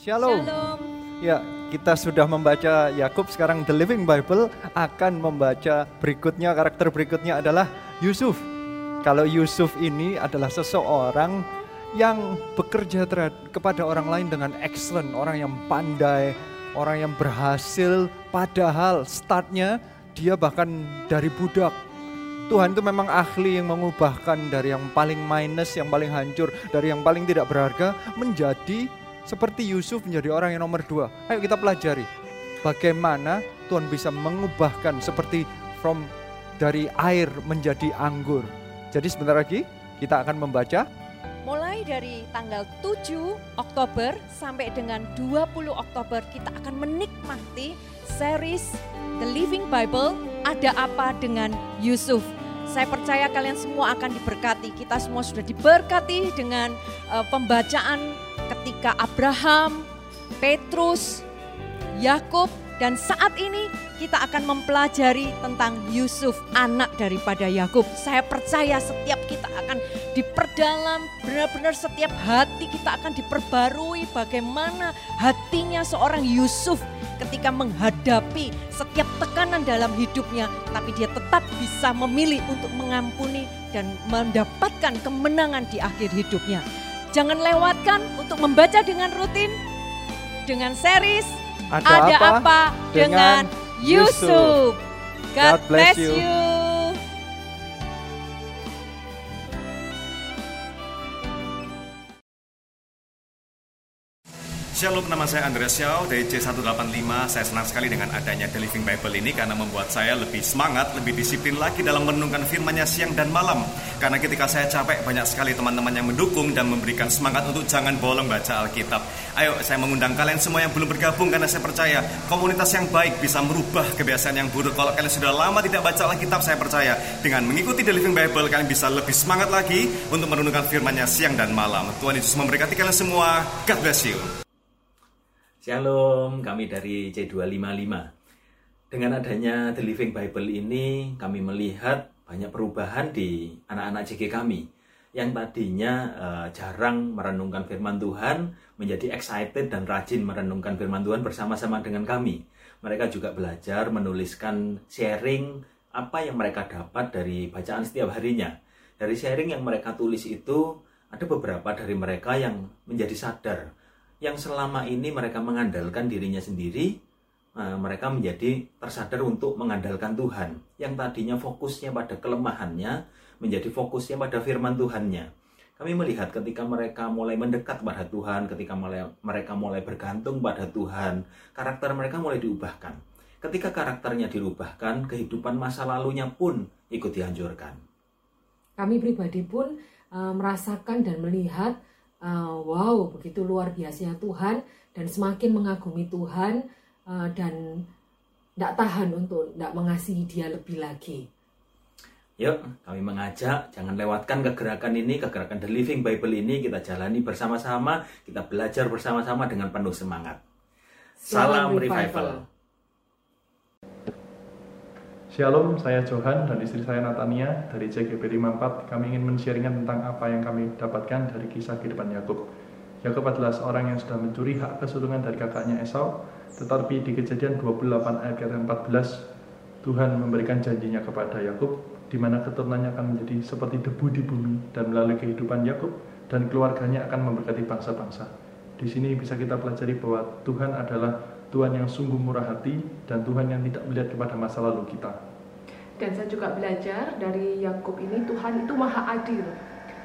Shalom. Shalom. Ya, kita sudah membaca Yakub sekarang The Living Bible akan membaca berikutnya karakter berikutnya adalah Yusuf. Kalau Yusuf ini adalah seseorang yang bekerja terhadap, kepada orang lain dengan excellent, orang yang pandai, orang yang berhasil padahal startnya dia bahkan dari budak. Tuhan itu memang ahli yang mengubahkan dari yang paling minus, yang paling hancur, dari yang paling tidak berharga menjadi seperti Yusuf menjadi orang yang nomor dua. Ayo kita pelajari bagaimana Tuhan bisa mengubahkan seperti from dari air menjadi anggur. Jadi sebentar lagi kita akan membaca Mulai dari tanggal 7 Oktober sampai dengan 20 Oktober kita akan menikmati series The Living Bible Ada Apa Dengan Yusuf. Saya percaya kalian semua akan diberkati. Kita semua sudah diberkati dengan uh, pembacaan ketika Abraham, Petrus, Yakub dan saat ini kita akan mempelajari tentang Yusuf, anak daripada Yakub. Saya percaya setiap kita akan diperdalam, benar-benar setiap hati kita akan diperbarui bagaimana hatinya seorang Yusuf ketika menghadapi setiap tekanan dalam hidupnya, tapi dia tetap bisa memilih untuk mengampuni dan mendapatkan kemenangan di akhir hidupnya. Jangan lewatkan untuk membaca dengan rutin dengan series ada, ada apa, apa dengan Yusuf. God bless you. you. Shalom, nama saya Andreas Xiao dari C185. Saya senang sekali dengan adanya The Living Bible ini karena membuat saya lebih semangat, lebih disiplin lagi dalam merenungkan firman-Nya siang dan malam. Karena ketika saya capek, banyak sekali teman-teman yang mendukung dan memberikan semangat untuk jangan bolong baca Alkitab. Ayo, saya mengundang kalian semua yang belum bergabung karena saya percaya komunitas yang baik bisa merubah kebiasaan yang buruk. Kalau kalian sudah lama tidak baca Alkitab, saya percaya dengan mengikuti The Living Bible, kalian bisa lebih semangat lagi untuk merenungkan firman-Nya siang dan malam. Tuhan Yesus memberkati kalian semua. God bless you. Shalom, kami dari C255. Dengan adanya The Living Bible ini, kami melihat banyak perubahan di anak-anak CG kami yang tadinya eh, jarang merenungkan firman Tuhan menjadi excited dan rajin merenungkan firman Tuhan bersama-sama dengan kami. Mereka juga belajar menuliskan sharing apa yang mereka dapat dari bacaan setiap harinya. Dari sharing yang mereka tulis itu, ada beberapa dari mereka yang menjadi sadar yang selama ini mereka mengandalkan dirinya sendiri, eh, mereka menjadi tersadar untuk mengandalkan Tuhan. Yang tadinya fokusnya pada kelemahannya, menjadi fokusnya pada firman Tuhannya. Kami melihat ketika mereka mulai mendekat pada Tuhan, ketika mulai, mereka mulai bergantung pada Tuhan, karakter mereka mulai diubahkan. Ketika karakternya dirubahkan, kehidupan masa lalunya pun ikut dihancurkan. kami pribadi pun uh, merasakan dan melihat uh, wow begitu luar biasanya Tuhan dan semakin mengagumi Tuhan uh, dan tidak tahan untuk tidak mengasihi Dia lebih lagi. Yuk, kami mengajak, jangan lewatkan kegerakan ini, kegerakan The Living Bible ini, kita jalani bersama-sama, kita belajar bersama-sama dengan penuh semangat. Salam, Salam revival. revival. Shalom, saya Johan dan istri saya Natania dari CGP 54. Kami ingin men-sharingkan tentang apa yang kami dapatkan dari kisah kehidupan Yakub. Yakub adalah seorang yang sudah mencuri hak kesulungan dari kakaknya Esau, tetapi di kejadian 28 ayat 14, Tuhan memberikan janjinya kepada Yakub, di mana keturunannya akan menjadi seperti debu di bumi dan melalui kehidupan Yakub dan keluarganya akan memberkati bangsa-bangsa. Di sini bisa kita pelajari bahwa Tuhan adalah Tuhan yang sungguh murah hati dan Tuhan yang tidak melihat kepada masa lalu kita. Dan saya juga belajar dari Yakub ini Tuhan itu maha adil.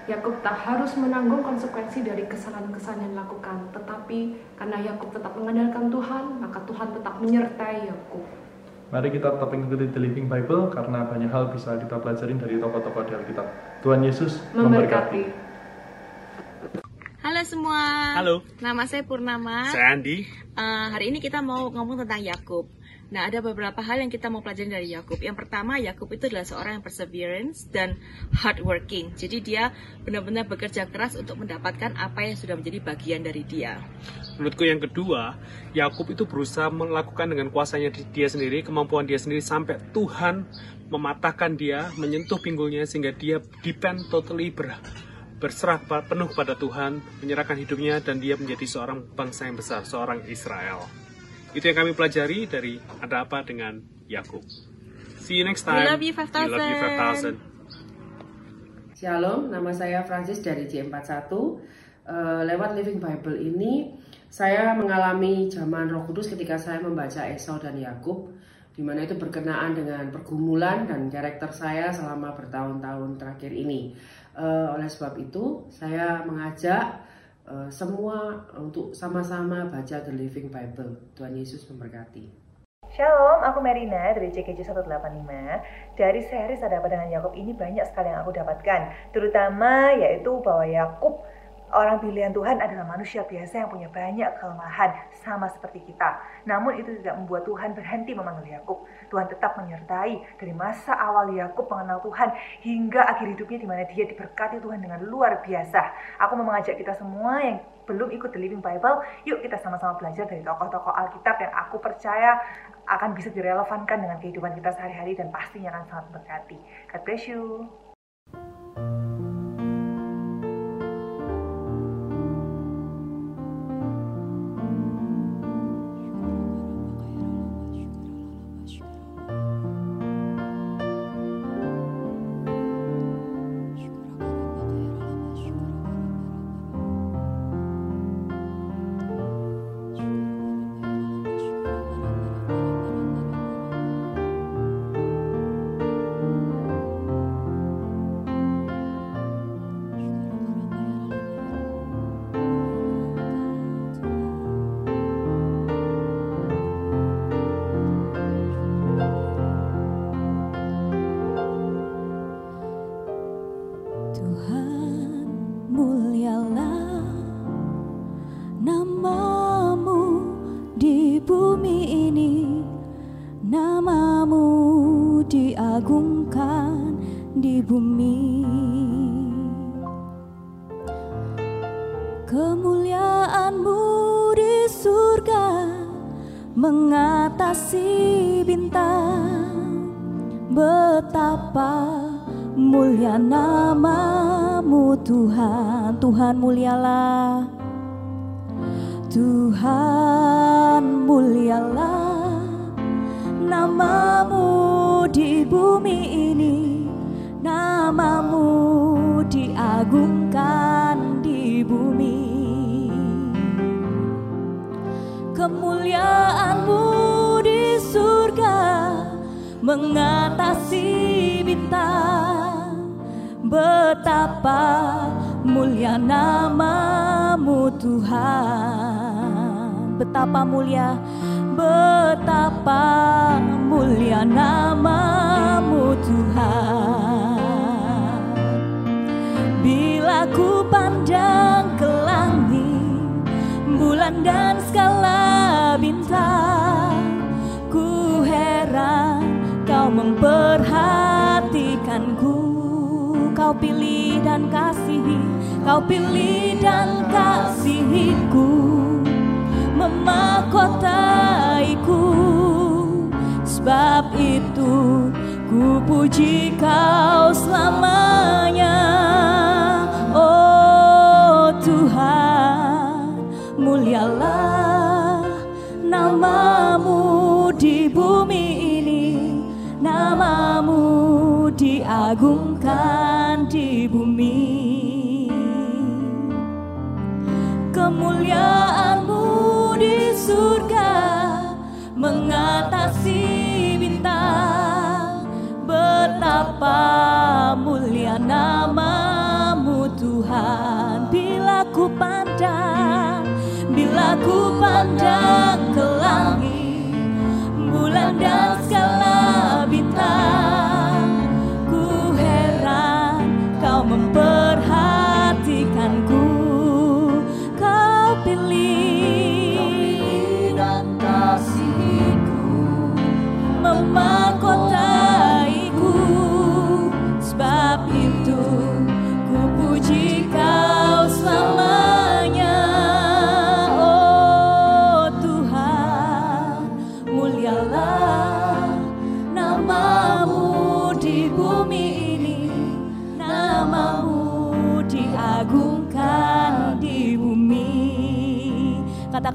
Yakub tak harus menanggung konsekuensi dari kesalahan-kesalahan yang dilakukan, tetapi karena Yakub tetap mengandalkan Tuhan, maka Tuhan tetap menyertai Yakub. Mari kita tetap mengikuti The Living Bible karena banyak hal bisa kita pelajarin dari tokoh-tokoh di Alkitab. Tuhan Yesus memberkati. Memberkati. Halo semua. Halo. Nama saya Purnama. Saya Andi. Eh, hari ini kita mau ngomong tentang Yakub. Nah, ada beberapa hal yang kita mau pelajari dari Yakub. Yang pertama, Yakub itu adalah seorang yang perseverance dan hardworking. Jadi dia benar-benar bekerja keras untuk mendapatkan apa yang sudah menjadi bagian dari dia. Menurutku yang kedua, Yakub itu berusaha melakukan dengan kuasanya di- dia sendiri, kemampuan dia sendiri sampai Tuhan mematahkan dia, menyentuh pinggulnya sehingga dia depend totally ber, berserah penuh pada Tuhan, menyerahkan hidupnya dan dia menjadi seorang bangsa yang besar, seorang Israel. Itu yang kami pelajari dari ada apa dengan Yakub. See you next time. We love you 5000. We love you 5000. Shalom, nama saya Francis dari J41. Uh, lewat Living Bible ini, saya mengalami zaman Roh Kudus ketika saya membaca Esau dan Yakub, di mana itu berkenaan dengan pergumulan dan karakter saya selama bertahun-tahun terakhir ini. Uh, oleh sebab itu, saya mengajak uh, semua untuk sama-sama baca The Living Bible. Tuhan Yesus memberkati. Shalom, aku Marina dari CKJ 185. Dari series Ada Apa Dengan Yakub ini banyak sekali yang aku dapatkan. Terutama yaitu bahwa Yakub Orang pilihan Tuhan adalah manusia biasa yang punya banyak kelemahan, sama seperti kita. Namun itu tidak membuat Tuhan berhenti memanggil Yakub. Tuhan tetap menyertai dari masa awal Yakub mengenal Tuhan hingga akhir hidupnya di mana dia diberkati Tuhan dengan luar biasa. Aku mau mengajak kita semua yang belum ikut The Living Bible, yuk kita sama-sama belajar dari tokoh-tokoh Alkitab yang aku percaya akan bisa direlevankan dengan kehidupan kita sehari-hari dan pastinya akan sangat berkati. God bless you. mengatasi bintang. Betapa mulia namamu Tuhan. Tuhan mulialah. Tuhan mulialah. Namamu di bumi ini. Namamu diagungkan di bumi. kemuliaanmu di surga mengatasi bintang. Betapa mulia namamu Tuhan. Betapa mulia betapa mulia namamu Tuhan. Bila ku pandang ke langit bulan dan skala bintang. Ku heran kau memperhatikanku. Kau pilih dan kasihi Kau pilih dan kasihiku. Memakotaiku. Sebab itu ku puji kau selamanya. Oh Tuhan mulialah namamu di bumi ini namamu diagungkan di bumi. Kemuliaanmu di surga mengatasi bintang. Betapa mulia namamu Tuhan. Bila ku pandang aku pandang ke langit bulan dan segala bintang.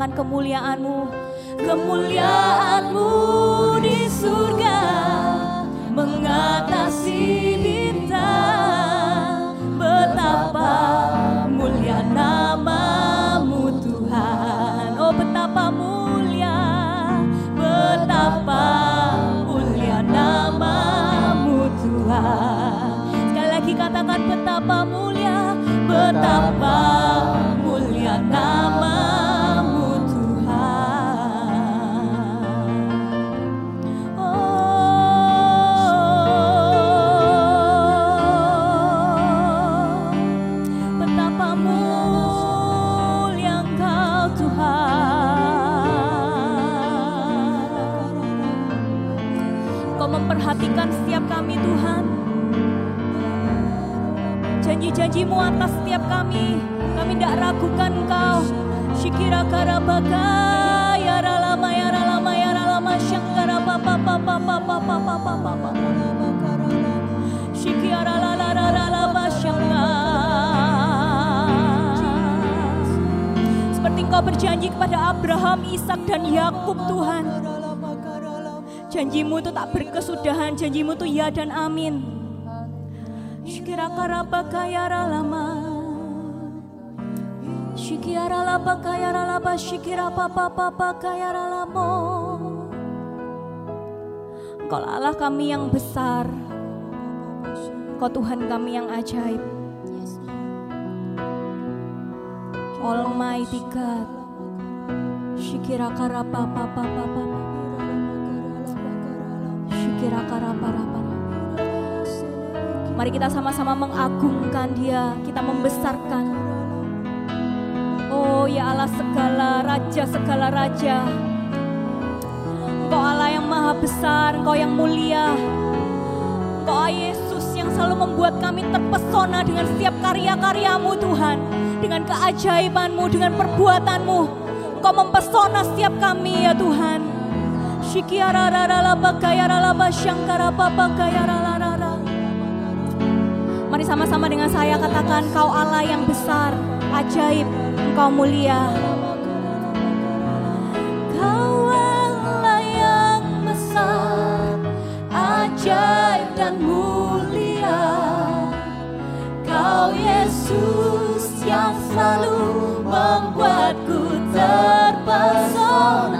Katakan kemuliaanmu. Kemuliaanmu di surga Mengatasi bintang Betapa mulia namamu Tuhan. Oh betapa mulia Betapa mulia namamu Tuhan. Sekali lagi katakan betapa mulia Betapa Janji-janjimu atas setiap kami Kami tidak ragukan Engkau Shikira karabaga Ya ralama ya ralama ya ralama Shikira. Seperti engkau berjanji kepada Abraham, Ishak dan Yakub Tuhan. Janjimu itu tak berkesudahan, janjimu itu ya dan amin. Shikira karabaka ya ralama. Shikira laba kaya ralaba shikira papa papa kaya ralamo. Engkau Allah kami yang besar. Kau Tuhan kami yang ajaib. Almighty God. Shikira karapa papa papa. Shikira karapa rapa. Mari kita sama-sama mengagungkan Dia, kita membesarkan. Oh ya Allah segala raja, segala raja. Engkau Allah yang maha besar, Engkau yang mulia. Engkau Yesus yang selalu membuat kami terpesona dengan setiap karya-karyamu Tuhan. Dengan keajaibanmu, dengan perbuatanmu. Engkau mempesona setiap kami ya Tuhan. Shikiara rara laba syangkara babakayara rara. Mari sama-sama dengan saya katakan kau Allah yang besar, ajaib, engkau mulia. Kau Allah yang besar, ajaib dan mulia. Kau Yesus yang selalu membuatku terpesona.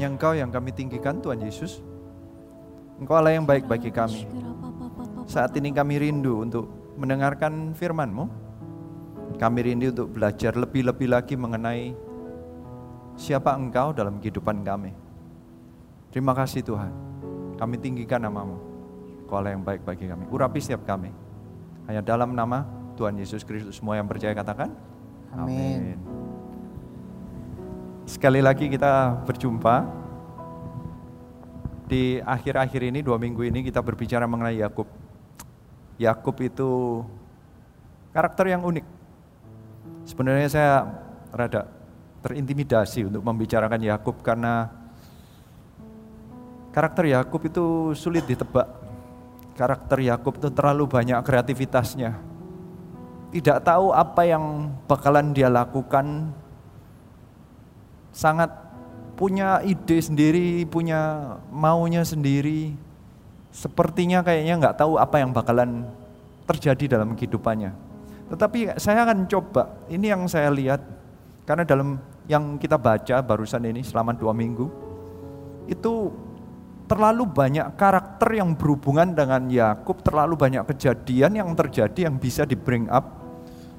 Hanya Engkau yang kami tinggikan Tuhan Yesus. Engkau Allah yang baik bagi kami. Saat ini kami rindu untuk mendengarkan firman-Mu. Kami rindu untuk belajar lebih-lebih lagi mengenai siapa Engkau dalam kehidupan kami. Terima kasih Tuhan. Kami tinggikan namamu. Engkau Allah yang baik bagi kami. Urapi setiap kami. Hanya dalam nama Tuhan Yesus Kristus semua yang percaya katakan. Amin. Sekali lagi kita berjumpa di akhir-akhir ini dua minggu ini kita berbicara mengenai Yakub. Yakub itu karakter yang unik. Sebenarnya saya rada terintimidasi untuk membicarakan Yakub karena karakter Yakub itu sulit ditebak. Karakter Yakub itu terlalu banyak kreativitasnya. Tidak tahu apa yang bakalan dia lakukan sangat punya ide sendiri, punya maunya sendiri. Sepertinya kayaknya nggak tahu apa yang bakalan terjadi dalam kehidupannya. Tetapi saya akan coba, ini yang saya lihat, karena dalam yang kita baca barusan ini selama dua minggu, itu terlalu banyak karakter yang berhubungan dengan Yakub, terlalu banyak kejadian yang terjadi yang bisa di bring up.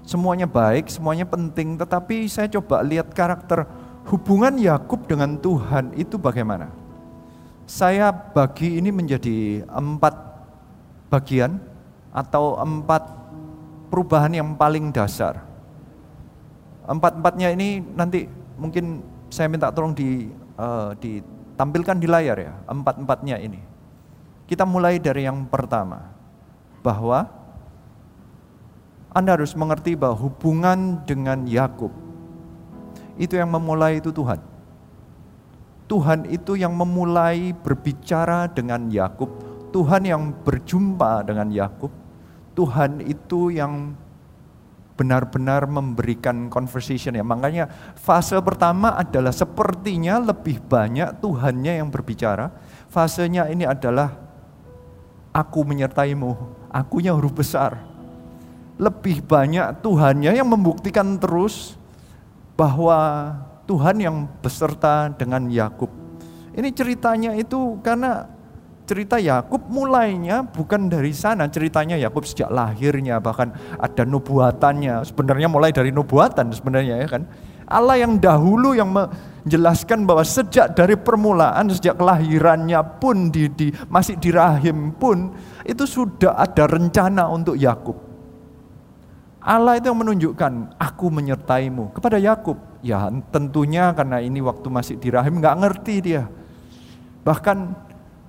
Semuanya baik, semuanya penting, tetapi saya coba lihat karakter hubungan Yakub dengan Tuhan itu bagaimana? Saya bagi ini menjadi empat bagian atau empat perubahan yang paling dasar. Empat-empatnya ini nanti mungkin saya minta tolong di, uh, ditampilkan di layar ya, empat-empatnya ini. Kita mulai dari yang pertama, bahwa Anda harus mengerti bahwa hubungan dengan Yakub itu yang memulai itu Tuhan. Tuhan itu yang memulai berbicara dengan Yakub. Tuhan yang berjumpa dengan Yakub. Tuhan itu yang benar-benar memberikan conversation ya. Makanya fase pertama adalah sepertinya lebih banyak Tuhannya yang berbicara. Fasenya ini adalah aku menyertaimu, akunya huruf besar. Lebih banyak Tuhannya yang membuktikan terus bahwa Tuhan yang beserta dengan Yakub. Ini ceritanya itu karena cerita Yakub mulainya bukan dari sana, ceritanya Yakub sejak lahirnya bahkan ada nubuatannya. Sebenarnya mulai dari nubuatan sebenarnya ya kan. Allah yang dahulu yang menjelaskan bahwa sejak dari permulaan, sejak kelahirannya pun di, di masih di rahim pun itu sudah ada rencana untuk Yakub. Allah itu yang menunjukkan aku menyertaimu kepada Yakub. Ya tentunya karena ini waktu masih di rahim nggak ngerti dia. Bahkan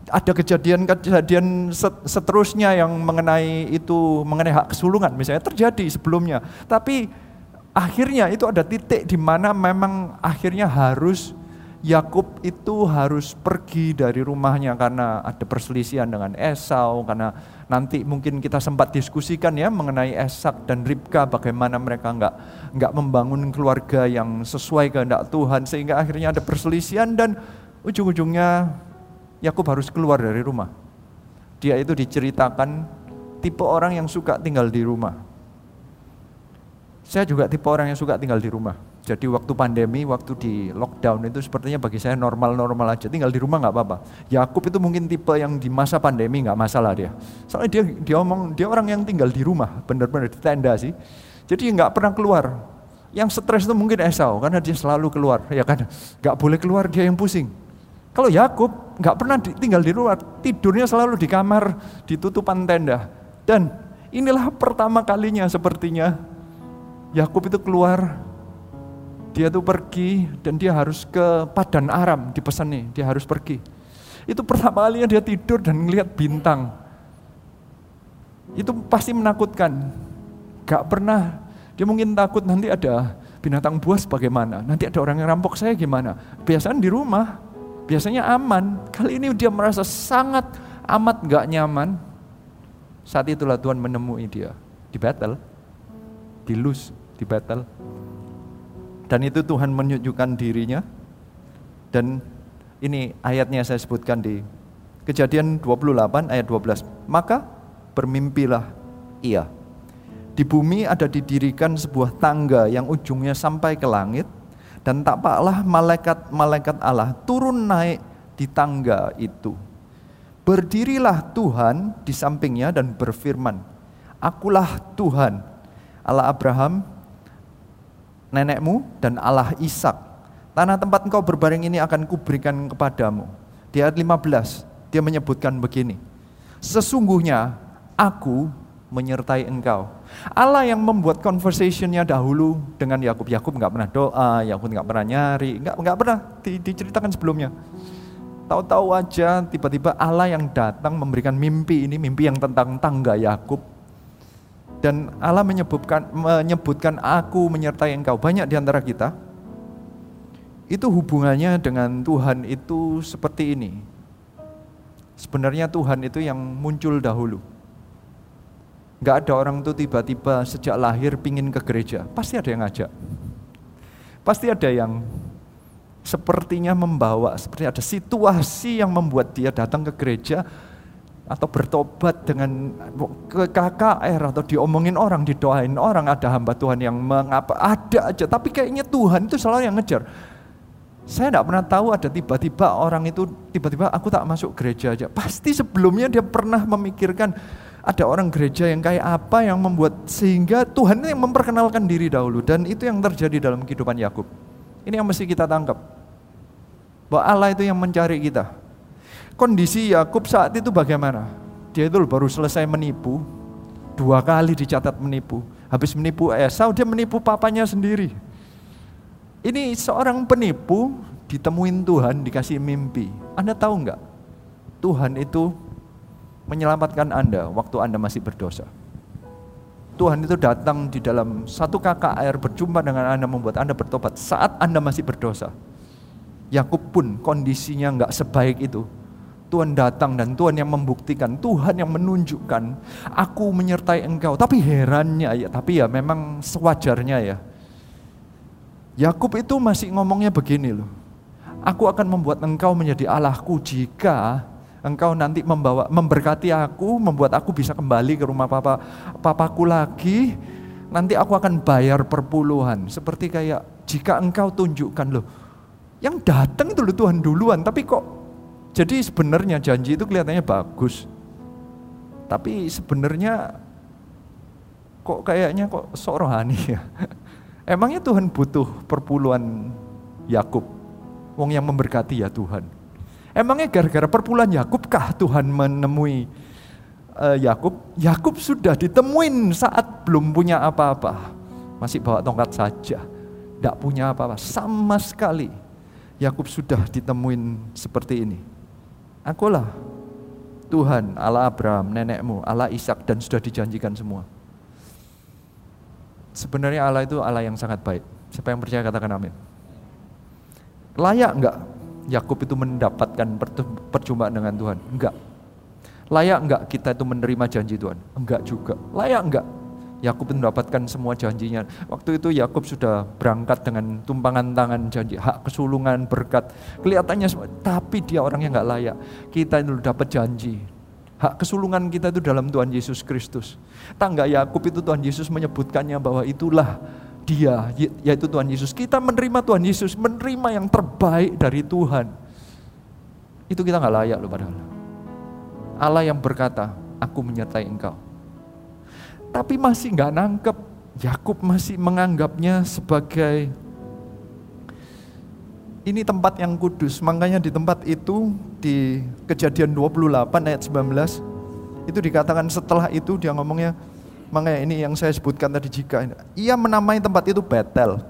ada kejadian-kejadian seterusnya yang mengenai itu mengenai hak kesulungan misalnya terjadi sebelumnya. Tapi akhirnya itu ada titik di mana memang akhirnya harus Yakub itu harus pergi dari rumahnya karena ada perselisihan dengan Esau karena nanti mungkin kita sempat diskusikan ya mengenai Esak dan Ribka bagaimana mereka nggak nggak membangun keluarga yang sesuai kehendak Tuhan sehingga akhirnya ada perselisihan dan ujung-ujungnya Yakub harus keluar dari rumah. Dia itu diceritakan tipe orang yang suka tinggal di rumah. Saya juga tipe orang yang suka tinggal di rumah jadi waktu pandemi, waktu di lockdown itu sepertinya bagi saya normal-normal aja, tinggal di rumah nggak apa-apa. Yakub itu mungkin tipe yang di masa pandemi nggak masalah dia. Soalnya dia dia omong dia orang yang tinggal di rumah, benar-benar di tenda sih. Jadi nggak pernah keluar. Yang stres itu mungkin Esau karena dia selalu keluar, ya kan? Nggak boleh keluar dia yang pusing. Kalau Yakub nggak pernah tinggal di luar, tidurnya selalu di kamar, di tutupan tenda. Dan inilah pertama kalinya sepertinya Yakub itu keluar dia tuh pergi dan dia harus ke Padan Aram dipesan nih, dia harus pergi. Itu pertama kalinya dia tidur dan ngelihat bintang. Itu pasti menakutkan. Gak pernah, dia mungkin takut nanti ada binatang buas bagaimana, nanti ada orang yang rampok saya gimana. Biasanya di rumah, biasanya aman. Kali ini dia merasa sangat amat gak nyaman. Saat itulah Tuhan menemui dia di battle, di lose, di battle dan itu Tuhan menunjukkan dirinya. Dan ini ayatnya saya sebutkan di Kejadian 28 ayat 12. Maka bermimpilah ia. Di bumi ada didirikan sebuah tangga yang ujungnya sampai ke langit Dan tampaklah malaikat-malaikat Allah turun naik di tangga itu. Berdirilah Tuhan di sampingnya dan berfirman, Akulah Tuhan, Allah Abraham, nenekmu, dan Allah Ishak. Tanah tempat engkau berbaring ini akan kuberikan kepadamu. Di ayat 15, dia menyebutkan begini, Sesungguhnya aku menyertai engkau. Allah yang membuat conversationnya dahulu dengan Yakub. Yakub nggak pernah doa, Yakub nggak pernah nyari, nggak nggak pernah di, diceritakan sebelumnya. Tahu-tahu aja tiba-tiba Allah yang datang memberikan mimpi ini, mimpi yang tentang tangga Yakub. Dan Allah menyebutkan menyebutkan aku menyertai engkau. Banyak di antara kita itu hubungannya dengan Tuhan itu seperti ini. Sebenarnya Tuhan itu yang muncul dahulu. Gak ada orang tuh tiba-tiba sejak lahir pingin ke gereja. Pasti ada yang ngajak. Pasti ada yang sepertinya membawa, seperti ada situasi yang membuat dia datang ke gereja atau bertobat dengan ke KKR atau diomongin orang, didoain orang, ada hamba Tuhan yang mengapa, ada aja. Tapi kayaknya Tuhan itu selalu yang ngejar. Saya tidak pernah tahu ada tiba-tiba orang itu tiba-tiba aku tak masuk gereja aja. Pasti sebelumnya dia pernah memikirkan ada orang gereja yang kayak apa yang membuat sehingga Tuhan yang memperkenalkan diri dahulu dan itu yang terjadi dalam kehidupan Yakub. Ini yang mesti kita tangkap. Bahwa Allah itu yang mencari kita. Kondisi Yakub saat itu bagaimana? Dia itu baru selesai menipu, dua kali dicatat menipu. Habis menipu Esau, dia menipu papanya sendiri. Ini seorang penipu ditemuin Tuhan, dikasih mimpi. Anda tahu nggak? Tuhan itu menyelamatkan Anda waktu Anda masih berdosa. Tuhan itu datang di dalam satu kakak air berjumpa dengan Anda membuat Anda bertobat saat Anda masih berdosa. Yakub pun kondisinya nggak sebaik itu. Tuhan datang dan Tuhan yang membuktikan, Tuhan yang menunjukkan, aku menyertai engkau. Tapi herannya ya, tapi ya memang sewajarnya ya. Yakub itu masih ngomongnya begini loh. Aku akan membuat engkau menjadi Allahku jika engkau nanti membawa memberkati aku, membuat aku bisa kembali ke rumah papa papaku lagi, nanti aku akan bayar perpuluhan. Seperti kayak jika engkau tunjukkan loh, yang datang loh Tuhan duluan, tapi kok jadi sebenarnya janji itu kelihatannya bagus. Tapi sebenarnya kok kayaknya kok sok rohani ya. Emangnya Tuhan butuh perpuluhan Yakub? Wong yang memberkati ya Tuhan. Emangnya gara-gara perpuluhan Yakub kah Tuhan menemui uh, Yakub? Yakub sudah ditemuin saat belum punya apa-apa. Masih bawa tongkat saja. Tidak punya apa-apa sama sekali. Yakub sudah ditemuin seperti ini. Akulah Tuhan Allah Abraham, nenekmu, Allah Ishak dan sudah dijanjikan semua. Sebenarnya Allah itu Allah yang sangat baik. Siapa yang percaya katakan amin. Layak enggak Yakub itu mendapatkan perjumpaan dengan Tuhan? Enggak. Layak enggak kita itu menerima janji Tuhan? Enggak juga. Layak enggak Yakub mendapatkan semua janjinya. Waktu itu Yakub sudah berangkat dengan tumpangan tangan janji, hak kesulungan, berkat. Kelihatannya tapi dia orangnya enggak layak. Kita itu dapat janji. Hak kesulungan kita itu dalam Tuhan Yesus Kristus. Tangga Yakub itu Tuhan Yesus menyebutkannya bahwa itulah dia, yaitu Tuhan Yesus. Kita menerima Tuhan Yesus, menerima yang terbaik dari Tuhan. Itu kita nggak layak loh padahal. Allah yang berkata, aku menyertai engkau. Tapi masih nggak nangkep. Yakub masih menganggapnya sebagai ini tempat yang kudus. Makanya di tempat itu di kejadian 28 ayat 19 itu dikatakan setelah itu dia ngomongnya Makanya ini yang saya sebutkan tadi jika ia menamai tempat itu Betel.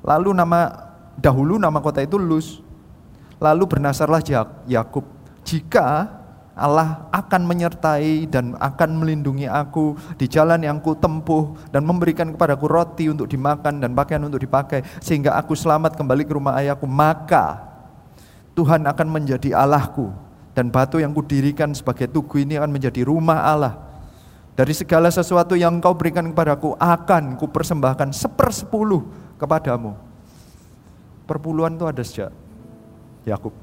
Lalu nama dahulu nama kota itu Luz. Lalu bernasarlah Yakub. Jika Allah akan menyertai dan akan melindungi aku di jalan yang ku tempuh dan memberikan kepadaku roti untuk dimakan dan pakaian untuk dipakai sehingga aku selamat kembali ke rumah ayahku maka Tuhan akan menjadi Allahku dan batu yang kudirikan sebagai tugu ini akan menjadi rumah Allah dari segala sesuatu yang kau berikan kepadaku akan kupersembahkan sepersepuluh kepadamu. Perpuluhan itu ada sejak Yakub.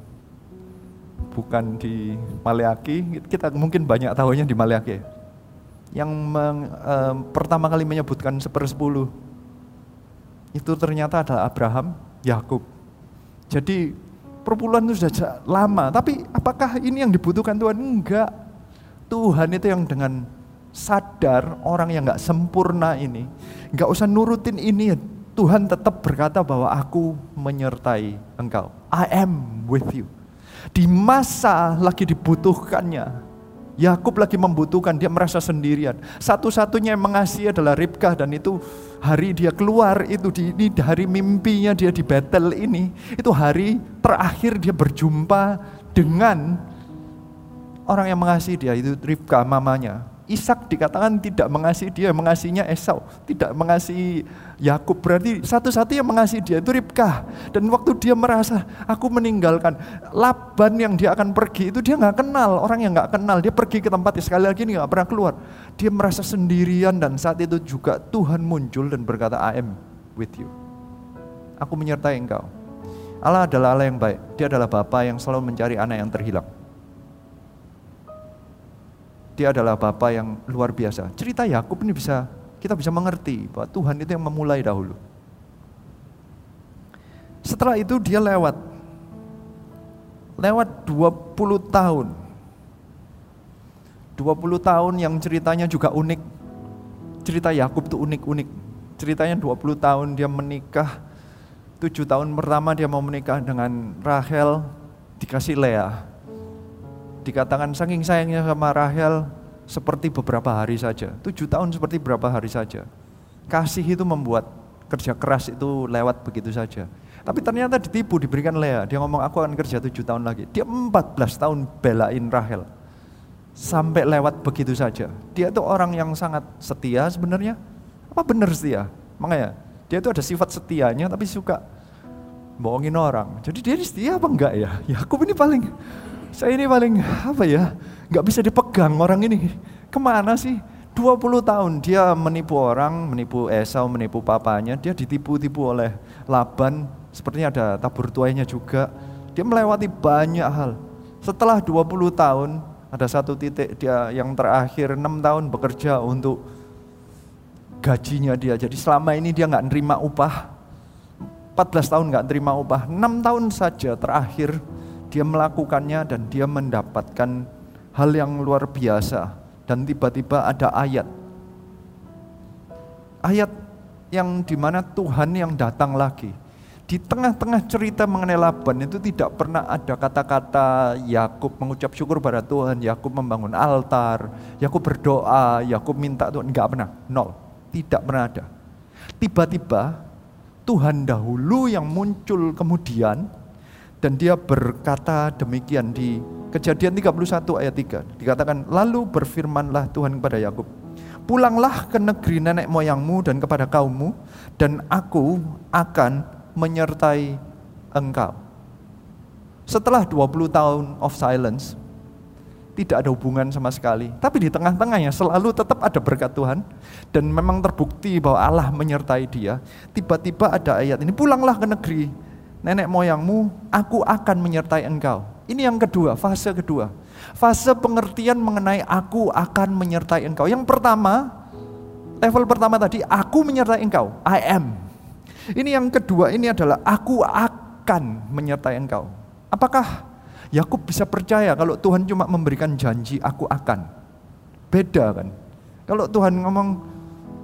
Bukan di Maleaki, kita mungkin banyak tahunya di Maleaki. Yang meng, eh, pertama kali menyebutkan sepersepuluh itu ternyata adalah Abraham Yakub. Jadi perpuluhan itu sudah lama, tapi apakah ini yang dibutuhkan Tuhan? Enggak. Tuhan itu yang dengan sadar orang yang nggak sempurna ini, nggak usah nurutin ini. Tuhan tetap berkata bahwa aku menyertai engkau. I am with you. Di masa lagi dibutuhkannya, Yakub lagi membutuhkan, dia merasa sendirian. Satu-satunya yang mengasihi adalah Ribkah dan itu hari dia keluar itu di ini hari mimpinya dia di battle ini, itu hari terakhir dia berjumpa dengan orang yang mengasihi dia itu Ribkah mamanya. Ishak dikatakan tidak mengasihi dia, mengasihinya Esau, tidak mengasihi Yakub. Berarti satu-satu yang mengasihi dia itu Ribkah. Dan waktu dia merasa aku meninggalkan Laban yang dia akan pergi itu dia nggak kenal orang yang nggak kenal. Dia pergi ke tempat sekali lagi nggak pernah keluar. Dia merasa sendirian dan saat itu juga Tuhan muncul dan berkata I am with you. Aku menyertai engkau. Allah adalah Allah yang baik. Dia adalah Bapa yang selalu mencari anak yang terhilang. Dia adalah Bapa yang luar biasa. Cerita Yakub ini bisa kita bisa mengerti bahwa Tuhan itu yang memulai dahulu. Setelah itu dia lewat. Lewat 20 tahun. 20 tahun yang ceritanya juga unik. Cerita Yakub itu unik-unik. Ceritanya 20 tahun dia menikah. 7 tahun pertama dia mau menikah dengan Rahel, dikasih Lea dikatakan saking sayangnya sama Rahel seperti beberapa hari saja. Tujuh tahun seperti beberapa hari saja. Kasih itu membuat kerja keras itu lewat begitu saja. Tapi ternyata ditipu, diberikan Lea. Dia ngomong aku akan kerja tujuh tahun lagi. Dia 14 tahun belain Rahel. Sampai lewat begitu saja. Dia itu orang yang sangat setia sebenarnya. Apa benar setia? Makanya dia itu ada sifat setianya tapi suka bohongin orang. Jadi dia setia apa enggak ya? Yakub ini paling saya ini paling apa ya, nggak bisa dipegang orang ini. Ke mana sih? 20 tahun dia menipu orang, menipu Esau, menipu papanya, dia ditipu-tipu oleh Laban, sepertinya ada tabur tuainya juga. Dia melewati banyak hal. Setelah 20 tahun, ada satu titik dia yang terakhir 6 tahun bekerja untuk gajinya dia. Jadi selama ini dia nggak nerima upah. 14 tahun nggak nerima upah. 6 tahun saja terakhir dia melakukannya dan dia mendapatkan hal yang luar biasa. Dan tiba-tiba ada ayat. Ayat yang di mana Tuhan yang datang lagi. Di tengah-tengah cerita mengenai Laban itu tidak pernah ada kata-kata Yakub mengucap syukur pada Tuhan, Yakub membangun altar, Yakub berdoa, Yakub minta Tuhan, enggak pernah, nol, tidak pernah ada. Tiba-tiba Tuhan dahulu yang muncul kemudian dan dia berkata demikian di Kejadian 31 ayat 3. Dikatakan, lalu berfirmanlah Tuhan kepada Yakub, pulanglah ke negeri nenek moyangmu dan kepada kaummu, dan aku akan menyertai engkau. Setelah 20 tahun of silence, tidak ada hubungan sama sekali. Tapi di tengah-tengahnya selalu tetap ada berkat Tuhan. Dan memang terbukti bahwa Allah menyertai dia. Tiba-tiba ada ayat ini, pulanglah ke negeri nenek moyangmu, aku akan menyertai engkau. Ini yang kedua, fase kedua. Fase pengertian mengenai aku akan menyertai engkau. Yang pertama, level pertama tadi, aku menyertai engkau. I am. Ini yang kedua, ini adalah aku akan menyertai engkau. Apakah Yakub bisa percaya kalau Tuhan cuma memberikan janji aku akan? Beda kan? Kalau Tuhan ngomong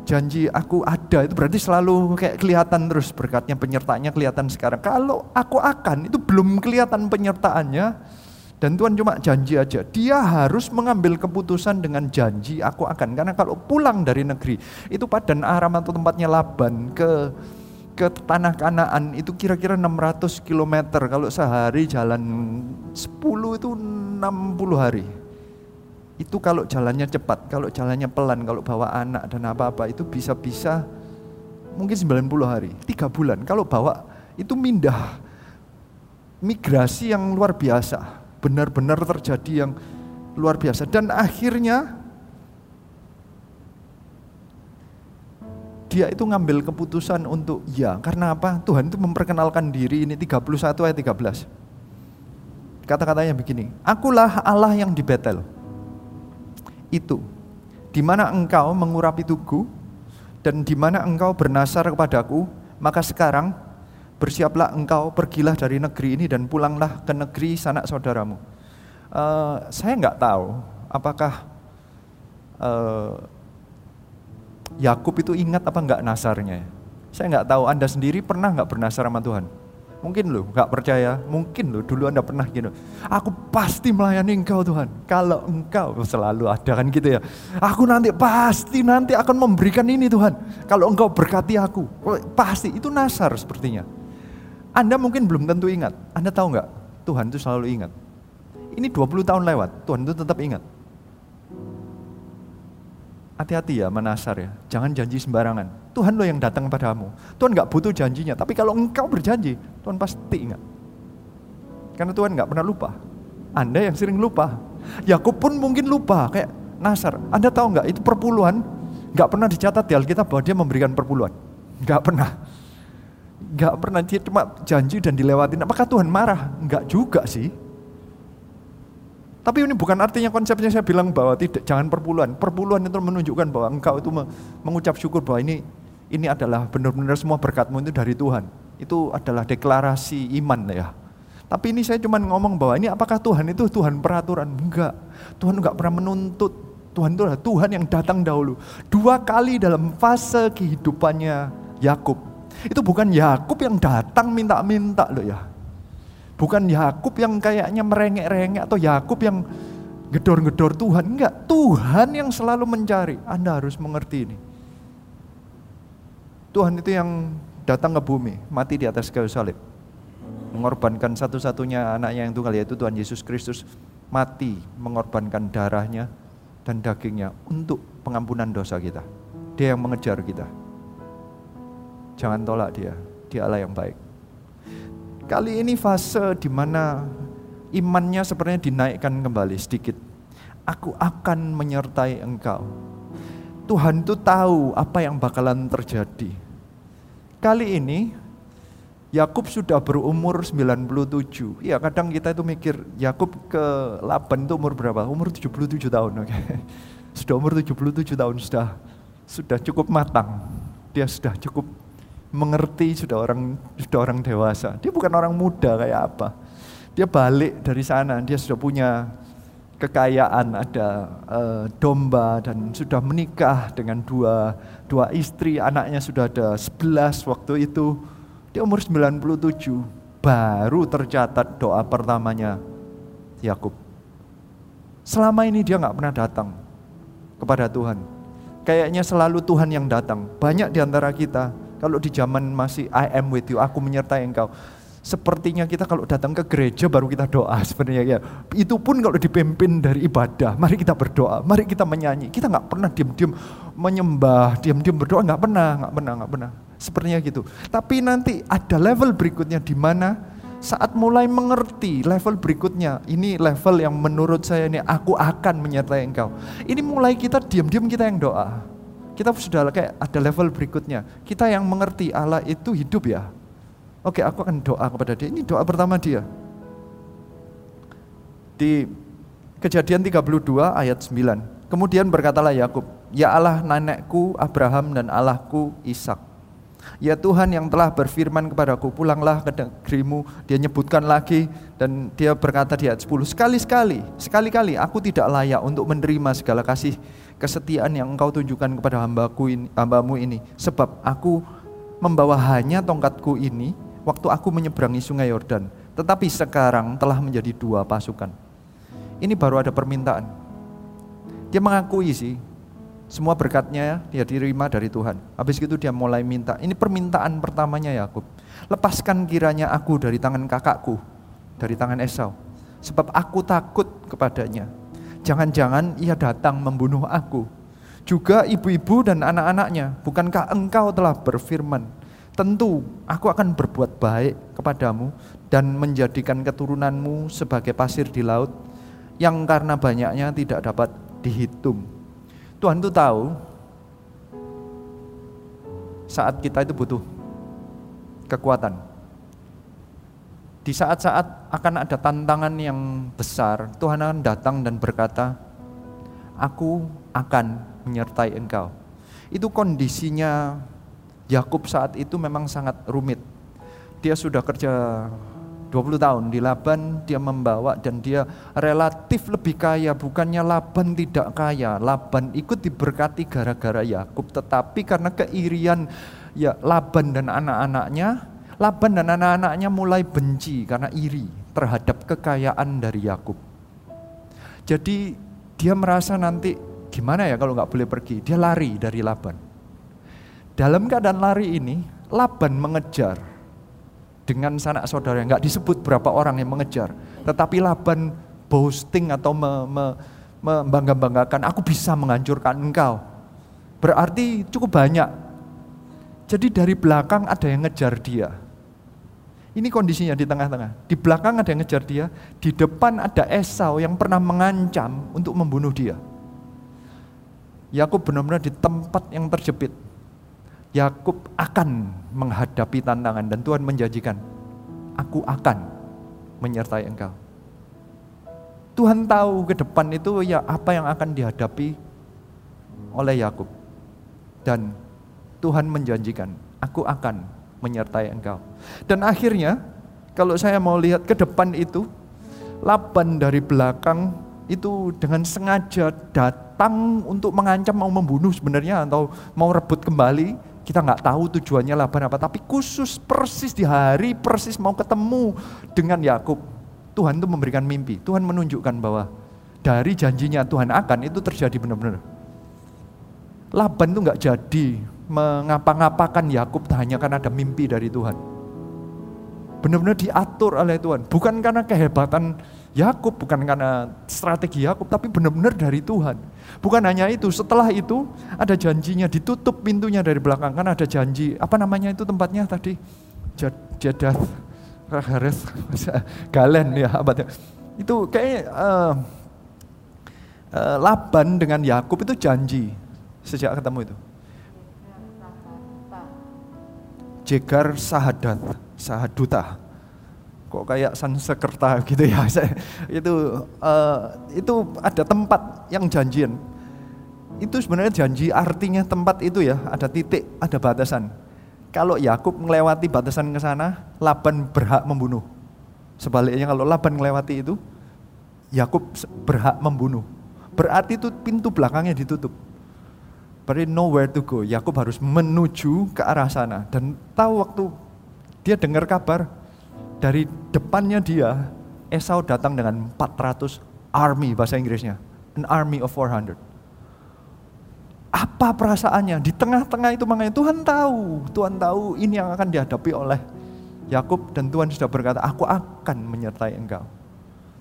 janji aku ada itu berarti selalu kayak kelihatan terus berkatnya penyertaannya kelihatan sekarang. Kalau aku akan itu belum kelihatan penyertaannya dan Tuhan cuma janji aja. Dia harus mengambil keputusan dengan janji aku akan. Karena kalau pulang dari negeri itu padan Aram atau tempatnya Laban ke ke tanah Kanaan itu kira-kira 600 km. Kalau sehari jalan 10 itu 60 hari itu kalau jalannya cepat, kalau jalannya pelan, kalau bawa anak dan apa-apa itu bisa-bisa mungkin 90 hari, tiga bulan. Kalau bawa itu mindah migrasi yang luar biasa, benar-benar terjadi yang luar biasa. Dan akhirnya dia itu ngambil keputusan untuk ya, karena apa? Tuhan itu memperkenalkan diri ini 31 ayat 13. Kata-katanya begini, akulah Allah yang di itu, di mana engkau mengurapi tugu dan di mana engkau bernasar kepadaku, maka sekarang Bersiaplah engkau, pergilah dari negeri ini dan pulanglah ke negeri sanak saudaramu. Uh, saya nggak tahu apakah uh, Yakub itu ingat apa nggak nasarnya. Saya nggak tahu Anda sendiri pernah nggak bernasar sama Tuhan. Mungkin loh nggak percaya, mungkin loh dulu Anda pernah gitu. Aku pasti melayani engkau Tuhan. Kalau engkau selalu ada kan gitu ya. Aku nanti pasti nanti akan memberikan ini Tuhan. Kalau engkau berkati aku, pasti itu nasar sepertinya. Anda mungkin belum tentu ingat. Anda tahu nggak? Tuhan itu selalu ingat. Ini 20 tahun lewat, Tuhan itu tetap ingat. Hati-hati ya menasar ya, jangan janji sembarangan. Tuhan lo yang datang padamu. Tuhan nggak butuh janjinya, tapi kalau engkau berjanji, Tuhan pasti ingat. Karena Tuhan nggak pernah lupa. Anda yang sering lupa. Yakub pun mungkin lupa, kayak Nasar. Anda tahu nggak itu perpuluhan nggak pernah dicatat di Alkitab bahwa dia memberikan perpuluhan. Nggak pernah. Nggak pernah dia cuma janji dan dilewatin. Apakah Tuhan marah? Nggak juga sih. Tapi ini bukan artinya konsepnya saya bilang bahwa tidak jangan perpuluhan. Perpuluhan itu menunjukkan bahwa engkau itu mengucap syukur bahwa ini ini adalah benar-benar semua berkatmu itu dari Tuhan. Itu adalah deklarasi iman ya. Tapi ini saya cuma ngomong bahwa ini apakah Tuhan itu Tuhan peraturan? Enggak. Tuhan enggak pernah menuntut. Tuhan itu adalah Tuhan yang datang dahulu. Dua kali dalam fase kehidupannya Yakub. Itu bukan Yakub yang datang minta-minta loh ya. Bukan Yakub yang kayaknya merengek-rengek atau Yakub yang gedor-gedor Tuhan. Enggak, Tuhan yang selalu mencari. Anda harus mengerti ini. Tuhan itu yang datang ke bumi, mati di atas kayu salib. Mengorbankan satu-satunya anaknya yang tunggal yaitu Tuhan Yesus Kristus. Mati mengorbankan darahnya dan dagingnya untuk pengampunan dosa kita. Dia yang mengejar kita. Jangan tolak dia, dia Allah yang baik. Kali ini fase di mana imannya sepertinya dinaikkan kembali sedikit. Aku akan menyertai engkau. Tuhan itu tahu apa yang bakalan terjadi. Kali ini Yakub sudah berumur 97. Iya, kadang kita itu mikir Yakub ke Laban itu umur berapa? Umur 77 tahun, oke. Okay. Sudah umur 77 tahun sudah sudah cukup matang. Dia sudah cukup mengerti sudah orang sudah orang dewasa. Dia bukan orang muda kayak apa. Dia balik dari sana, dia sudah punya kekayaan, ada uh, domba dan sudah menikah dengan dua dua istri, anaknya sudah ada 11 waktu itu. Dia umur 97, baru tercatat doa pertamanya Yakub. Selama ini dia nggak pernah datang kepada Tuhan. Kayaknya selalu Tuhan yang datang. Banyak di antara kita kalau di zaman masih I am with you, aku menyertai engkau. Sepertinya kita kalau datang ke gereja baru kita doa sebenarnya ya. Itu pun kalau dipimpin dari ibadah, mari kita berdoa, mari kita menyanyi. Kita nggak pernah diam-diam menyembah, diam-diam berdoa, nggak pernah, nggak pernah, nggak pernah. Sepertinya gitu. Tapi nanti ada level berikutnya di mana saat mulai mengerti level berikutnya, ini level yang menurut saya ini aku akan menyertai engkau. Ini mulai kita diam-diam kita yang doa kita sudah kayak ada level berikutnya. Kita yang mengerti Allah itu hidup ya. Oke, aku akan doa kepada dia. Ini doa pertama dia. Di Kejadian 32 ayat 9. Kemudian berkatalah Yakub, "Ya Allah nenekku Abraham dan Allahku Ishak. Ya Tuhan yang telah berfirman kepadaku, pulanglah ke negerimu. Dia nyebutkan lagi dan dia berkata di ayat 10, sekali-sekali, sekali-kali aku tidak layak untuk menerima segala kasih kesetiaan yang engkau tunjukkan kepada hambaku ini, hambamu ini. Sebab aku membawa hanya tongkatku ini waktu aku menyeberangi sungai Yordan. Tetapi sekarang telah menjadi dua pasukan. Ini baru ada permintaan. Dia mengakui sih, semua berkatnya dia diterima dari Tuhan. Habis itu dia mulai minta. Ini permintaan pertamanya Yakub. Lepaskan kiranya aku dari tangan kakakku, dari tangan Esau. Sebab aku takut kepadanya Jangan-jangan ia datang membunuh aku. Juga ibu-ibu dan anak-anaknya, bukankah engkau telah berfirman, tentu aku akan berbuat baik kepadamu dan menjadikan keturunanmu sebagai pasir di laut yang karena banyaknya tidak dapat dihitung. Tuhan itu tahu saat kita itu butuh kekuatan, di saat-saat akan ada tantangan yang besar, Tuhan akan datang dan berkata, "Aku akan menyertai engkau." Itu kondisinya Yakub saat itu memang sangat rumit. dia sudah kerja 20 tahun di Laban dia membawa dan dia relatif lebih kaya bukannya Laban tidak kaya. Laban ikut diberkati gara-gara Yakub tetapi karena keirian ya Laban dan anak-anaknya Laban dan anak-anaknya mulai benci karena iri terhadap kekayaan dari Yakub. Jadi dia merasa nanti gimana ya kalau nggak boleh pergi? Dia lari dari Laban dalam keadaan lari ini Laban mengejar dengan sanak saudara. Nggak disebut berapa orang yang mengejar tetapi Laban boasting atau me, me, membangga-banggakan aku bisa menghancurkan engkau. Berarti cukup banyak. Jadi dari belakang ada yang ngejar dia. Ini kondisinya di tengah-tengah. Di belakang ada yang ngejar dia di depan ada Esau yang pernah mengancam untuk membunuh dia. Yakub benar-benar di tempat yang terjepit Yakub akan menghadapi tantangan dan Tuhan menjanjikan, aku akan menyertai engkau. Tuhan tahu ke depan itu ya apa yang akan dihadapi oleh Yakub. Dan Tuhan menjanjikan, aku akan menyertai engkau. Dan akhirnya kalau saya mau lihat ke depan itu, Laban dari belakang itu dengan sengaja datang untuk mengancam mau membunuh sebenarnya atau mau rebut kembali kita nggak tahu tujuannya Laban apa, tapi khusus persis di hari persis mau ketemu dengan Yakub, Tuhan itu memberikan mimpi. Tuhan menunjukkan bahwa dari janjinya Tuhan akan itu terjadi benar-benar. Laban itu nggak jadi mengapa-ngapakan Yakub hanya karena ada mimpi dari Tuhan. Benar-benar diatur oleh Tuhan, bukan karena kehebatan Yakub bukan karena strategi Yakub tapi benar-benar dari Tuhan. Bukan hanya itu, setelah itu ada janjinya ditutup pintunya dari belakang kan ada janji apa namanya itu tempatnya tadi Jadat Hares Galen ya apa itu kayak uh, uh, Laban dengan Yakub itu janji sejak ketemu itu. Jegar Sahadat, Sahaduta kok kayak Sansekerta gitu ya. itu uh, itu ada tempat yang janjian. Itu sebenarnya janji artinya tempat itu ya, ada titik, ada batasan. Kalau Yakub melewati batasan ke sana, Laban berhak membunuh. Sebaliknya kalau Laban melewati itu, Yakub berhak membunuh. Berarti itu pintu belakangnya ditutup. Berarti nowhere to go. Yakub harus menuju ke arah sana dan tahu waktu dia dengar kabar dari depannya dia, Esau datang dengan 400 army bahasa Inggrisnya. An army of 400. Apa perasaannya? Di tengah-tengah itu makanya Tuhan tahu. Tuhan tahu ini yang akan dihadapi oleh Yakub dan Tuhan sudah berkata, aku akan menyertai engkau.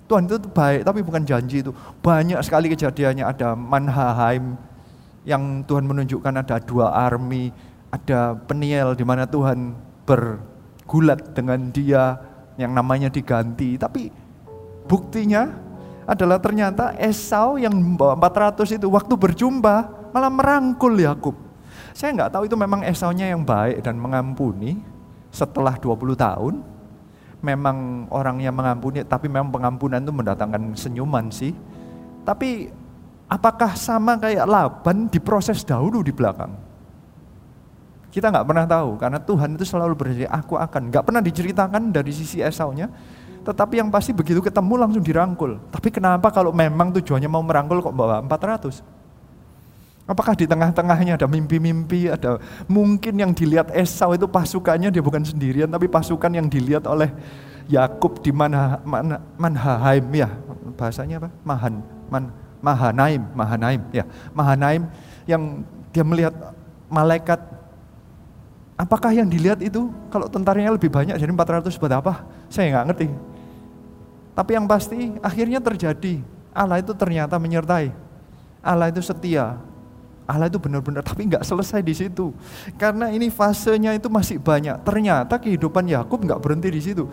Tuhan itu baik, tapi bukan janji itu. Banyak sekali kejadiannya, ada Manhaim yang Tuhan menunjukkan ada dua army, ada Peniel di mana Tuhan bergulat dengan dia, yang namanya diganti. Tapi buktinya adalah ternyata Esau yang membawa 400 itu waktu berjumpa malah merangkul Yakub. Saya nggak tahu itu memang Esaunya yang baik dan mengampuni setelah 20 tahun. Memang orang yang mengampuni, tapi memang pengampunan itu mendatangkan senyuman sih. Tapi apakah sama kayak Laban diproses dahulu di belakang? Kita nggak pernah tahu karena Tuhan itu selalu berjanji aku akan. Nggak pernah diceritakan dari sisi Esaunya, tetapi yang pasti begitu ketemu langsung dirangkul. Tapi kenapa kalau memang tujuannya mau merangkul kok bawa 400? Apakah di tengah-tengahnya ada mimpi-mimpi, ada mungkin yang dilihat Esau itu pasukannya dia bukan sendirian, tapi pasukan yang dilihat oleh Yakub di mana mana Manhaim ya bahasanya apa? Mahan man, Mahanaim, Mahanaim ya Mahanaim yang dia melihat malaikat Apakah yang dilihat itu kalau tentaranya lebih banyak jadi 400 buat apa? Saya nggak ngerti. Tapi yang pasti akhirnya terjadi. Allah itu ternyata menyertai. Allah itu setia. Allah itu benar-benar tapi nggak selesai di situ. Karena ini fasenya itu masih banyak. Ternyata kehidupan Yakub nggak berhenti di situ.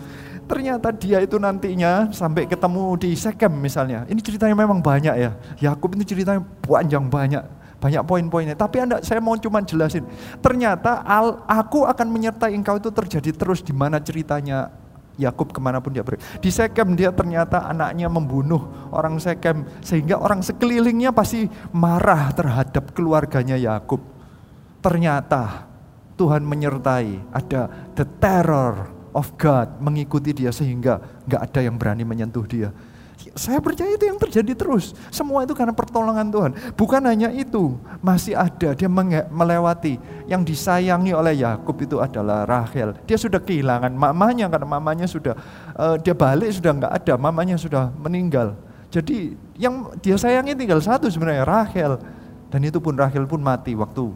Ternyata dia itu nantinya sampai ketemu di Sekem misalnya. Ini ceritanya memang banyak ya. Yakub itu ceritanya panjang banyak banyak poin-poinnya. Tapi anda, saya mau cuma jelasin. Ternyata al, aku akan menyertai engkau itu terjadi terus di mana ceritanya Yakub ke mana pun dia pergi. Di Sekem dia ternyata anaknya membunuh orang Sekem sehingga orang sekelilingnya pasti marah terhadap keluarganya Yakub. Ternyata Tuhan menyertai ada the terror of God mengikuti dia sehingga nggak ada yang berani menyentuh dia. Saya percaya itu yang terjadi terus. Semua itu karena pertolongan Tuhan. Bukan hanya itu, masih ada dia melewati yang disayangi oleh Yakub itu adalah Rahel. Dia sudah kehilangan mamanya karena mamanya sudah uh, dia balik sudah nggak ada, mamanya sudah meninggal. Jadi yang dia sayangi tinggal satu sebenarnya Rahel. Dan itu pun Rahel pun mati waktu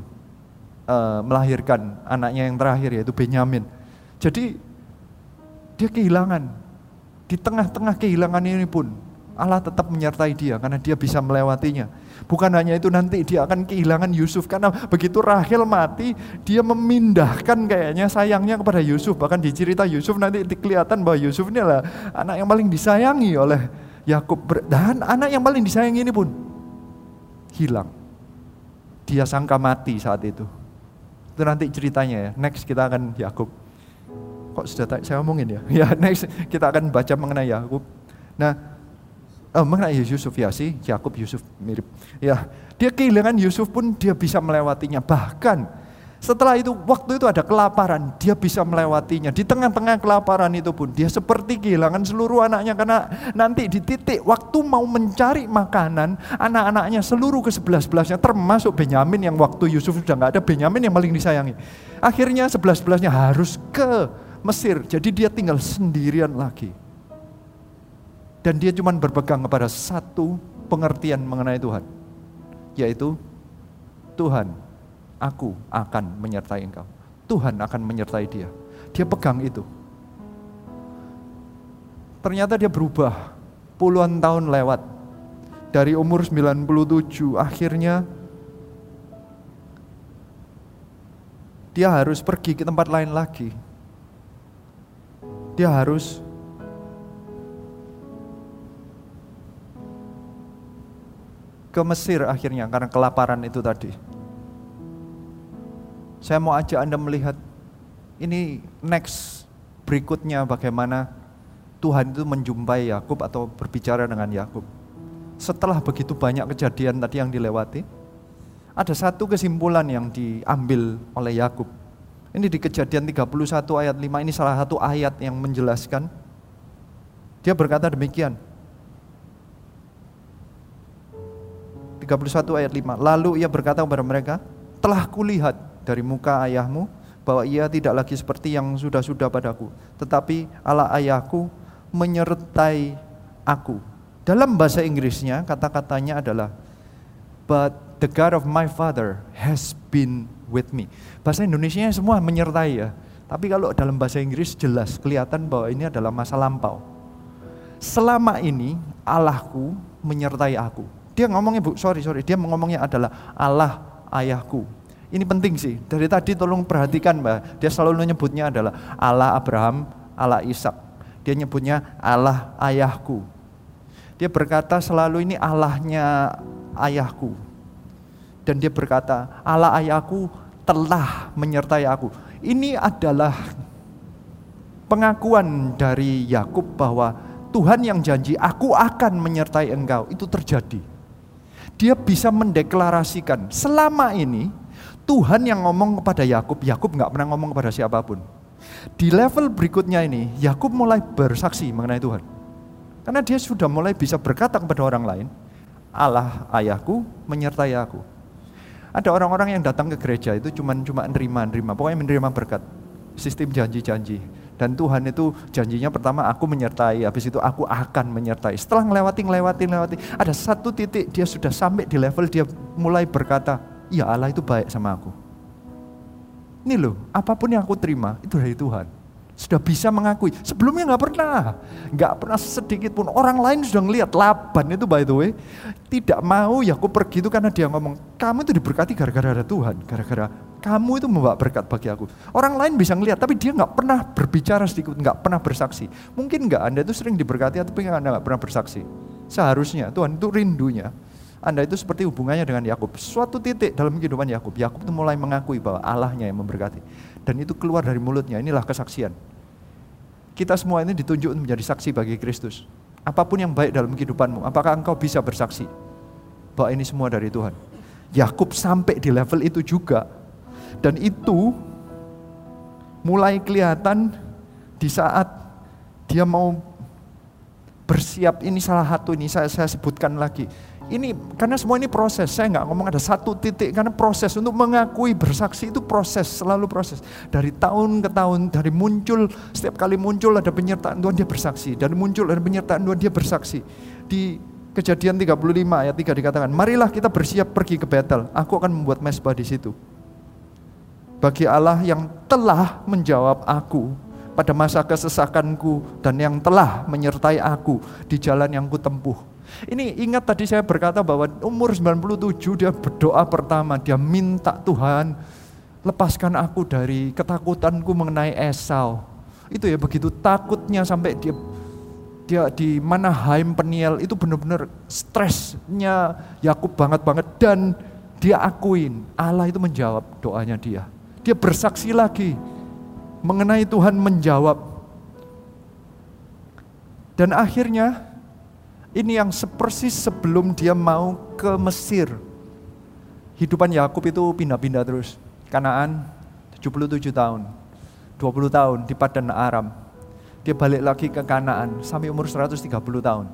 uh, melahirkan anaknya yang terakhir yaitu Benyamin. Jadi dia kehilangan di tengah-tengah kehilangan ini pun Allah tetap menyertai dia karena dia bisa melewatinya. Bukan hanya itu nanti dia akan kehilangan Yusuf karena begitu Rahel mati dia memindahkan kayaknya sayangnya kepada Yusuf. Bahkan di cerita Yusuf nanti kelihatan bahwa Yusuf ini adalah anak yang paling disayangi oleh Yakub dan anak yang paling disayangi ini pun hilang. Dia sangka mati saat itu. Itu nanti ceritanya ya. Next kita akan Yakub kok sudah saya ngomongin ya. Ya next kita akan baca mengenai Yakub. Nah, oh, mengenai Yusuf ya sih, Yakub Yusuf mirip. Ya, dia kehilangan Yusuf pun dia bisa melewatinya. Bahkan setelah itu waktu itu ada kelaparan, dia bisa melewatinya. Di tengah-tengah kelaparan itu pun dia seperti kehilangan seluruh anaknya karena nanti di titik waktu mau mencari makanan, anak-anaknya seluruh ke sebelas-belasnya termasuk Benyamin yang waktu Yusuf sudah nggak ada, Benyamin yang paling disayangi. Akhirnya sebelas-belasnya harus ke Mesir. Jadi dia tinggal sendirian lagi. Dan dia cuma berpegang kepada satu pengertian mengenai Tuhan. Yaitu, Tuhan, aku akan menyertai engkau. Tuhan akan menyertai dia. Dia pegang itu. Ternyata dia berubah. Puluhan tahun lewat. Dari umur 97 akhirnya dia harus pergi ke tempat lain lagi dia harus ke Mesir akhirnya karena kelaparan itu tadi. Saya mau ajak Anda melihat ini next berikutnya bagaimana Tuhan itu menjumpai Yakub atau berbicara dengan Yakub. Setelah begitu banyak kejadian tadi yang dilewati, ada satu kesimpulan yang diambil oleh Yakub ini di kejadian 31 ayat 5 ini salah satu ayat yang menjelaskan. Dia berkata demikian. 31 ayat 5. Lalu ia berkata kepada mereka, telah kulihat dari muka ayahmu bahwa ia tidak lagi seperti yang sudah-sudah padaku. Tetapi Allah ayahku menyertai aku. Dalam bahasa Inggrisnya kata-katanya adalah, But the God of my father has been with me. Bahasa Indonesia semua menyertai ya. Tapi kalau dalam bahasa Inggris jelas kelihatan bahwa ini adalah masa lampau. Selama ini Allahku menyertai aku. Dia ngomongnya bu, sorry sorry, dia ngomongnya adalah Allah ayahku. Ini penting sih. Dari tadi tolong perhatikan mbak. Dia selalu menyebutnya adalah Allah Abraham, Allah Ishak. Dia nyebutnya Allah ayahku. Dia berkata selalu ini Allahnya ayahku. Dan dia berkata, Allah ayahku telah menyertai aku. Ini adalah pengakuan dari Yakub bahwa Tuhan yang janji aku akan menyertai engkau itu terjadi. Dia bisa mendeklarasikan selama ini Tuhan yang ngomong kepada Yakub, Yakub nggak pernah ngomong kepada siapa pun. Di level berikutnya ini, Yakub mulai bersaksi mengenai Tuhan. Karena dia sudah mulai bisa berkata kepada orang lain, Allah ayahku menyertai aku. Ada orang-orang yang datang ke gereja itu cuma cuma nerima nerima, pokoknya menerima berkat. Sistem janji-janji. Dan Tuhan itu janjinya pertama aku menyertai, habis itu aku akan menyertai. Setelah ngelewati, ngelewati, ngelewati, ada satu titik dia sudah sampai di level dia mulai berkata, ya Allah itu baik sama aku. Ini loh, apa pun yang aku terima itu dari Tuhan sudah bisa mengakui. Sebelumnya nggak pernah, nggak pernah sedikit pun. Orang lain sudah ngelihat Laban itu by the way tidak mau Yakub pergi itu karena dia ngomong kamu itu diberkati gara-gara ada Tuhan, gara-gara kamu itu membawa berkat bagi aku. Orang lain bisa ngelihat, tapi dia nggak pernah berbicara sedikit, nggak pernah bersaksi. Mungkin nggak Anda itu sering diberkati, tapi Anda nggak pernah bersaksi. Seharusnya Tuhan itu rindunya. Anda itu seperti hubungannya dengan Yakub. Suatu titik dalam kehidupan Yakub, Yakub itu mulai mengakui bahwa Allahnya yang memberkati dan itu keluar dari mulutnya. Inilah kesaksian. Kita semua ini ditunjuk menjadi saksi bagi Kristus. Apa pun yang baik dalam kehidupanmu, apakah engkau bisa bersaksi bahwa ini semua dari Tuhan? Yakub sampai di level itu juga. Dan itu mulai kelihatan di saat dia mau bersiap ini salah satu ini saya, saya sebutkan lagi. Ini karena semua ini proses. Saya nggak ngomong ada satu titik karena proses untuk mengakui bersaksi itu proses, selalu proses. Dari tahun ke tahun, dari muncul setiap kali muncul ada penyertaan Tuhan dia bersaksi. Dari muncul ada penyertaan Tuhan dia bersaksi. Di Kejadian 35 ayat 3 dikatakan, "Marilah kita bersiap pergi ke Betel. Aku akan membuat mesbah di situ." Bagi Allah yang telah menjawab aku pada masa kesesakanku dan yang telah menyertai aku di jalan yang kutempuh. Ini ingat tadi saya berkata bahwa umur 97 dia berdoa pertama, dia minta Tuhan lepaskan aku dari ketakutanku mengenai Esau. Itu ya begitu takutnya sampai dia dia di mana Haim Peniel itu benar-benar stresnya Yakub banget banget dan dia akuin Allah itu menjawab doanya dia. Dia bersaksi lagi mengenai Tuhan menjawab. Dan akhirnya ini yang sepersis sebelum dia mau ke Mesir. Hidupan Yakub itu pindah-pindah terus. Kanaan 77 tahun. 20 tahun di Padan Aram dia balik lagi ke Kanaan sampai umur 130 tahun.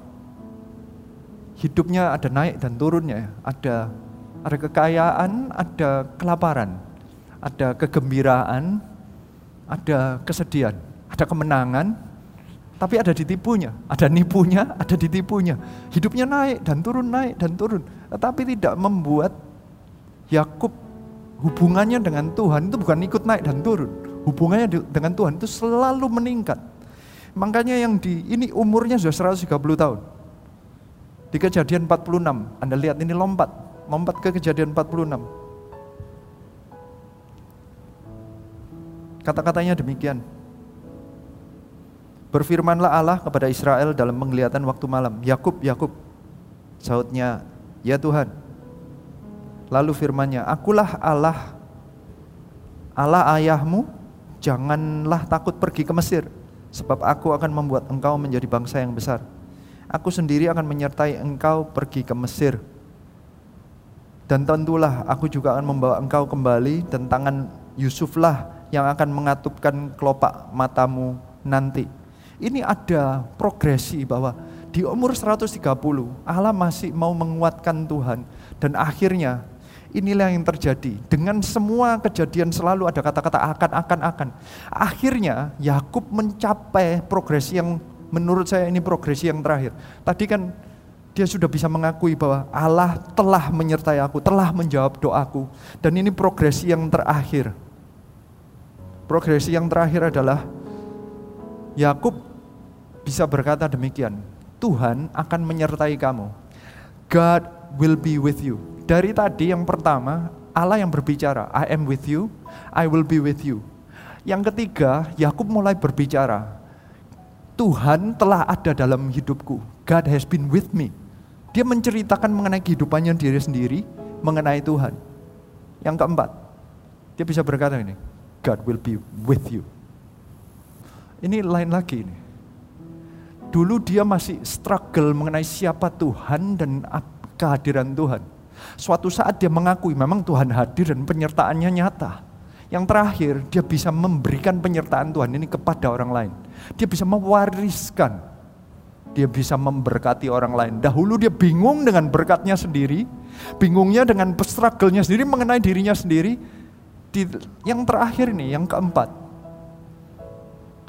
Hidupnya ada naik dan turunnya, ada ada kekayaan, ada kelaparan, ada kegembiraan, ada kesedihan, ada kemenangan, tapi ada ditipunya, ada nipunya, ada ditipunya. Hidupnya naik dan turun, naik dan turun, tetapi tidak membuat Yakub hubungannya dengan Tuhan itu bukan ikut naik dan turun. Hubungannya dengan Tuhan itu selalu meningkat. Makanya yang di ini umurnya sudah 130 tahun. Di kejadian 46, Anda lihat ini lompat, lompat ke kejadian 46. Kata-katanya demikian. Berfirmanlah Allah kepada Israel dalam penglihatan waktu malam. Yakub, Yakub. Sautnya, ya Tuhan. Lalu firmannya, akulah Allah, Allah ayahmu, janganlah takut pergi ke Mesir sebab aku akan membuat engkau menjadi bangsa yang besar. Aku sendiri akan menyertai engkau pergi ke Mesir. Dan tentulah aku juga akan membawa engkau kembali dan tangan Yusuflah yang akan mengatupkan kelopak matamu nanti. Ini ada progresi bahwa di umur 130 Allah masih mau menguatkan Tuhan dan akhirnya Inilah yang terjadi. Dengan semua kejadian selalu ada kata-kata akan, akan, akan. Akhirnya Yakub mencapai progresi yang menurut saya ini progresi yang terakhir. Tadi kan dia sudah bisa mengakui bahwa Allah telah menyertai aku, telah menjawab doaku. Dan ini progresi yang terakhir. Progresi yang terakhir adalah Yakub bisa berkata demikian, Tuhan akan menyertai kamu. God will be with you. Dari tadi yang pertama, Allah yang berbicara, I am with you, I will be with you. Yang ketiga, Yakub mulai berbicara, Tuhan telah ada dalam hidupku. God has been with me. Dia menceritakan mengenai kehidupannya diri sendiri, mengenai Tuhan. Yang keempat, dia bisa berkata ini, God will be with you. Ini lain lagi ini. Dulu dia masih struggle mengenai siapa Tuhan dan kehadiran Tuhan. Suatu saat dia mengakui memang Tuhan hadir dan penyertaannya nyata. Yang terakhir, dia bisa memberikan penyertaan Tuhan ini kepada orang lain. Dia bisa mewariskan. Dia bisa memberkati orang lain. Dahulu dia bingung dengan berkatnya sendiri, bingungnya dengan struggle-nya sendiri mengenai dirinya sendiri. Di, yang terakhir ini, yang keempat,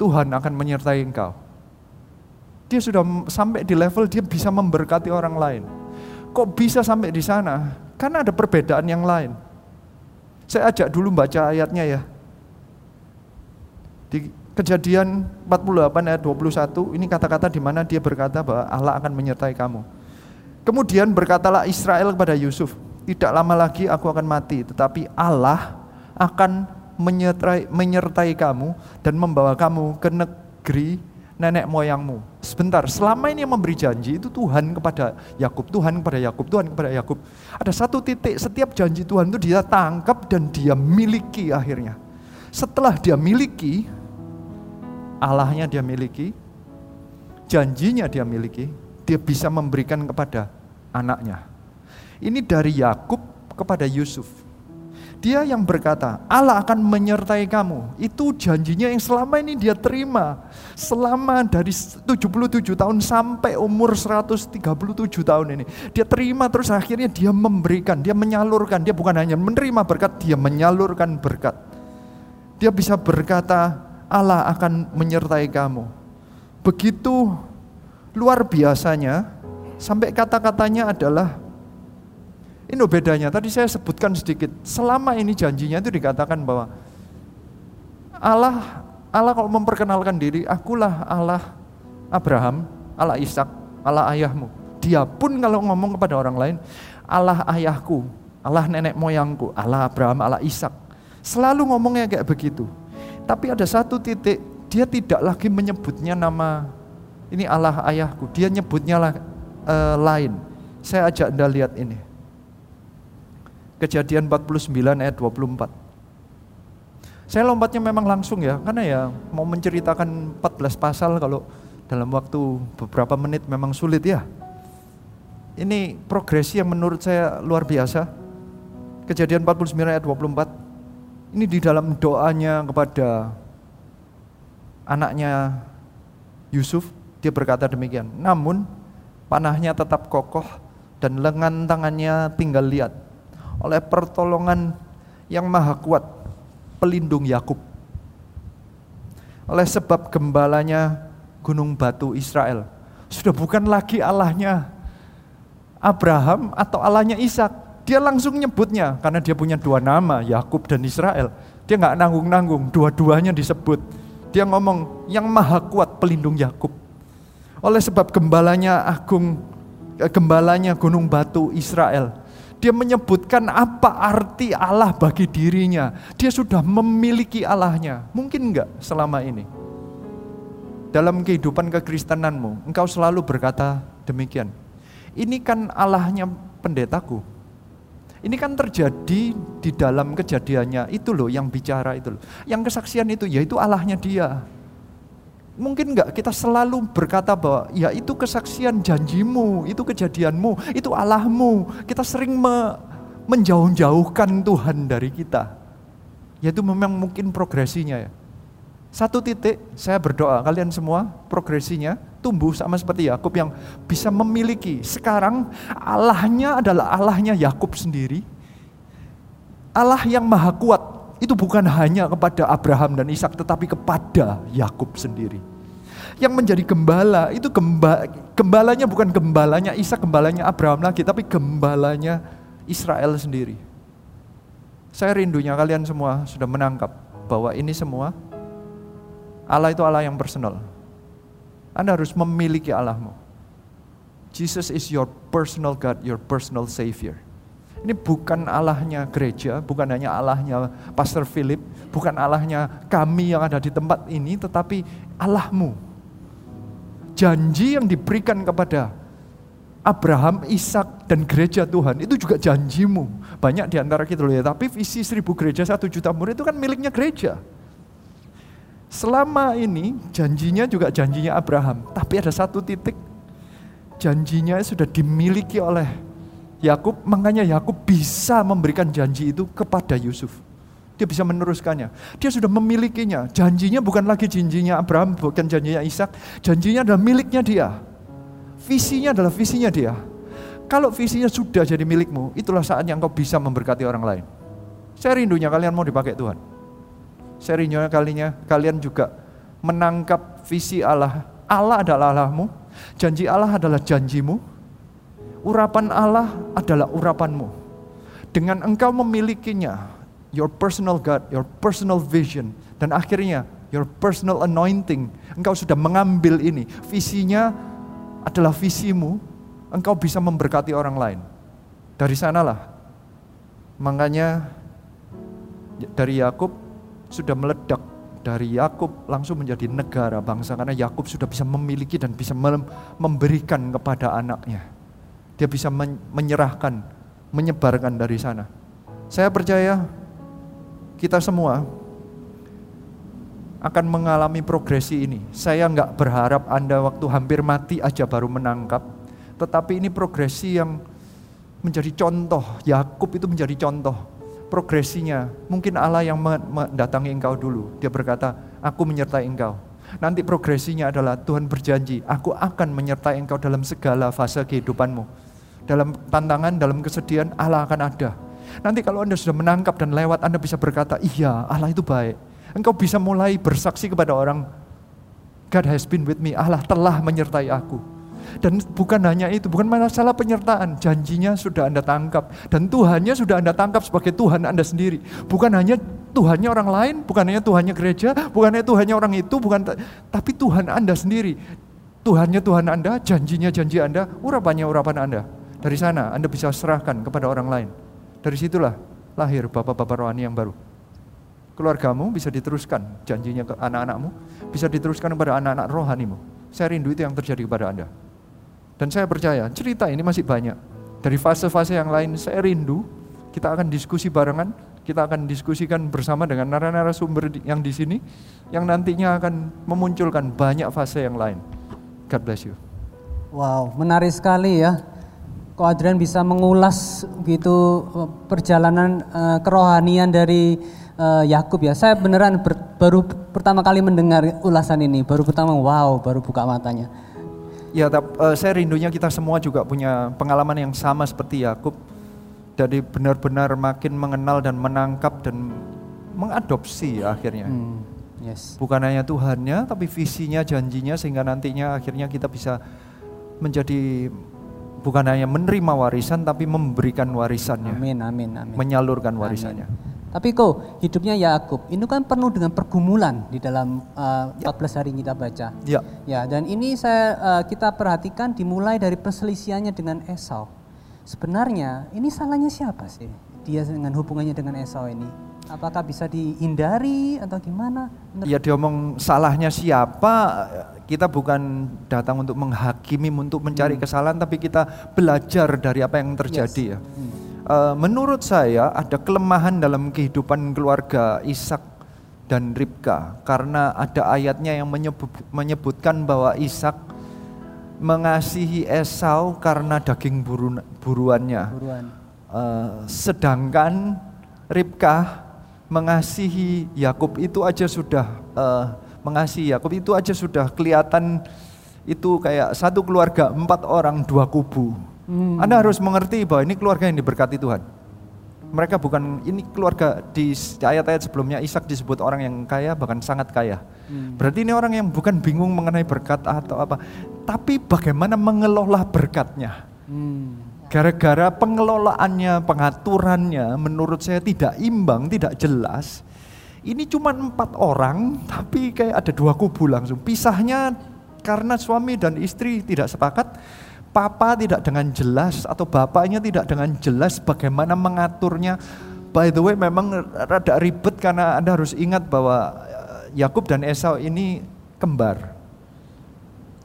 Tuhan akan menyertai engkau. Dia sudah sampai di level dia bisa memberkati orang lain. Kok bisa sampai di sana? Karena ada perbedaan yang lain. Saya ajak dulu baca ayatnya ya. Di kejadian 48 ayat 21, ini kata-kata di mana dia berkata bahwa Allah akan menyertai kamu. Kemudian berkatalah Israel kepada Yusuf, tidak lama lagi aku akan mati, tetapi Allah akan menyertai, menyertai kamu dan membawa kamu ke negeri nenek moyangmu. Sebentar, selama ini yang memberi janji itu Tuhan kepada Yakub, Tuhan kepada Yakub, Tuhan kepada Yakub. Ada satu titik setiap janji Tuhan itu dia tangkap dan dia miliki akhirnya. Setelah dia miliki, Allahnya dia miliki, janjinya dia miliki, dia bisa memberikan kepada anaknya. Ini dari Yakub kepada Yusuf. Dia yang berkata, Allah akan menyertai kamu. Itu janjinya yang selama ini dia terima. Selama dari 77 tahun sampai umur 137 tahun ini. Dia terima terus akhirnya dia memberikan, dia menyalurkan. Dia bukan hanya menerima berkat, dia menyalurkan berkat. Dia bisa berkata, Allah akan menyertai kamu. Begitu luar biasanya, sampai kata-katanya adalah ini bedanya, tadi saya sebutkan sedikit. Selama ini janjinya itu dikatakan bahwa Allah Allah kalau memperkenalkan diri, akulah Allah Abraham, Allah Ishak, Allah ayahmu. Dia pun kalau ngomong kepada orang lain, Allah ayahku, Allah nenek moyangku, Allah Abraham, Allah Ishak. Selalu ngomongnya kayak begitu. Tapi ada satu titik, dia tidak lagi menyebutnya nama ini Allah ayahku. Dia nyebutnya lah, uh, lain. Saya ajak Anda lihat ini. Kejadian 49 ayat 24. Saya lompatnya memang langsung ya, karena ya mau menceritakan 14 pasal kalau dalam waktu beberapa menit memang sulit ya. Ini progresi yang menurut saya luar biasa. Kejadian 49 ayat 24. Ini di dalam doanya kepada anaknya Yusuf, dia berkata demikian. Namun panahnya tetap kokoh dan lengan tangannya tinggal lihat oleh pertolongan yang maha kuat, pelindung Yakub. Oleh sebab gembalanya gunung batu Israel. Sudah bukan lagi Allahnya Abraham atau Allahnya Ishak. Dia langsung nyebutnya karena dia punya dua nama, Yakub dan Israel. Dia nggak nanggung-nanggung, dua-duanya disebut. Dia ngomong yang maha kuat pelindung Yakub. Oleh sebab gembalanya agung, eh, gembalanya gunung batu Israel dia menyebutkan apa arti Allah bagi dirinya. Dia sudah memiliki Allahnya. Mungkin enggak selama ini? Dalam kehidupan kekristenanmu, engkau selalu berkata demikian. Ini kan Allahnya pendetaku. Ini kan terjadi di dalam kejadiannya. Itu loh yang bicara itu loh. Yang kesaksian itu yaitu Allahnya dia. Mungkin enggak kita selalu berkata bahwa ya itu kesaksian janjimu, itu kejadianmu, itu Allahmu. Kita sering me, menjauh-jauhkan Tuhan dari kita. Yaitu memang mungkin progresinya ya. Satu titik saya berdoa kalian semua progresinya tumbuh sama seperti Yakub yang bisa memiliki. Sekarang Allahnya adalah Allahnya Yakub sendiri. Allah yang maha kuat itu bukan hanya kepada Abraham dan Ishak tetapi kepada Yakub sendiri. Yang menjadi gembala itu gemba, gembalanya bukan gembalanya Ishak, gembalanya Abraham lagi, tapi gembalanya Israel sendiri. Saya rindunya kalian semua sudah menangkap bahwa ini semua Allah itu Allah yang personal. Anda harus memiliki Allahmu. Jesus is your personal God, your personal Savior. Ini bukan Allahnya gereja, bukan hanya Allahnya Pastor Philip, bukan Allahnya kami yang ada di tempat ini, tetapi Allahmu. Janji yang diberikan kepada Abraham, Ishak, dan gereja Tuhan itu juga janjimu. Banyak di antara kita loh ya, tapi visi seribu gereja satu juta murid itu kan miliknya gereja. Selama ini janjinya juga janjinya Abraham, tapi ada satu titik janjinya sudah dimiliki oleh Yakub, makanya Yakub bisa memberikan janji itu kepada Yusuf. Dia bisa meneruskannya. Dia sudah memilikinya. Janjinya bukan lagi janjinya Abraham, bukan janjinya Ishak. Janjinya adalah miliknya dia. Visinya adalah visinya dia. Kalau visinya sudah jadi milikmu, itulah saatnya engkau bisa memberkati orang lain. Saya rindunya kalian mau dipakai Tuhan. Saya rindunya kalinya kalian juga menangkap visi Allah. Allah adalah Allahmu, janji Allah adalah janjimu, urapan Allah adalah urapanmu. Dengan engkau memilikinya, your personal God, your personal vision, dan akhirnya your personal anointing, engkau sudah mengambil ini. Visinya adalah visimu, engkau bisa memberkati orang lain. Dari sanalah, makanya dari Yakub sudah meledak dari Yakub langsung menjadi negara bangsa karena Yakub sudah bisa memiliki dan bisa memberikan kepada anaknya. Dia bisa menyerahkan, menyebarkan dari sana. Saya percaya kita semua akan mengalami progresi ini. Saya nggak berharap Anda waktu hampir mati aja baru menangkap, tetapi ini progresi yang menjadi contoh. Yakub itu menjadi contoh progresinya. Mungkin Allah yang mendatangi engkau dulu. Dia berkata, aku menyertai engkau. Nanti progresinya adalah Tuhan berjanji, aku akan menyertai engkau dalam segala fase kehidupanmu. Dalam tantangan, dalam kesedihan, Allah akan ada. Nanti kalau Anda sudah menangkap dan lewat, Anda bisa berkata, iya Allah itu baik. Engkau bisa mulai bersaksi kepada orang, God has been with me, Allah telah menyertai aku. Dan bukan hanya itu, bukan masalah penyertaan, janjinya sudah Anda tangkap. Dan Tuhannya sudah Anda tangkap sebagai Tuhan Anda sendiri. Bukan hanya Tuhannya orang lain, bukan hanya Tuhannya gereja, bukan hanya Tuhannya orang itu, bukan tapi Tuhan Anda sendiri. Tuhannya Tuhan Anda, janjinya janji Anda, urapannya urapan Anda. Dari sana Anda bisa serahkan kepada orang lain. Dari situlah lahir bapak-bapak rohani yang baru. Keluargamu bisa diteruskan janjinya ke anak-anakmu, bisa diteruskan kepada anak-anak rohanimu. Saya rindu itu yang terjadi kepada Anda. Dan saya percaya cerita ini masih banyak. Dari fase-fase yang lain saya rindu, kita akan diskusi barengan, kita akan diskusikan bersama dengan narasumber yang di sini, yang nantinya akan memunculkan banyak fase yang lain. God bless you. Wow, menarik sekali ya. Kok Adrian bisa mengulas gitu eh, perjalanan uh, kerohanian dari uh, Yakub ya. Saya beneran ber, baru pertama kali mendengar ulasan ini, baru pertama wow, baru buka matanya. Ya, uh, saya rindunya kita semua juga punya pengalaman yang sama seperti Yakub. Jadi benar-benar makin mengenal dan menangkap dan mengadopsi ya, akhirnya. Hmm, yes. Bukan hanya Tuhannya, tapi visinya, janjinya sehingga nantinya akhirnya kita bisa menjadi bukan hanya menerima warisan tapi memberikan warisannya. Amin, amin, amin. Menyalurkan warisannya. Amin. Tapi kok hidupnya Yakub ini kan penuh dengan pergumulan di dalam uh, eh, 14 ya. hari kita baca. Ya. Ya, dan ini saya uh, kita perhatikan dimulai dari perselisihannya dengan Esau. Sebenarnya ini salahnya siapa sih? Dia dengan hubungannya dengan Esau ini. Apakah bisa dihindari atau gimana? Menurut ya diomong salahnya siapa? Kita bukan datang untuk menghakimi, untuk mencari hmm. kesalahan, tapi kita belajar dari apa yang terjadi yes. ya. Hmm uh, menurut saya ada kelemahan dalam kehidupan keluarga Ishak dan Ribka karena ada ayatnya yang menyebut, menyebutkan bahwa Ishak mengasihi Esau karena daging buru, buruannya. Buruan. Uh, sedangkan Ribka mengasihi Yakub itu aja sudah uh, mengasihi Yakub itu aja sudah kelihatan itu kayak satu keluarga empat orang dua kubu Hmm. Anda harus mengerti bahwa ini keluarga yang diberkati Tuhan. Mereka bukan ini keluarga di ayat-ayat sebelumnya Ishak disebut orang yang kaya bahkan sangat kaya. Hmm. Berarti ini orang yang bukan bingung mengenai berkat atau apa, tapi bagaimana mengelola berkatnya. Hmm. Gara-gara pengelolaannya, pengaturannya menurut saya tidak imbang, tidak jelas. Ini cuma empat orang, tapi kayak ada dua kubu langsung. Pisahnya karena suami dan istri tidak sepakat, papa tidak dengan jelas atau bapaknya tidak dengan jelas bagaimana mengaturnya. By the way memang rada ribet karena Anda harus ingat bahwa eh, Yakub dan Esau ini kembar.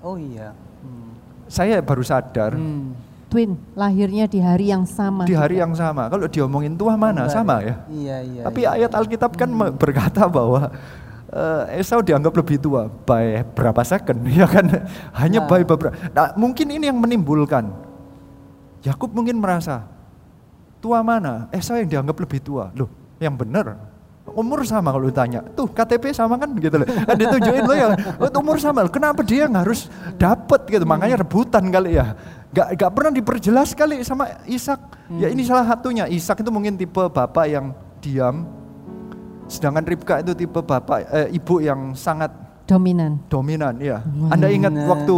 Oh iya. Hmm. Saya baru sadar. Hmm. Twin, lahirnya di hari yang sama. Di hari yang sama. Kalau diomongin tua mana? Kembar. Sama ya? Iya, iya. Tapi iya. ayat Alkitab kan hmm. berkata bahwa uh, Esau dianggap lebih tua by berapa second ya kan? Hanya nah. by beberapa. Nah, mungkin ini yang menimbulkan. Yakub mungkin merasa tua mana? Esau yang dianggap lebih tua. Loh yang benar. Umur sama kalau ditanya. Tuh KTP sama kan? Gitu loh. Kan ditunjukin lo yang oh, umur sama kenapa dia yang harus dapat gitu? Makanya rebutan kali ya. Gak, gak pernah diperjelas kali sama Ishak. Ya ini salah satunya. Ishak itu mungkin tipe bapak yang diam Sedangkan Ribka itu tipe bapak eh, ibu yang sangat dominan. Dominan, ya. Anda ingat waktu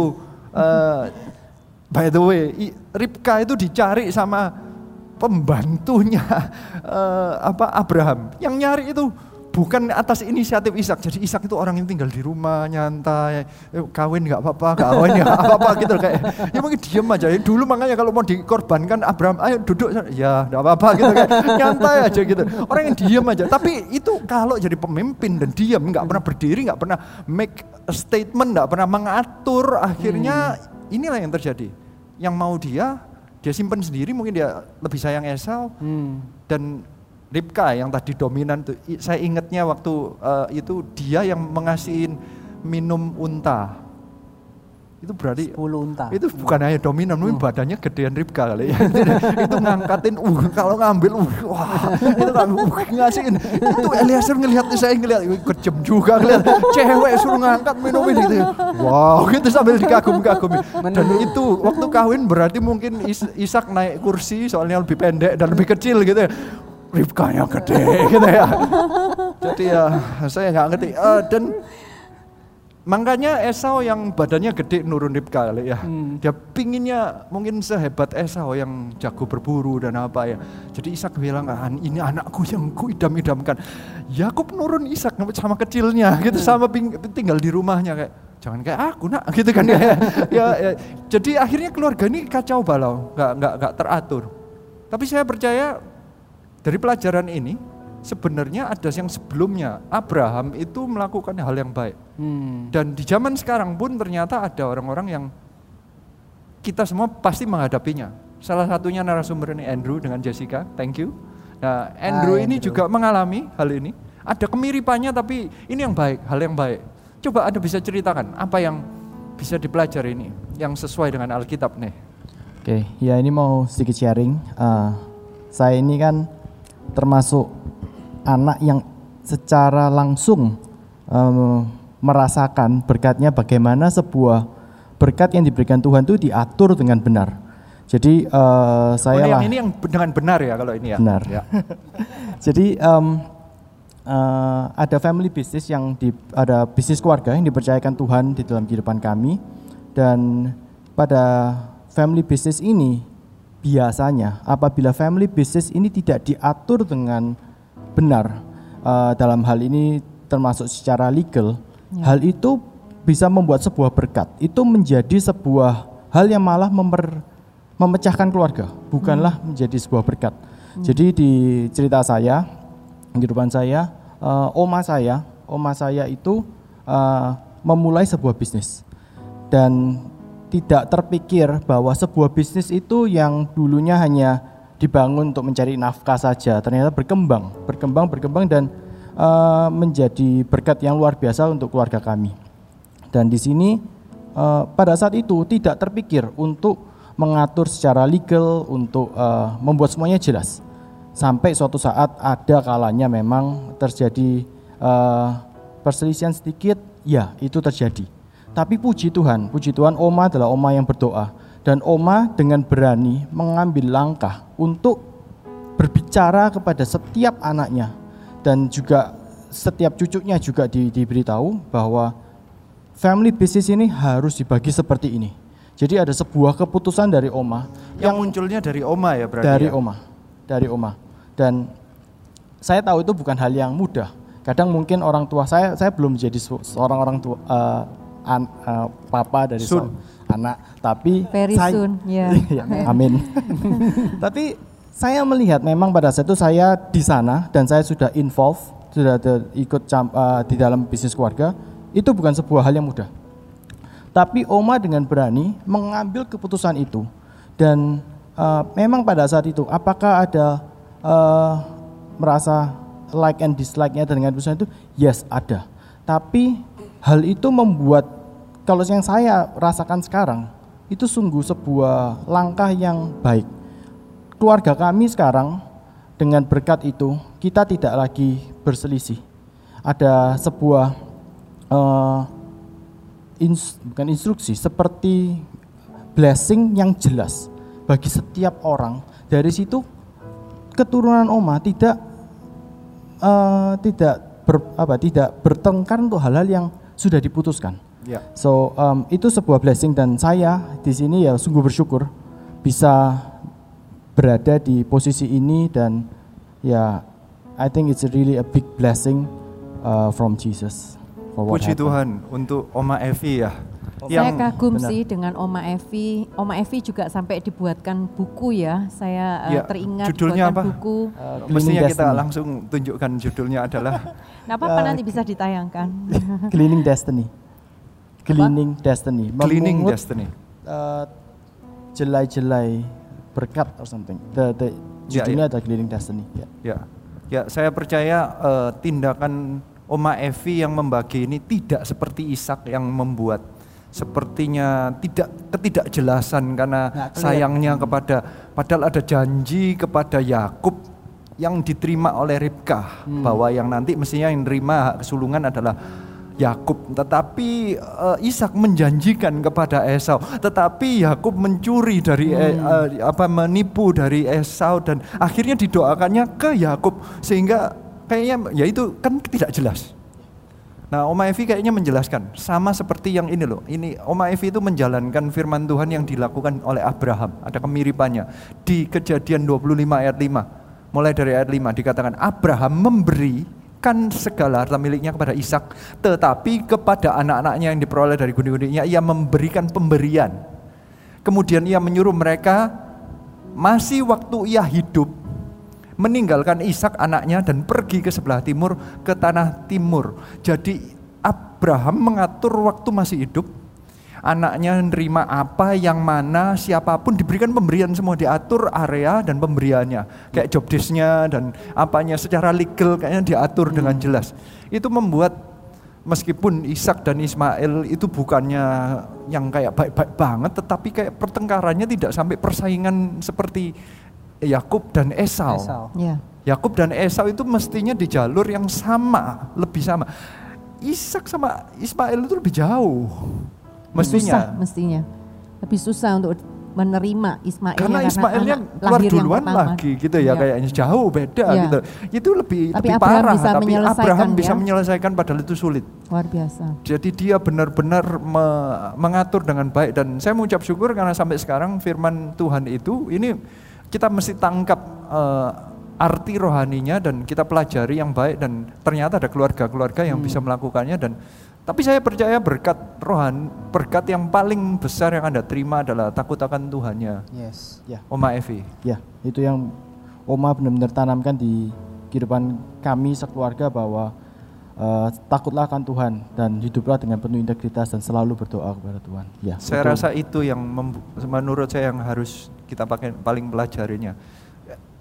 uh, by the way, Ribka itu dicari sama pembantunya uh, apa Abraham. Yang nyari itu bukan atas inisiatif Ishak. Jadi Ishak itu orang yang tinggal di rumah nyantai, eh, kawin nggak apa-apa, kawin nggak apa-apa gitu kayak. Ya mungkin diem aja. Dulu makanya kalau mau dikorbankan Abraham, ayo duduk, ya nggak apa-apa gitu kayak nyantai aja gitu. Orang yang diem aja. Tapi itu kalau jadi pemimpin dan diem, nggak pernah berdiri, nggak pernah make a statement, nggak pernah mengatur, akhirnya hmm. inilah yang terjadi. Yang mau dia, dia simpan sendiri, mungkin dia lebih sayang Esau hmm. dan Ribka yang tadi dominan tuh saya ingatnya waktu uh, itu dia yang mengasihin minum unta itu berarti 10 unta. itu bukan hanya dominan, mungkin badannya gedean Ribka kali ya. itu ngangkatin, uh kalau ngambil, uh, wah itu kan uh, ngasihin. Itu Eliezer ngelihat, saya ngelihat, "Wih, kejem juga ngelihat cewek suruh ngangkat minumin gitu. Wow, gitu sambil dikagum-kagumi. Dan itu waktu kawin berarti mungkin Is- Ishak naik kursi soalnya lebih pendek dan lebih kecil gitu ya. Ribka yang gede gitu ya. Jadi ya saya nggak ngerti. Eh, dan Makanya Esau yang badannya gede nurun Ribka kali ya. Dia pinginnya mungkin sehebat Esau yang jago berburu dan apa ya. Jadi Ishak bilang, ah, ini anakku yang ku idam-idamkan. Yakub nurun Ishak sama kecilnya gitu sama ping- tinggal di rumahnya kayak jangan kayak aku nak gitu kan ya. ya, ya. Jadi akhirnya keluarga ini kacau balau, nggak nggak nggak teratur. Tapi saya percaya dari pelajaran ini sebenarnya ada yang sebelumnya Abraham itu melakukan hal yang baik. Hmm. Dan di zaman sekarang pun ternyata ada orang-orang yang kita semua pasti menghadapinya. Salah satunya narasumber ini Andrew dengan Jessica, thank you. Nah, Andrew Hai, ini Andrew. juga mengalami hal ini. Ada kemiripannya tapi ini yang baik, hal yang baik. Coba Anda bisa ceritakan apa yang bisa dipelajari ini yang sesuai dengan Alkitab nih. Oke, ya ini mau sedikit sharing. Eh, saya ini kan termasuk anak yang secara langsung em, merasakan berkatnya bagaimana sebuah berkat yang diberikan Tuhan itu diatur dengan benar. Jadi eh, saya oh, ini lah yang ini yang dengan benar ya kalau ini ya. Benar. Ya. Jadi em, eh, ada family business yang di, ada bisnis keluarga yang dipercayakan Tuhan di dalam kehidupan kami dan pada family business ini biasanya apabila family business ini tidak diatur dengan benar eh, dalam hal ini termasuk secara legal Ya. hal itu bisa membuat sebuah berkat. Itu menjadi sebuah hal yang malah memper, memecahkan keluarga bukanlah menjadi sebuah berkat. Jadi di cerita saya kehidupan saya eh, oma saya oma saya itu eh, memulai sebuah bisnis. Dan tidak terpikir bahwa sebuah bisnis itu yang dulunya hanya dibangun untuk mencari nafkah saja ternyata berkembang berkembang berkembang dan eh, menjadi berkat yang luar biasa untuk keluarga kami. Dan di sini eh, pada saat itu tidak terpikir untuk mengatur secara legal untuk eh, membuat semuanya jelas. Sampai suatu saat ada kalanya memang terjadi eh, perselisihan sedikit ya itu terjadi tapi puji Tuhan puji Tuhan Oma adalah Oma yang berdoa dan Oma dengan berani mengambil langkah untuk berbicara kepada setiap anaknya dan juga setiap cucunya juga di, diberitahu bahwa family business ini harus dibagi seperti ini. Jadi ada sebuah keputusan dari Oma Yang munculnya dari Oma ya berarti. dari ya? Oma, dari Oma. Dan saya tahu itu bukan hal yang mudah. Kadang mungkin orang tua saya, saya belum menjadi se- seorang orang tua, eh, an- eh, papa dari Soon. anak, tapi Very saya- soon, ya. Ya, amin. tapi saya melihat memang pada saat itu saya di sana dan saya sudah involve, sudah ada ikut eh, di dalam bisnis keluarga, itu bukan sebuah hal yang mudah. Tapi Oma dengan berani mengambil keputusan itu dan eh, memang pada saat itu apakah ada eh, merasa like and dislike-nya dengan keputusan itu? Yes, ada. Tapi hal itu membuat kalau yang saya rasakan sekarang itu sungguh sebuah langkah yang baik. Keluarga kami sekarang dengan berkat itu kita tidak lagi berselisih. Ada sebuah eh, ins- bukan instruksi seperti blessing yang jelas bagi setiap orang dari situ keturunan Oma tidak eh, tidak ber, apa tidak bertengkar untuk hal-hal yang sudah diputuskan. Ya. So um, itu sebuah blessing dan saya di sini ya sungguh bersyukur bisa berada di posisi ini dan ya I think it's really a big blessing uh, from Jesus. For what Puji happened. Tuhan untuk Oma Evi ya. Saya kagum Benar. sih dengan Oma Evi. Oma Evi juga sampai dibuatkan buku ya. Saya eh, Ya, teringat judulnya apa? buku. Mestinya kita Destiny. langsung tunjukkan judulnya adalah Nah, apa-apa Eh, nanti bisa ditayangkan. Cleaning Destiny. Cleaning Destiny. Cleaning Destiny. uh, jelai-jelai berkat or something. The, the Ya, judulnya ya. ada Cleaning Destiny. Ya. Ya, ya saya percaya eh, tindakan Oma Evi yang membagi ini tidak seperti Ishak yang membuat sepertinya tidak ketidakjelasan karena sayangnya kepada padahal ada janji kepada Yakub yang diterima oleh Ribkah Hmm. bahwa yang nanti mestinya yang hak kesulungan adalah Yakub. Tetapi eh, Ishak menjanjikan kepada Esau tetapi Yakub mencuri dari eh, eh, apa menipu dari Esau dan akhirnya didoakannya ke Yakub. Sehingga kayaknya ya itu kan tidak jelas Nah, Oma Evi kayaknya menjelaskan sama seperti yang ini loh. Ini Oma Evi itu menjalankan firman Tuhan yang dilakukan oleh Abraham. Ada kemiripannya di Kejadian 25 ayat 5. Mulai dari ayat 5 dikatakan Abraham memberikan segala harta miliknya kepada Ishak, tetapi kepada anak-anaknya yang diperoleh dari gundi-gundinya ia memberikan pemberian. Kemudian ia menyuruh mereka masih waktu ia hidup meninggalkan Ishak anaknya dan pergi ke sebelah timur ke tanah timur. Jadi Abraham mengatur waktu masih hidup. Anaknya nerima apa, yang mana, siapa pun diberikan pemberian semua diatur area dan pemberiannya. Kayak job desk-nya dan apanya secara legal kayaknya diatur dengan jelas. Itu membuat meskipun Ishak dan Ismail itu bukannya yang kayak baik-baik banget tetapi kayak pertengkarannya tidak sampai persaingan seperti Yakub dan Esau. Esau. Ya. Yakub dan Esau itu mestinya di jalur yang sama, lebih sama. Ishak sama Ismail itu lebih jauh. Susah Mestinya. mestinya. Lebih susah untuk menerima Ismail Karena Ismailnya keluar duluan lagi gitu ya Iya. kayaknya jauh beda Iya. gitu. Itu lebih Tapi lebih Abraham parah bisa tapi menyelesaikan Abraham bisa ya. menyelesaikan padahal itu sulit. Luar biasa. Jadi dia benar-benar me- mengatur dengan baik dan saya mengucap syukur karena sampai sekarang firman Tuhan itu ini kita mesti tangkap eh, arti rohaninya dan kita pelajari yang baik dan ternyata ada keluarga-keluarga yang bisa melakukannya dan tapi saya percaya berkat rohan berkat yang paling besar yang Anda terima adalah takut akan Tuhannya. Yes, ya. Oma Evi. Ya, itu yang Oma benar-benar tanamkan di kehidupan kami sekeluarga bahwa eh, takutlah akan Tuhan dan hiduplah dengan penuh integritas dan selalu berdoa kepada Tuhan. Ya, Saya itu- rasa itu yang menurut saya yang harus kita pakai paling pelajarinya.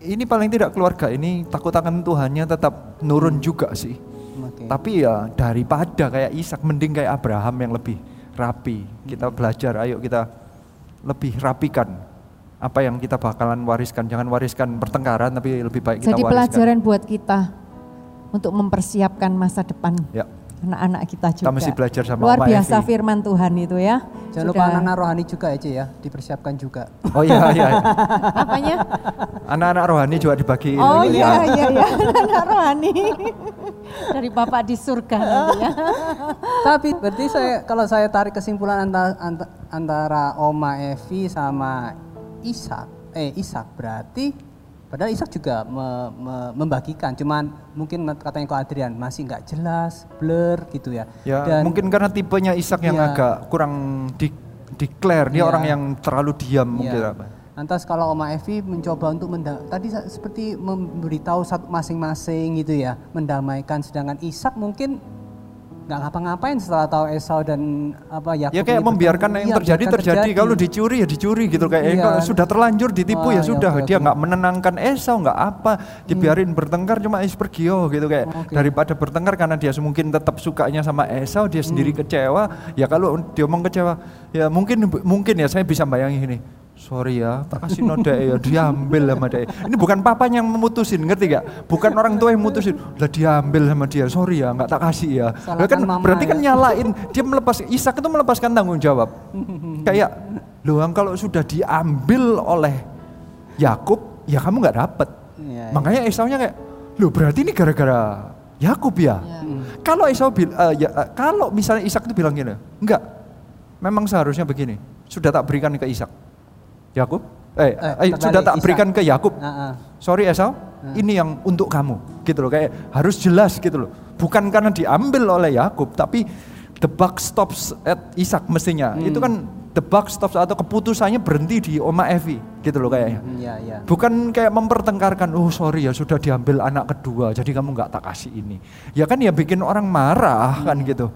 Ini paling tidak keluarga ini takut akan Tuhannya tetap nurun juga sih. Oke. Tapi ya daripada kayak Ishak mending kayak Abraham yang lebih rapi. Kita belajar, ayo kita lebih rapikan apa yang kita bakalan wariskan. Jangan wariskan pertengkaran tapi lebih baik kita Jadi wariskan. pelajaran buat kita untuk mempersiapkan masa depan Ya. anak-anak kita juga. Kita mesti belajar sama Luar Oma biasa Evi. firman Tuhan itu ya. Jangan lupa Sudah- anak-anak rohani juga ya, Ci, ya, dipersiapkan juga. Oh iya iya. Apanya? Anak-anak rohani juga dibagi. Oh ini. iya iya iya anak rohani dari Bapak di surga nanti ya. Tapi berarti saya kalau saya tarik kesimpulan antara antara Oma Evi sama Ishak, eh Ishak berarti padahal Ishak juga me- me- membagikan, cuman mungkin katanya kok Adrian masih nggak jelas, blur gitu ya. Ya, Dan mungkin karena tipenya Ishak yang Iya. agak kurang di, declare, dia Iya. orang yang terlalu diam Iya. mungkin apa. Lantas kalau Oma Evi mencoba untuk menda tadi seperti memberitahu satu masing-masing gitu ya, mendamaikan sedangkan Ishak mungkin nggak ngapa-ngapain setelah tahu Esau dan apa Yakub Ya kayak membiarkan yang Iya, terjadi biarkan terjadi, kalau dicuri ya dicuri gitu. Kayak Iya. kalau sudah terlanjur ditipu Wah, ya sudah. oke, dia nggak menenangkan Esau nggak apa. Dibiarin bertengkar cuma is pergi oh gitu. Kayak Oke. daripada bertengkar karena dia mungkin tetap sukanya sama Esau dia sendiri kecewa ya kalau dia ngomong kecewa ya mungkin mungkin ya saya bisa bayangin ini sorry ya tak kasih noda ya diambil sama dia ini bukan papanya yang memutusin ngerti gak? Bukan orang tua yang memutusin. Lah diambil sama dia. Sorry ya nggak tak kasih ya. Lah kan Salahkan mama berarti kan ya. nyalain. Dia melepas Ishak itu melepaskan tanggung jawab. Kayak luang kalau sudah diambil oleh Yakub ya kamu nggak dapet. Iya, iya. makanya Esaunya kayak loh berarti ini gara-gara Yakub ya? Kalau Esau bil, eh, ya, eh, kalau misalnya Ishak itu bilang gini enggak memang seharusnya begini. Sudah tak berikan ke Ishak Yakub? Eh, eh, terbalik, sudah tak berikan ke Yakub. Ah, ah. sorry Esau ini yang untuk kamu gitu loh kayak harus jelas gitu loh. Bukan karena diambil oleh Yakub tapi the buck stops at Ishak mestinya. Hmm. itu kan the buck stops atau keputusannya berhenti di Oma Evi gitu loh kayaknya. Hmm, Iya, iya. bukan kayak mempertengkarkan oh sorry ya sudah diambil anak kedua jadi kamu nggak tak kasih ini. Ya kan ya bikin orang marah kan gitu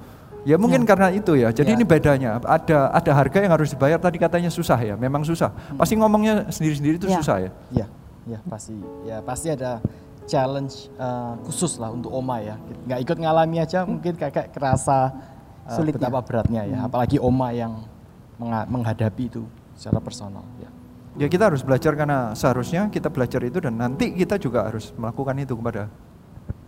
ya mungkin karena itu ya jadi Ya. ini bedanya ada ada harga yang harus dibayar tadi katanya susah ya memang susah pasti ngomongnya sendiri-sendiri itu Ya. susah ya Ya, ya pasti, ya pasti ada challenge eh, khusus lah untuk Oma ya. Nggak ikut ngalami aja mungkin kakak kerasa uh, Sulitnya. betapa beratnya ya, Hmm. apalagi oma yang menghadapi itu secara personal. Ya. Ya kita harus belajar karena seharusnya kita belajar itu dan nanti kita juga harus melakukan itu kepada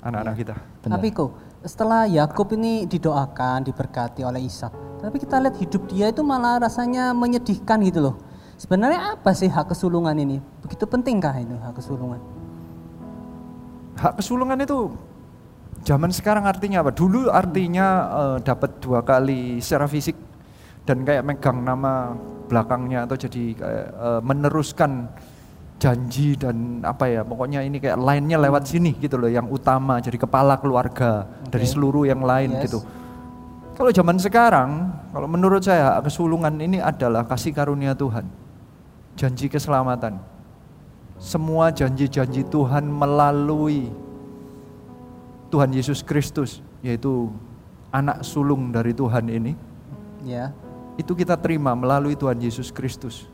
anak-anak kita. Tapi kok setelah Yakub ini didoakan, diberkati oleh Ishak, tapi kita lihat hidup dia itu malah rasanya menyedihkan gitu loh. Sebenarnya apa sih hak kesulungan ini? Begitu pentingkah itu hak kesulungan? Hak kesulungan itu zaman sekarang artinya apa? Dulu artinya eh, dapat dua kali secara fisik dan kayak megang nama belakangnya atau jadi kayak eh, meneruskan janji dan apa ya pokoknya ini kayak lainnya lewat sini gitu loh yang utama jadi kepala keluarga dari seluruh yang lain Yes. gitu. Kalau zaman sekarang, kalau menurut saya kesulungan ini adalah kasih karunia Tuhan. Janji keselamatan. Semua janji-janji Tuhan melalui Tuhan Yesus Kristus, yaitu anak sulung dari Tuhan ini, Ya. itu kita terima melalui Tuhan Yesus Kristus.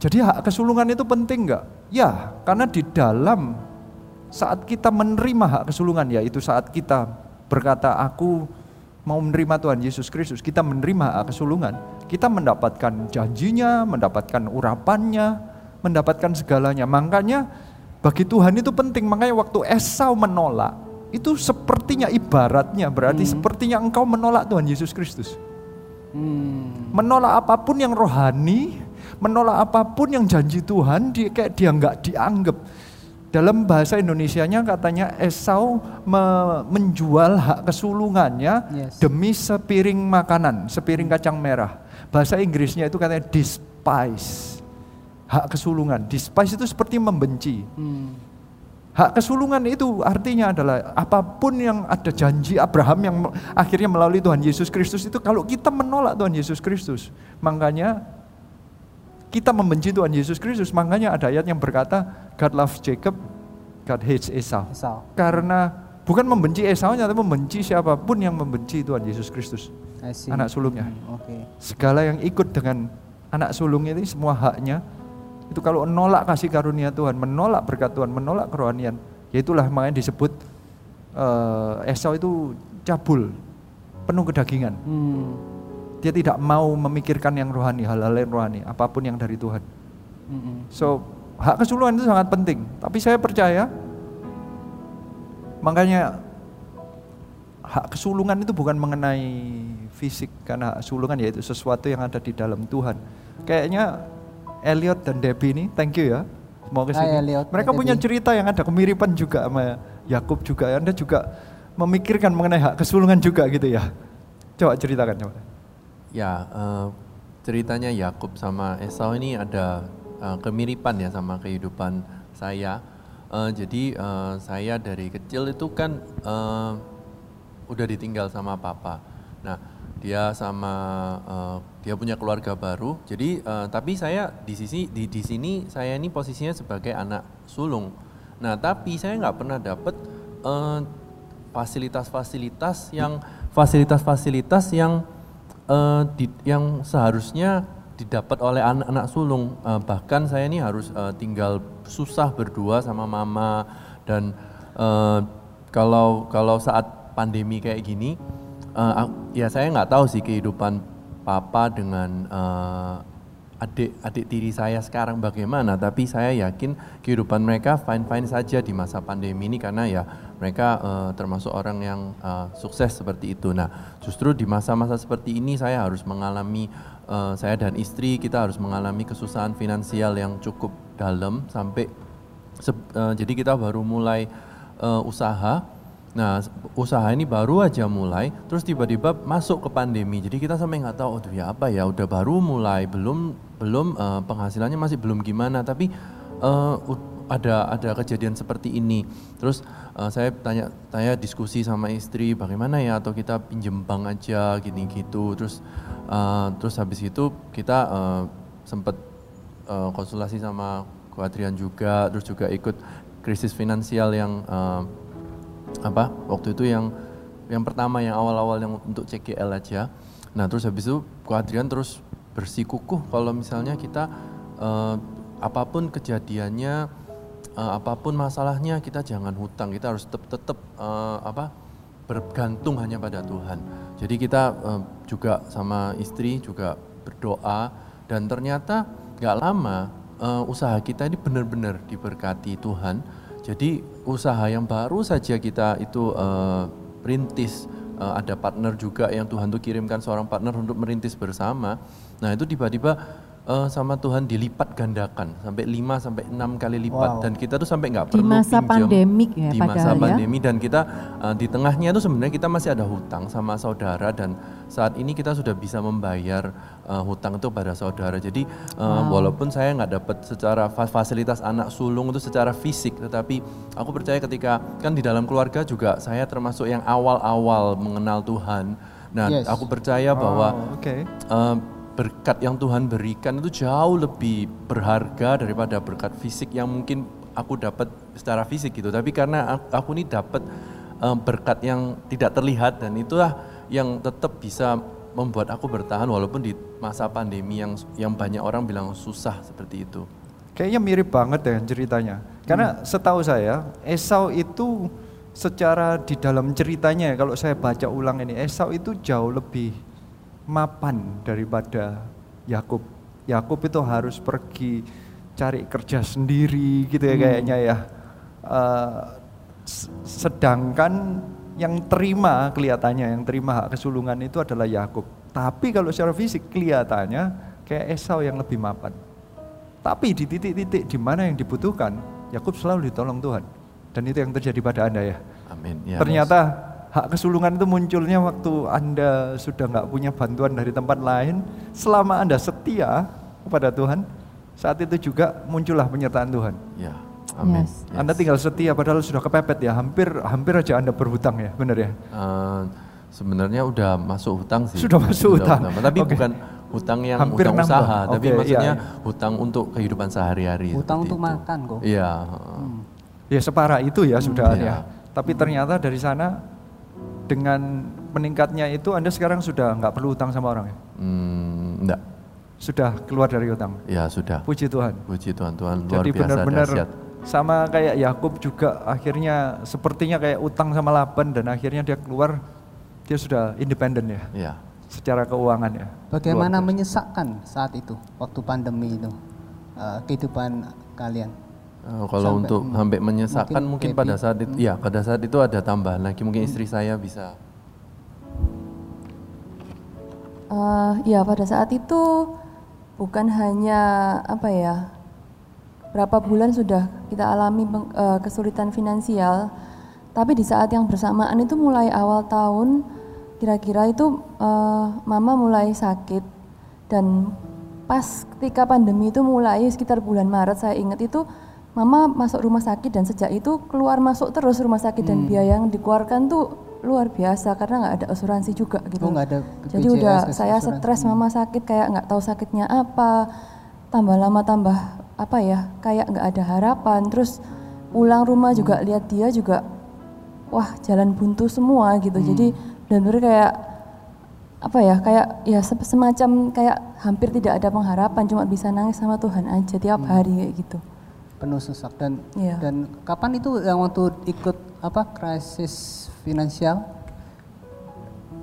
Jadi hak kesulungan itu penting nggak? Ya, karena di dalam saat kita menerima hak kesulungan, yaitu saat kita berkata aku mau menerima Tuhan Yesus Kristus, kita menerima hak kesulungan, kita mendapatkan janjinya, mendapatkan urapannya, mendapatkan segalanya. Makanya bagi Tuhan itu penting, makanya waktu Esau menolak, itu sepertinya ibaratnya berarti sepertinya engkau menolak Tuhan Yesus Kristus. Menolak apa pun yang rohani, menolak apa pun yang janji Tuhan, dia kayak dia nggak dianggap. Dalam bahasa Indonesianya katanya Esau me- menjual hak kesulungannya Yes. demi sepiring makanan, sepiring kacang merah. Bahasa Inggrisnya itu katanya despise. Hak kesulungan, despise itu seperti membenci. Hmm. Hak kesulungan itu artinya adalah apa pun yang ada janji Abraham yang akhirnya melalui Tuhan Yesus Kristus itu kalau kita menolak Tuhan Yesus Kristus, makanya kita membenci Tuhan Yesus Kristus. Makanya ada ayat yang berkata God loves Jacob, God hates Esau. Esau. Karena bukan membenci Esau, tapi membenci siapa pun yang membenci Tuhan Yesus Kristus. Anak sulungnya. Hmm, Oke. Segala yang ikut dengan anak sulung ini semua haknya itu kalau menolak kasih karunia Tuhan, menolak berkat Tuhan, menolak kerohanian, ya itulah makanya disebut eh, Esau itu cabul, penuh kedagingan. Hmm. Dia tidak mau memikirkan yang rohani, hal-hal yang rohani, apa pun yang dari Tuhan. So, hak kesulungan itu sangat penting. Tapi saya percaya, makanya hak kesulungan itu bukan mengenai fisik, karena hak kesulungan yaitu sesuatu yang ada di dalam Tuhan. Kayaknya Elliot dan Debbie ini, thank you ya, mau ke sini. Elliot, Mereka punya Debbie. cerita yang ada kemiripan juga sama Yakub juga. Anda juga memikirkan mengenai hak kesulungan juga gitu ya. Coba ceritakan coba. Ya, eh, ceritanya Yakub sama Esau ini ada eh, kemiripan ya sama kehidupan saya. Eh, jadi eh, saya dari kecil itu kan eh, udah ditinggal sama papa. Nah, dia sama eh, dia punya keluarga baru. Jadi eh, tapi saya di sisi di di sini saya ini posisinya sebagai anak sulung. Nah, tapi saya nggak pernah dapet eh, fasilitas-fasilitas yang fasilitas-fasilitas yang eh, di- yang seharusnya didapat oleh anak-anak sulung. Eh, bahkan saya ini harus eh, tinggal susah berdua sama mama dan eh, kalau kalau saat pandemi kayak gini, ak- ya saya nggak tahu sih kehidupan papa dengan eh, adik adik tiri saya sekarang bagaimana tapi saya yakin kehidupan mereka fine fine saja di masa pandemi ini karena ya mereka eh, termasuk orang yang eh, sukses seperti itu. Nah justru di masa-masa seperti ini saya harus mengalami eh, saya dan istri kita harus mengalami kesusahan finansial yang cukup dalam sampai eh, jadi kita baru mulai eh, usaha. Nah, usaha ini baru aja mulai, terus tiba-tiba masuk ke pandemi. Jadi kita sampai nggak tahu, aduh ya apa ya, udah baru mulai, belum belum eh, penghasilannya masih belum gimana, tapi eh, u- ada ada kejadian seperti ini. Terus eh, saya tanya tanya diskusi sama istri, bagaimana ya atau kita pinjem bank aja gini gitu. Terus eh, terus habis itu kita eh, sempat eh, konsultasi sama Ko Adrian juga, terus juga ikut krisis finansial yang eh, apa waktu itu yang yang pertama yang awal-awal yang untuk CGL aja. Nah terus habis itu Ko Adrian terus bersikukuh kalau misalnya kita eh, apa pun kejadiannya, eh, apa pun masalahnya kita jangan hutang, kita harus tetap tetap eh, apa bergantung hanya pada Tuhan. Jadi kita uh, juga sama istri juga berdoa dan ternyata nggak lama uh, usaha kita ini benar-benar diberkati Tuhan. Jadi usaha yang baru saja kita itu uh, perintis uh, ada partner juga yang Tuhan tuh kirimkan seorang partner untuk merintis bersama. Nah itu tiba-tiba uh, sama Tuhan dilipat gandakan sampai 5 sampai 6 kali lipat Wow. dan kita tuh sampai nggak Di perlu masa pinjam pandemik ya, di masa ya. pandemi dan kita uh, di tengahnya itu sebenarnya kita masih ada hutang sama saudara dan saat ini kita sudah bisa membayar uh, hutang itu pada saudara jadi uh, Wow. walaupun saya nggak dapat secara fa- fasilitas anak sulung itu secara fisik tetapi aku percaya ketika kan di dalam keluarga juga saya termasuk yang awal-awal mengenal Tuhan nah Yes. aku percaya bahwa Oh, oke. uh, berkat yang Tuhan berikan itu jauh lebih berharga daripada berkat fisik yang mungkin aku dapat secara fisik gitu. Tapi karena aku, aku ini dapat uh, berkat yang tidak terlihat dan itulah yang tetap bisa membuat aku bertahan walaupun di masa pandemi yang yang banyak orang bilang susah seperti itu. Kayaknya mirip banget ya ceritanya. Karena setahu saya Esau itu secara di dalam ceritanya kalau saya baca ulang ini Esau itu jauh lebih mapan daripada Yakub. Yakub itu harus pergi cari kerja sendiri gitu ya Hmm. kayaknya ya. S- sedangkan yang terima kelihatannya yang terima hak kesulungan itu adalah Yakub. Tapi kalau secara fisik kelihatannya kayak Esau yang lebih mapan. Tapi di titik-titik di mana yang dibutuhkan, Yakub selalu ditolong Tuhan. Dan itu yang terjadi pada Anda ya. Amin. Ya. Ternyata hak kesulungan itu munculnya waktu Anda sudah nggak punya bantuan dari tempat lain. Selama Anda setia kepada Tuhan, saat itu juga muncullah penyertaan Tuhan. Ya. Amin. Yes. Anda tinggal setia padahal sudah kepepet ya, hampir hampir aja Anda berhutang ya, benar ya? Eh, sebenarnya udah masuk hutang sih. Sudah masuk hutang. Tapi Oke. bukan hutang yang Hampir hutang nambah. usaha, tapi Oke, iya, maksudnya iya. hutang untuk kehidupan sehari-hari. Hutang untuk itu. makan kok. Iya. Ya separah itu ya sudah Iya. ya. Tapi ternyata dari sana dengan meningkatnya itu Anda sekarang sudah nggak perlu hutang sama orang ya? Hmm, enggak. Sudah keluar dari hutang. Ya sudah. Puji Tuhan. Puji Tuhan, Tuhan luar Jadi biasa benar-benar sama kayak Yakub juga akhirnya sepertinya kayak utang sama Laban dan akhirnya dia keluar dia sudah independen ya. Iya. Secara keuangan ya. Bagaimana menyesakkan saat itu waktu pandemi itu eh, kehidupan kalian? Eh, kalau Sampai- untuk hmm, sampai menyesakkan mungkin, happy. pada saat itu, Hmm. ya pada saat itu ada tambahan lagi mungkin istri saya bisa. Eh, ya pada saat itu bukan hanya apa ya berapa bulan sudah kita alami peng- eh, kesulitan finansial, tapi di saat yang bersamaan itu mulai awal tahun kira-kira itu eh, mama mulai sakit dan pas ketika pandemi itu mulai sekitar bulan Maret saya ingat itu mama masuk rumah sakit dan sejak itu keluar masuk terus rumah sakit dan Hmm. biaya yang dikeluarkan tuh luar biasa karena nggak ada asuransi juga gitu. Oh, ada Jadi udah asuransi. saya stres mama sakit kayak nggak tahu sakitnya apa, tambah lama tambah apa ya kayak nggak ada harapan. Terus pulang rumah juga lihat dia juga wah jalan buntu semua gitu. Jadi benar-benar kayak apa ya kayak ya se- semacam kayak hampir tidak ada pengharapan cuma bisa nangis sama Tuhan aja tiap hari kayak gitu. Penuh sesak dan Iya. dan kapan itu yang waktu ikut apa krisis finansial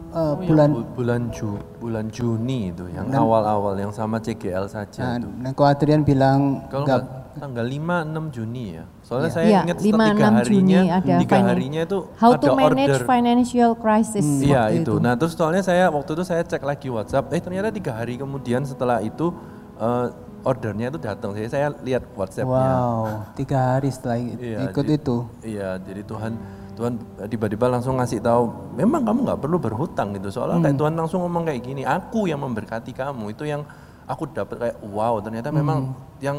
Eh, Oh, yang bulan bu- bulan Ju, bulan Juni itu yang Dan- awal-awal yang sama CGL saja nah, itu. dan kok Adrian bilang Kalau nggak tanggal 5 6 Juni ya. Soalnya Iya. saya Iya, ingat 5, tiga 6 harinya Juni ada tiga finan- harinya itu How ada to manage order. financial crisis Iya waktu itu. Nah terus soalnya saya waktu itu saya cek lagi WhatsApp, eh ternyata tiga hari kemudian setelah itu eh, ordernya itu datang. Jadi saya lihat WhatsAppnya. wow tiga hari setelah Iya, ikut itu Iya, jadi Tuhan Tuhan tiba-tiba langsung ngasih tahu, memang kamu nggak perlu berhutang gitu. Soalnya kayak Hmm. Tuhan langsung ngomong kayak gini, aku yang memberkati kamu. Itu yang aku dapat kayak wow, ternyata memang Hmm. yang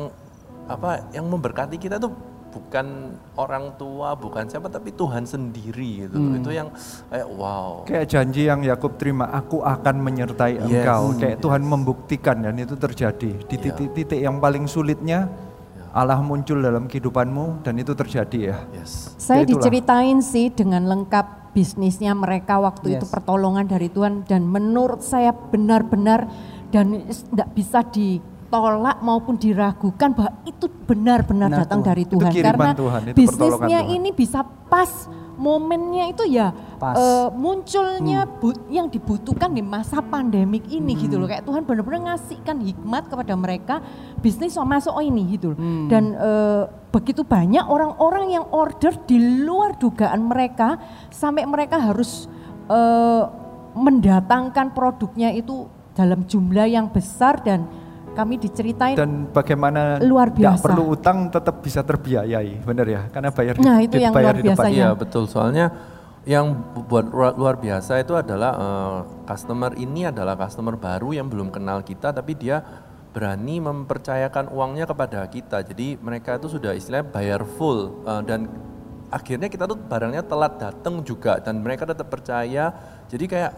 apa yang memberkati kita tuh bukan orang tua, bukan siapa tapi Tuhan sendiri gitu. Hmm. Itu yang kayak wow. Kayak janji yang Yakub terima, aku akan menyertai Yes. engkau. Kayak Tuhan membuktikan dan itu terjadi. Di titik-titik yang paling sulitnya, Allah muncul dalam kehidupanmu dan itu terjadi ya. Saya Ya itulah. diceritain sih dengan lengkap bisnisnya mereka waktu itu Yes. pertolongan dari Tuhan dan menurut saya benar-benar dan tidak bisa ditolak maupun diragukan bahwa itu benar-benar Benar datang Tuhan. dari Tuhan karena Tuhan, itu bisnisnya Tuhan. ini bisa pas momennya itu ya Pas. eh, munculnya bu- yang dibutuhkan di masa pandemik ini Hmm. gitu loh kayak Tuhan benar-benar ngasihkan hikmat kepada mereka bisnis so masuk oh ini gitu loh. Hmm. dan eh, begitu banyak orang-orang yang order di luar dugaan mereka sampai mereka harus eh, mendatangkan produknya itu dalam jumlah yang besar dan kami diceritain Dan bagaimana Luar biasa. perlu utang tetap bisa terbiayai, benar ya? Karena bayar di, Nah, itu yang luar di depan. biasanya. Iya betul, soalnya yang bu- buat luar, luar biasa itu adalah eh, customer ini adalah customer baru yang belum kenal kita tapi dia berani mempercayakan uangnya kepada kita. Jadi mereka itu sudah istilahnya bayar full eh, dan akhirnya kita tuh barangnya telat datang juga dan mereka tetap percaya. Jadi kayak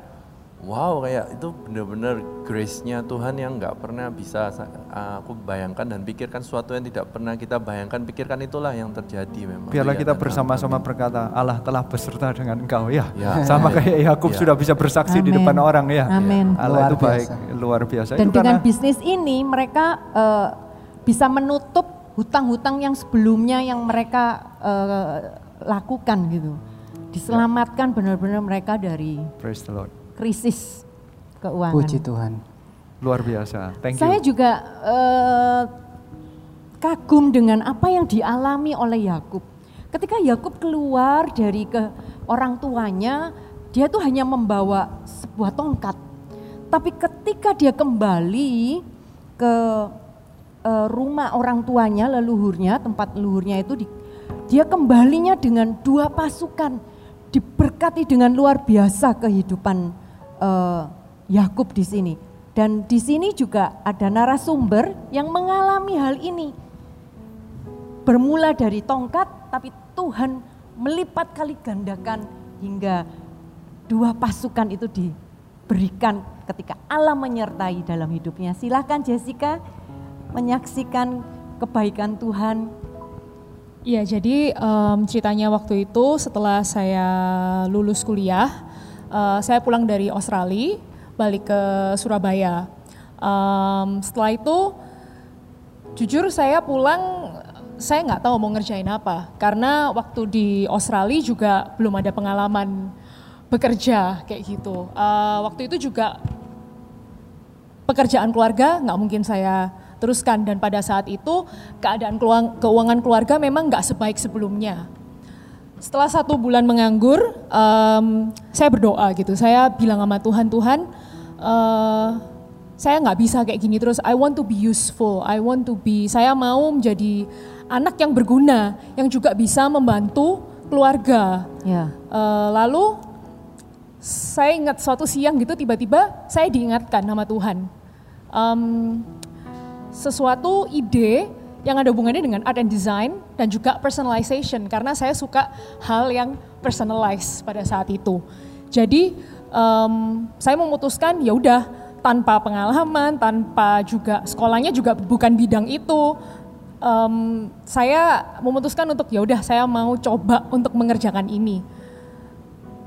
wow kayak itu benar-benar grace-nya Tuhan yang nggak pernah bisa sa- aku bayangkan dan pikirkan sesuatu yang tidak pernah kita bayangkan pikirkan itulah yang terjadi memang. Biarlah Iya, kita dan bersama-sama berkata Allah telah beserta dengan engkau ya. Ya. Sama Ya. kayak Yakub Ya. sudah bisa bersaksi di Amin. depan orang ya. Amin. Allah Luar itu baik, biasa. luar biasa. Dan itu dengan karena bisnis ini mereka eh, bisa menutup hutang-hutang yang sebelumnya yang mereka eh, lakukan gitu. Diselamatkan benar-benar mereka dari praise the Lord. Krisis keuangan. Puji Tuhan. Luar biasa. Thank you. Saya juga eh, kagum dengan apa yang dialami oleh Yakub. Ketika Yakub keluar dari ke orang tuanya, dia tuh hanya membawa sebuah tongkat. Tapi ketika dia kembali ke eh, rumah orang tuanya, leluhurnya, tempat leluhurnya itu, di- dia kembalinya dengan dua pasukan, diberkati dengan luar biasa kehidupan eh, Yakub di sini. Dan di sini juga ada narasumber yang mengalami hal ini. Bermula dari tongkat, tapi Tuhan melipat kali gandakan hingga dua pasukan itu diberikan ketika Allah menyertai dalam hidupnya. Silakan Jessica menyaksikan kebaikan Tuhan. Iya, jadi em, ceritanya waktu itu setelah saya lulus kuliah, eh, saya pulang dari Australia, balik ke Surabaya. Em, setelah itu, jujur saya pulang, saya nggak tahu mau ngerjain apa, karena waktu di Australia juga belum ada pengalaman bekerja kayak gitu. Eh, waktu itu juga pekerjaan keluarga nggak mungkin saya teruskan dan pada saat itu keadaan keuangan keluarga memang nggak sebaik sebelumnya. Setelah satu bulan menganggur, em, saya berdoa gitu. Saya bilang sama Tuhan, Tuhan, eh, saya nggak bisa kayak gini terus. I want to be useful. I want to be. Saya mau menjadi anak yang berguna, yang juga bisa membantu keluarga. Ya. Eh, lalu saya ingat suatu siang gitu tiba-tiba saya diingatkan sama Tuhan. Em, sesuatu ide yang ada hubungannya dengan art and design dan juga personalization karena saya suka hal yang personalized pada saat itu. Jadi em, saya memutuskan ya udah tanpa pengalaman, tanpa juga sekolahnya juga bukan bidang itu. em, saya memutuskan untuk ya udah saya mau coba untuk mengerjakan ini.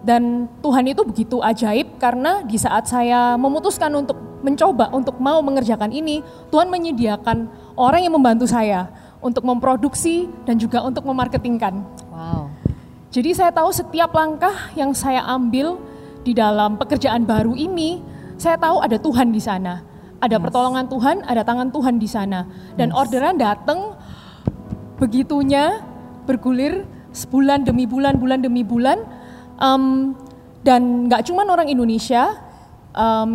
Dan Tuhan itu begitu ajaib karena di saat saya memutuskan untuk mencoba untuk mau mengerjakan ini, Tuhan menyediakan orang yang membantu saya untuk memproduksi dan juga untuk memarketingkan. Wow. Jadi saya tahu setiap langkah yang saya ambil di dalam pekerjaan baru ini, saya tahu ada Tuhan di sana. Ada pertolongan Tuhan, ada tangan Tuhan di sana. Dan orderan datang begitunya bergulir sebulan demi bulan, bulan demi bulan. Em, dan nggak cuma orang Indonesia em,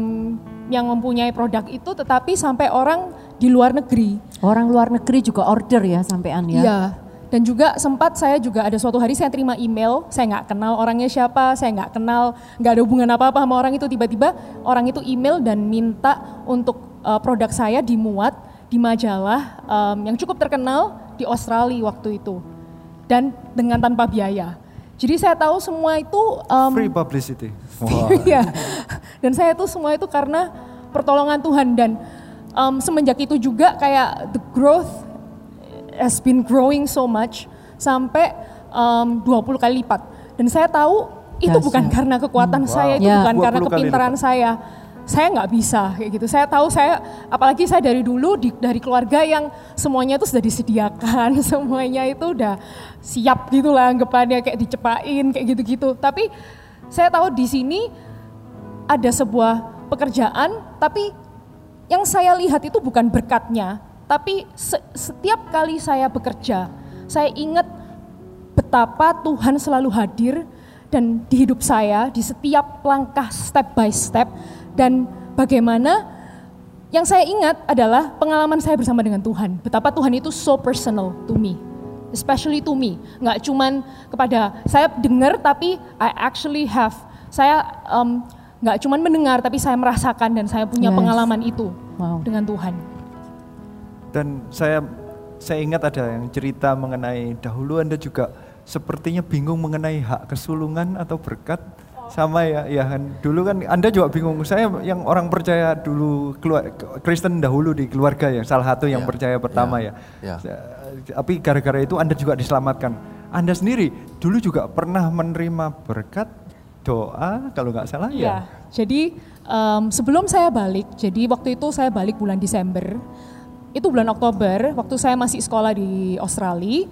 yang mempunyai produk itu, tetapi sampai orang di luar negeri. Orang luar negeri juga order ya sampean ya. Iya. Dan juga sempat saya juga ada suatu hari saya terima email, saya nggak kenal orangnya siapa, saya nggak kenal, nggak ada hubungan apa-apa sama orang itu. Tiba-tiba orang itu email dan minta untuk uh, produk saya dimuat di majalah um, yang cukup terkenal di Australia waktu itu. Dan dengan tanpa biaya. Jadi saya tahu semua itu um, Free publicity. Iya. Dan saya itu semua itu karena pertolongan Tuhan dan um, semenjak itu juga kayak the growth has been growing so much sampai um, 20 kali lipat. Dan saya tahu itu bukan karena kekuatan Hmm. saya, itu. Ya. bukan karena 20 kali kepintaran saya. saya nggak bisa kayak gitu. Saya tahu saya, apalagi saya dari dulu di, dari keluarga yang semuanya itu sudah disediakan, semuanya itu udah siap gitu lah anggapannya kayak dicepain kayak gitu-gitu. Tapi saya tahu di sini ada sebuah pekerjaan, tapi yang saya lihat itu bukan berkatnya, tapi se setiap kali saya bekerja, saya ingat betapa Tuhan selalu hadir dan di hidup saya di setiap langkah step by step dan bagaimana yang saya ingat adalah pengalaman saya bersama dengan Tuhan. Betapa Tuhan itu so personal to me. Especially to me. Nggak cuman kepada saya dengar tapi I actually have. Saya um, nggak cuman mendengar tapi saya merasakan dan saya punya yes. pengalaman itu wow. dengan Tuhan. Dan saya saya ingat ada yang cerita mengenai dahulu Anda juga sepertinya bingung mengenai hak kesulungan atau berkat sama ya, ya kan. Dulu kan Anda juga bingung. Saya yang orang percaya dulu keluar Kristen dahulu di keluarga ya, salah satu yang ya, percaya pertama ya. ya. ya. Tapi gara-gara itu Anda juga diselamatkan. Anda sendiri dulu juga pernah menerima berkat doa kalau nggak salah ya. ya. Jadi um, sebelum saya balik, jadi waktu itu saya balik bulan Desember. Itu bulan Oktober, waktu saya masih sekolah di Australia.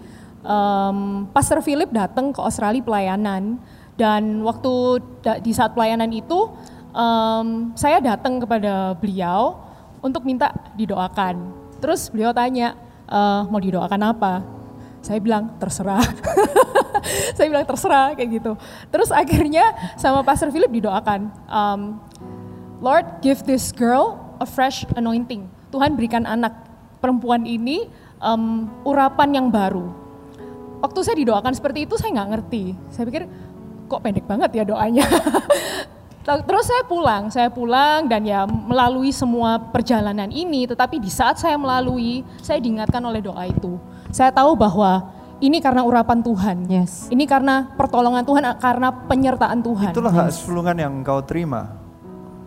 Um, Pastor Philip datang ke Australia pelayanan dan waktu di saat pelayanan itu, um, saya datang kepada beliau untuk minta didoakan. Terus beliau tanya, e, mau didoakan apa? Saya bilang terserah. saya bilang terserah kayak gitu. Terus akhirnya sama Pastor Philip didoakan, um, Lord give this girl a fresh anointing. Tuhan berikan anak perempuan ini um, urapan yang baru. Waktu saya didoakan seperti itu saya nggak ngerti. Saya pikir kok pendek banget ya doanya. Terus saya pulang, saya pulang dan ya melalui semua perjalanan ini, tetapi di saat saya melalui, saya diingatkan oleh doa itu. Saya tahu bahwa ini karena urapan Tuhan. Yes. Ini karena pertolongan Tuhan, karena penyertaan Tuhan. Itulah yes. hak sulungan yang engkau terima.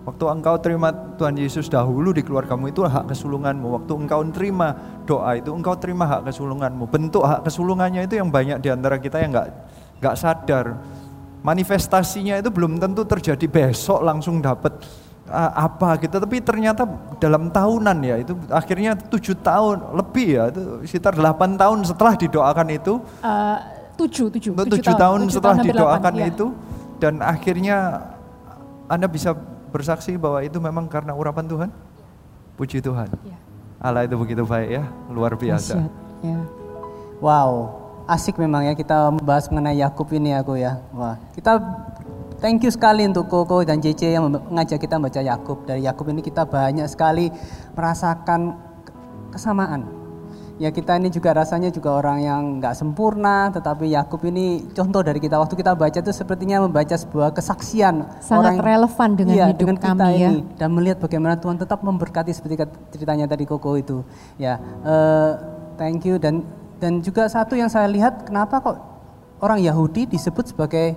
Waktu engkau terima Tuhan Yesus dahulu di keluargamu itu hak kesulunganmu. Waktu engkau terima doa itu engkau terima hak kesulunganmu. Bentuk hak kesulungannya itu yang banyak di antara kita yang nggak nggak sadar manifestasinya itu belum tentu terjadi besok langsung dapat apa gitu tapi ternyata dalam tahunan ya itu akhirnya tujuh tahun lebih ya itu sekitar delapan tahun setelah didoakan itu uh, tujuh tujuh tujuh, tujuh tahun, tahun setelah tahun didoakan 8, iya. itu ya. dan akhirnya anda bisa bersaksi bahwa itu memang karena urapan Tuhan puji Tuhan ya. Allah itu begitu baik ya luar biasa ya. wow asik memang ya kita membahas mengenai Yakub ini aku ya. Wah, kita thank you sekali untuk Koko dan JC yang mengajak kita membaca Yakub. Dari Yakub ini kita banyak sekali merasakan kesamaan. Ya kita ini juga rasanya juga orang yang nggak sempurna, tetapi Yakub ini contoh dari kita waktu kita baca itu sepertinya membaca sebuah kesaksian sangat orang, relevan dengan iya, hidup dengan kami kita ya. ini dan melihat bagaimana Tuhan tetap memberkati seperti ceritanya tadi Koko itu. Ya, uh, thank you dan dan juga satu yang saya lihat, kenapa kok orang Yahudi disebut sebagai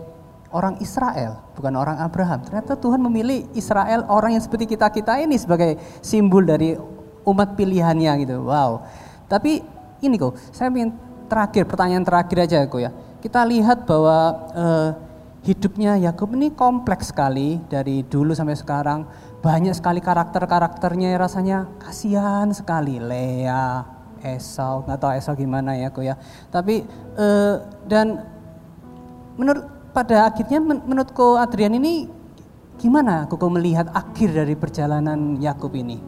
orang Israel, bukan orang Abraham. Ternyata Tuhan memilih Israel, orang yang seperti kita-kita ini sebagai simbol dari umat pilihannya gitu. Wow. Tapi ini kok, saya ingin terakhir, pertanyaan terakhir aja kok ya. Kita lihat bahwa uh, hidupnya Yakub ini kompleks sekali dari dulu sampai sekarang. Banyak sekali karakter-karakternya rasanya kasihan sekali. Lea, Esau, nggak tahu Esau gimana ya kok ya. Tapi uh, dan menurut pada akhirnya men, menurutku Adrian ini gimana kok melihat akhir dari perjalanan Yakub ini?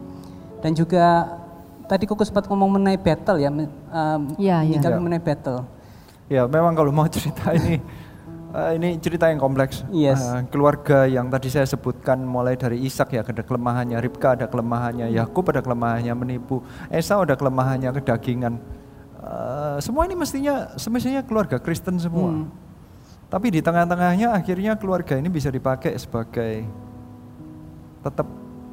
Dan juga tadi kok sempat ngomong mengenai battle ya, um, ya, ya. mengenai battle. Ya memang kalau mau cerita ini Uh, ini cerita yang kompleks. Yes. Uh, keluarga yang tadi saya sebutkan mulai dari Ishak ya ada kelemahannya, Ribka ada kelemahannya, Yakub ada kelemahannya menipu, Esau ada kelemahannya kedagingan. Uh, semua ini mestinya semestinya keluarga Kristen semua. Hmm. Tapi di tengah-tengahnya akhirnya keluarga ini bisa dipakai sebagai tetap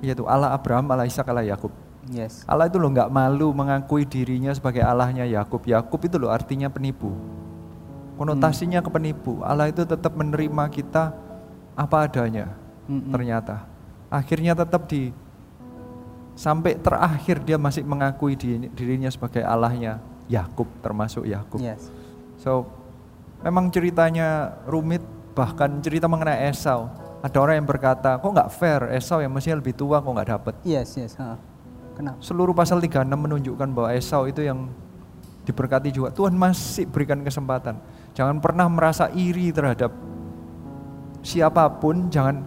yaitu Allah Abraham, Allah Ishak, Allah Yakub. Yes. Allah itu loh nggak malu mengakui dirinya sebagai Allahnya Yakub. Yakub itu loh artinya penipu konotasinya hmm. ke penipu. Allah itu tetap menerima kita apa adanya. Hmm. Ternyata akhirnya tetap di sampai terakhir dia masih mengakui dirinya sebagai Allahnya Yakub termasuk Yakub. Yes. So memang ceritanya rumit bahkan cerita mengenai Esau Ada orang yang berkata, kok nggak fair, Esau yang mestinya lebih tua kok nggak dapat. Yes, yes. ha. Kenapa? Seluruh pasal 36 menunjukkan bahwa Esau itu yang diberkati juga. Tuhan masih berikan kesempatan. Jangan pernah merasa iri terhadap siapa pun, jangan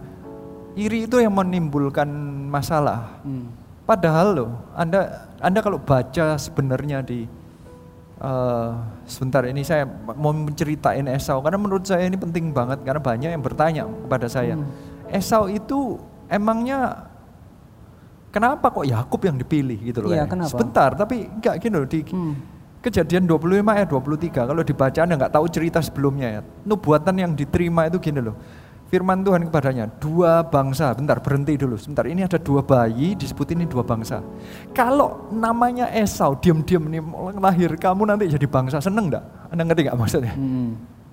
iri itu yang menimbulkan masalah. Hmm. Padahal loh, Anda Anda kalau baca sebenarnya di eh, sebentar ini saya mau menceritain Esau karena menurut saya ini penting banget karena banyak yang bertanya kepada saya. Hmm. Esau itu emangnya kenapa kok Yakub yang dipilih gitu loh Iya, kayaknya. kenapa? Sebentar, tapi enggak gini loh di Kejadian 25 ayat 23 kalau dibaca Anda nggak tahu cerita sebelumnya ya. Nubuatan yang diterima itu gini loh. Firman Tuhan kepadanya, dua bangsa, bentar berhenti dulu, sebentar ini ada dua bayi, disebut ini dua bangsa. Kalau namanya Esau, diam-diam nih lahir, kamu nanti jadi bangsa, seneng enggak? Anda ngerti nggak maksudnya?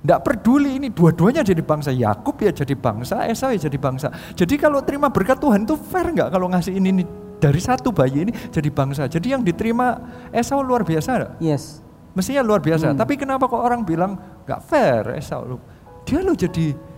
Enggak peduli ini dua-duanya jadi bangsa, Yakub ya jadi bangsa, Esau ya jadi bangsa. Jadi kalau terima berkat Tuhan itu fair nggak kalau ngasih ini nih dari satu bayi ini jadi bangsa. Jadi yang diterima Esau luar biasa enggak? Yes. Mestinya luar biasa. Hmm. Tapi kenapa kok orang bilang nggak fair Esau lu? Dia lo jadi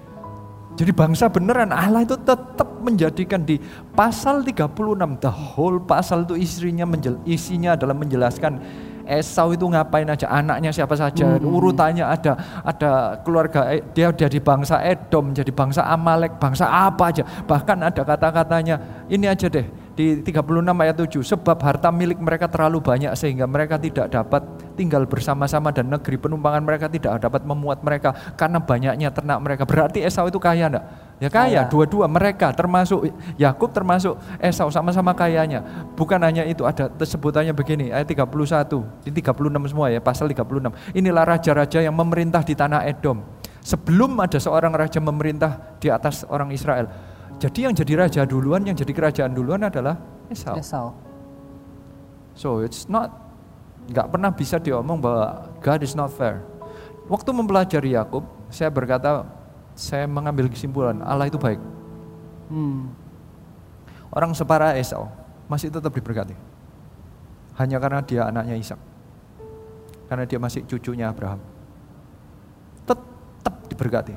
jadi bangsa beneran Allah itu tetap menjadikan di pasal 36 the whole pasal itu istrinya isinya adalah menjelaskan Esau itu ngapain aja anaknya siapa saja Hmm. urutannya ada ada keluarga E- dia jadi bangsa Edom jadi bangsa Amalek bangsa apa aja bahkan ada kata-katanya ini aja deh di 36 ayat 7 sebab harta milik mereka terlalu banyak sehingga mereka tidak dapat tinggal bersama-sama dan negeri penumpangan mereka tidak dapat memuat mereka karena banyaknya ternak mereka berarti Esau itu kaya enggak? Ya kaya Kaya. dua-dua mereka termasuk Yakub termasuk Esau sama-sama kayanya bukan hanya itu ada sebutannya begini ayat 31 di 36 semua ya pasal 36 inilah raja-raja yang memerintah di tanah Edom sebelum ada seorang raja memerintah di atas orang Israel jadi yang jadi raja duluan yang jadi kerajaan duluan adalah Esau Esau. So it's not nggak pernah bisa diomong bahwa God is not fair. Waktu mempelajari Yakub, saya berkata saya mengambil kesimpulan Allah itu baik. Hmm. Orang separa Esau masih tetap diberkati. Hanya karena dia anaknya Ishak. Karena dia masih cucunya Abraham. Tetap diberkati.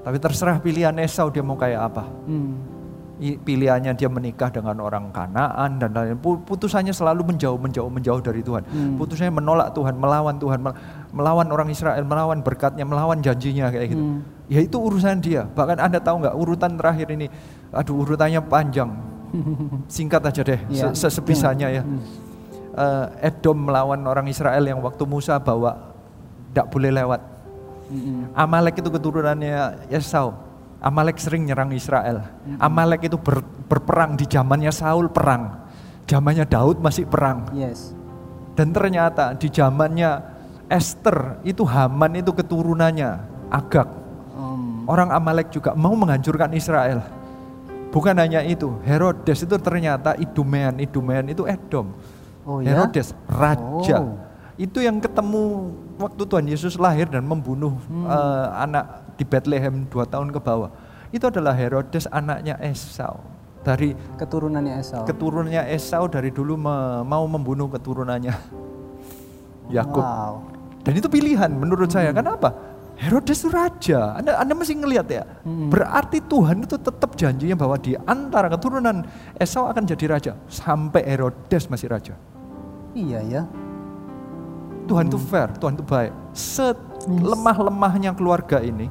Tapi terserah pilihan Esau dia mau kayak apa. Hmm. Pilihannya dia menikah dengan orang Kanaan dan lain-lain. Pu- Putusannya selalu menjauh, menjauh, menjauh dari Tuhan. Hmm. Putusannya menolak Tuhan, melawan Tuhan, mel- melawan orang Israel, melawan berkatnya, melawan janjinya kayak gitu. Hmm. Ya itu urusan dia. Bahkan anda tahu nggak urutan terakhir ini, aduh urutannya panjang. Singkat aja deh, sesebisanya ya. Hmm. Eh, Edom melawan orang Israel yang waktu Musa bawa tidak boleh lewat. Hmm. Amalek itu keturunannya Esau. Amalek sering nyerang Israel. Amalek itu ber- berperang di zamannya Saul perang. Zamannya Daud masih perang. Yes. Dan ternyata di zamannya Esther itu Haman itu keturunannya Agag. Orang Amalek juga mau menghancurkan Israel. Bukan hanya itu, Herodes itu ternyata Idumean, Idumean itu Edom. Oh ya? Herodes raja. Oh. Itu yang ketemu waktu Tuhan Yesus lahir dan membunuh Hmm. eh, anak di Bethlehem dua tahun ke bawah. Itu adalah Herodes anaknya Esau. Dari keturunannya Esau. keturunannya Esau dari dulu me- mau membunuh keturunannya Yakub. Wow. Dan itu pilihan menurut saya. Kenapa? Herodes itu raja. Anda, Anda mesti ngelihat ya. Berarti Tuhan itu tetap janjinya bahwa di antara keturunan Esau akan jadi raja. Sampai Herodes masih raja. Iya ya. Tuhan itu fair, Tuhan itu baik. Selemah-lemahnya keluarga ini,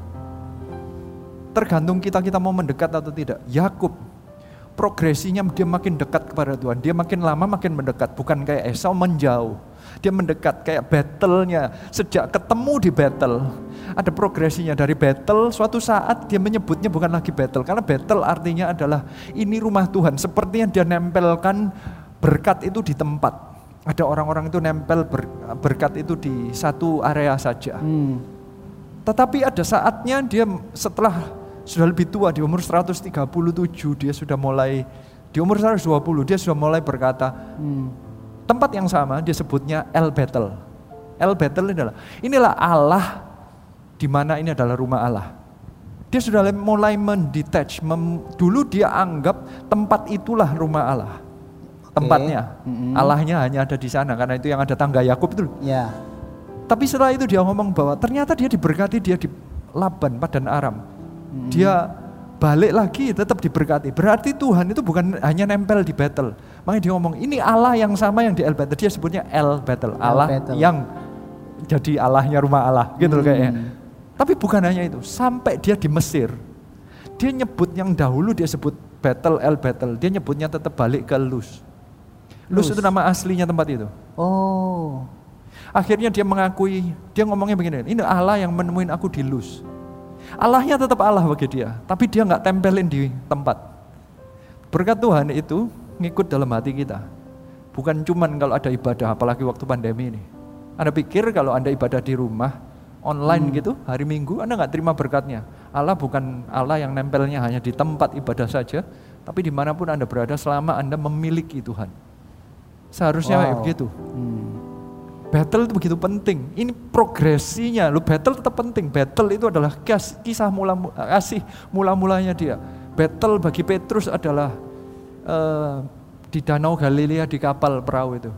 tergantung kita kita mau mendekat atau tidak. Yakub progresinya dia makin dekat kepada Tuhan, dia makin lama makin mendekat, bukan kayak Esau menjauh. Dia mendekat kayak battle-nya. Sejak ketemu di battle, ada progresinya dari battle suatu saat dia menyebutnya bukan lagi battle karena battle artinya adalah ini rumah Tuhan. Seperti yang dia nempelkan berkat itu di tempat. Ada orang-orang itu nempel ber- berkat itu di satu area saja. Hmm. Tetapi ada saatnya dia setelah sudah lebih tua di umur 137 dia sudah mulai di umur 120 dia sudah mulai berkata Hmm. Tempat yang sama dia sebutnya El Betel. El Betel ini adalah inilah Allah di mana ini adalah rumah Allah. Dia sudah mulai mendetach, mem- dulu dia anggap tempat itulah rumah Allah. Tempatnya. Mm-mm. Allahnya hanya ada di sana karena itu yang ada tangga Yakub itu. Ya. Tapi setelah itu dia ngomong bahwa ternyata dia diberkati dia di Laban, Padan Aram. Dia balik lagi tetap diberkati. Berarti Tuhan itu bukan hanya nempel di battle. Makanya dia ngomong, ini Allah yang sama yang di El Battle. Dia sebutnya El Battle, Allah Battle. yang jadi Allahnya rumah Allah gitu Hmm. kayaknya. Tapi bukan hanya itu, sampai dia di Mesir, dia nyebut yang dahulu dia sebut Battle El Battle, dia nyebutnya tetap balik ke Luz. Luz Luz. itu nama aslinya tempat itu. Oh. Akhirnya dia mengakui, dia ngomongnya begini, ini Allah yang menemuin aku di Luz. Allahnya tetap Allah bagi dia, tapi dia nggak tempelin di tempat. Berkat Tuhan itu ngikut dalam hati kita. Bukan cuman kalau ada ibadah, apalagi waktu pandemi ini. Anda pikir kalau Anda ibadah di rumah, online gitu, hari Minggu, Anda nggak terima berkatnya. Allah bukan Allah yang nempelnya hanya di tempat ibadah saja, tapi di mana pun Anda berada selama Anda memiliki Tuhan. Seharusnya kayak Wow. begitu. Battle itu begitu penting. Ini progresinya. Lu battle tetap penting. Battle itu adalah kisah mula kasih mula-mulanya dia. Battle bagi Petrus adalah eh, di Danau Galilea di kapal perahu itu.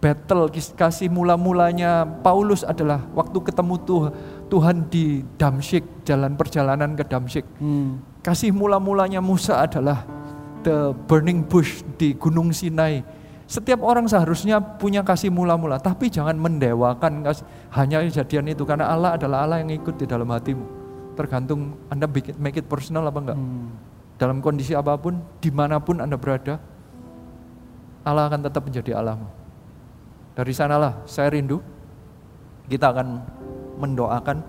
Battle kasih mula-mulanya Paulus adalah waktu ketemu Tuh- Tuhan di Damsyik, jalan perjalanan ke Damsyik. Kasih mula-mulanya Musa adalah the burning bush di Gunung Sinai. Setiap orang seharusnya punya kasih mula-mula, tapi jangan mendewakan kasih, hanya kejadian itu karena Allah adalah Allah yang ikut di dalam hatimu. Tergantung Anda make it, make it personal apa enggak. Dalam kondisi apa pun, di mana pun Anda berada, Allah akan tetap menjadi Allahmu. Dari sanalah saya rindu, kita akan mendoakan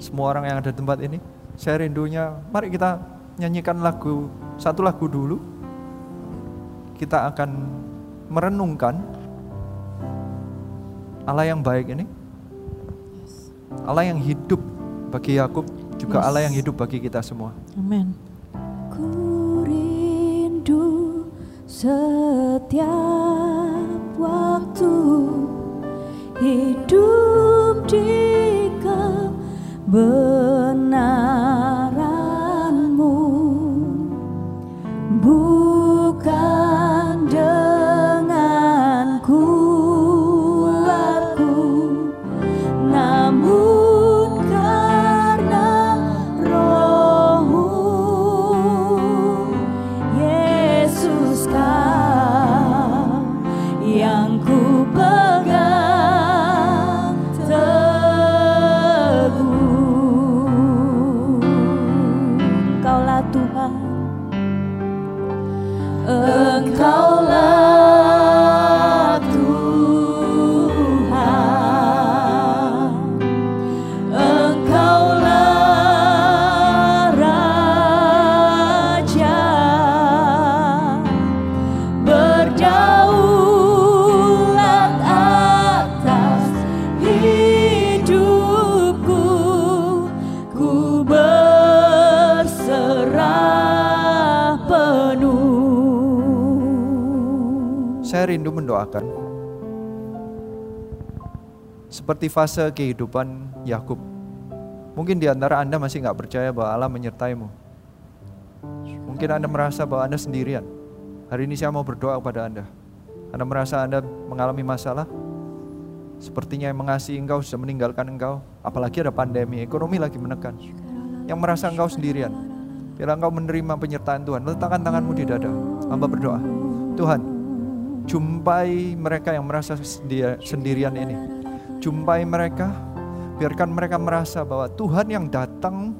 semua orang yang ada di tempat ini. Saya rindunya, mari kita nyanyikan lagu, satu lagu dulu. Kita akan merenungkan Allah yang baik ini. Allah yang hidup bagi Yakub juga Yes. Allah yang hidup bagi kita semua. Amin. Setiap waktu hidup di kebenaranmu rindu mendoakan seperti fase kehidupan Yakub. Mungkin di antara Anda masih nggak percaya bahwa Allah menyertaimu. Mungkin Anda merasa bahwa Anda sendirian. Hari ini saya mau berdoa kepada Anda. Anda merasa Anda mengalami masalah, sepertinya yang mengasihi engkau sudah meninggalkan engkau, apalagi ada pandemi, ekonomi lagi menekan. Yang merasa engkau sendirian, bila engkau menerima penyertaan Tuhan, letakkan tanganmu di dada. Hamba berdoa, Tuhan, jumpai mereka yang merasa sendi- sendirian ini. Jumpai mereka, biarkan mereka merasa bahwa Tuhan yang datang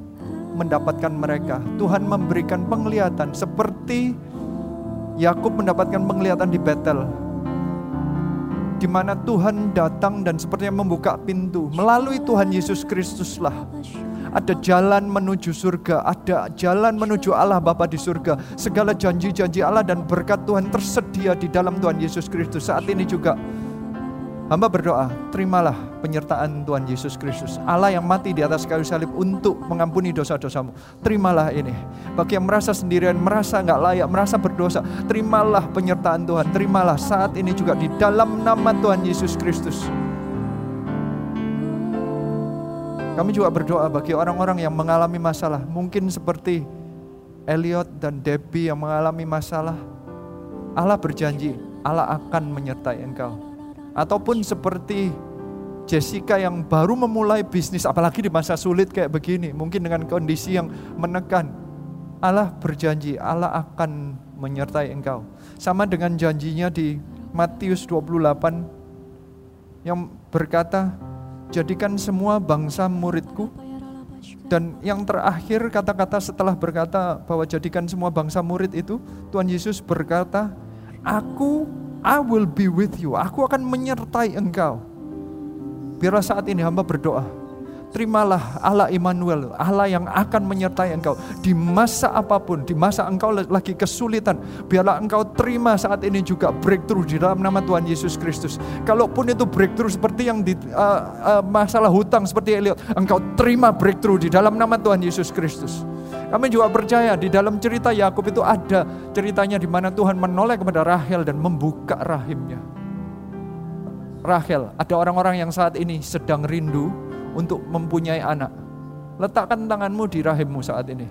mendapatkan mereka. Tuhan memberikan penglihatan seperti Yakub mendapatkan penglihatan di Betel. Di mana Tuhan datang dan sepertinya membuka pintu. Melalui Tuhan Yesus Kristuslah ada jalan menuju surga, ada jalan menuju Allah Bapa di surga. Segala janji-janji Allah dan berkat Tuhan tersedia di dalam Tuhan Yesus Kristus. Saat ini juga hamba berdoa, terimalah penyertaan Tuhan Yesus Kristus. Allah yang mati di atas kayu salib untuk mengampuni dosa-dosamu. Terimalah ini. Bagi yang merasa sendirian, merasa nggak layak, merasa berdosa, terimalah penyertaan Tuhan. Terimalah saat ini juga di dalam nama Tuhan Yesus Kristus. Kami juga berdoa bagi orang-orang yang mengalami masalah, mungkin seperti Elliot dan Debbie yang mengalami masalah. Allah berjanji, Allah akan menyertai engkau. Ataupun seperti Jessica yang baru memulai bisnis, apalagi di masa sulit kayak begini, mungkin dengan kondisi yang menekan. Allah berjanji, Allah akan menyertai engkau. Sama dengan janjinya di Matius 28 yang berkata, jadikan semua bangsa muridku. Dan yang terakhir kata-kata setelah berkata bahwa jadikan semua bangsa murid itu, Tuhan Yesus berkata, Aku, I will be with you. Aku akan menyertai engkau. Biarlah saat ini hamba berdoa, Terimalah Allah Immanuel, Allah yang akan menyertai engkau di masa apa pun, di masa engkau lagi kesulitan. Biarlah engkau terima saat ini juga breakthrough di dalam nama Tuhan Yesus Kristus. Kalaupun itu breakthrough seperti yang di uh, uh, masalah hutang seperti Eliot, engkau terima breakthrough di dalam nama Tuhan Yesus Kristus. Kami juga percaya di dalam cerita Yakub itu ada ceritanya di mana Tuhan menoleh kepada Rahel dan membuka rahimnya. Rahel, ada orang-orang yang saat ini sedang rindu untuk mempunyai anak. Letakkan tanganmu di rahimmu saat ini.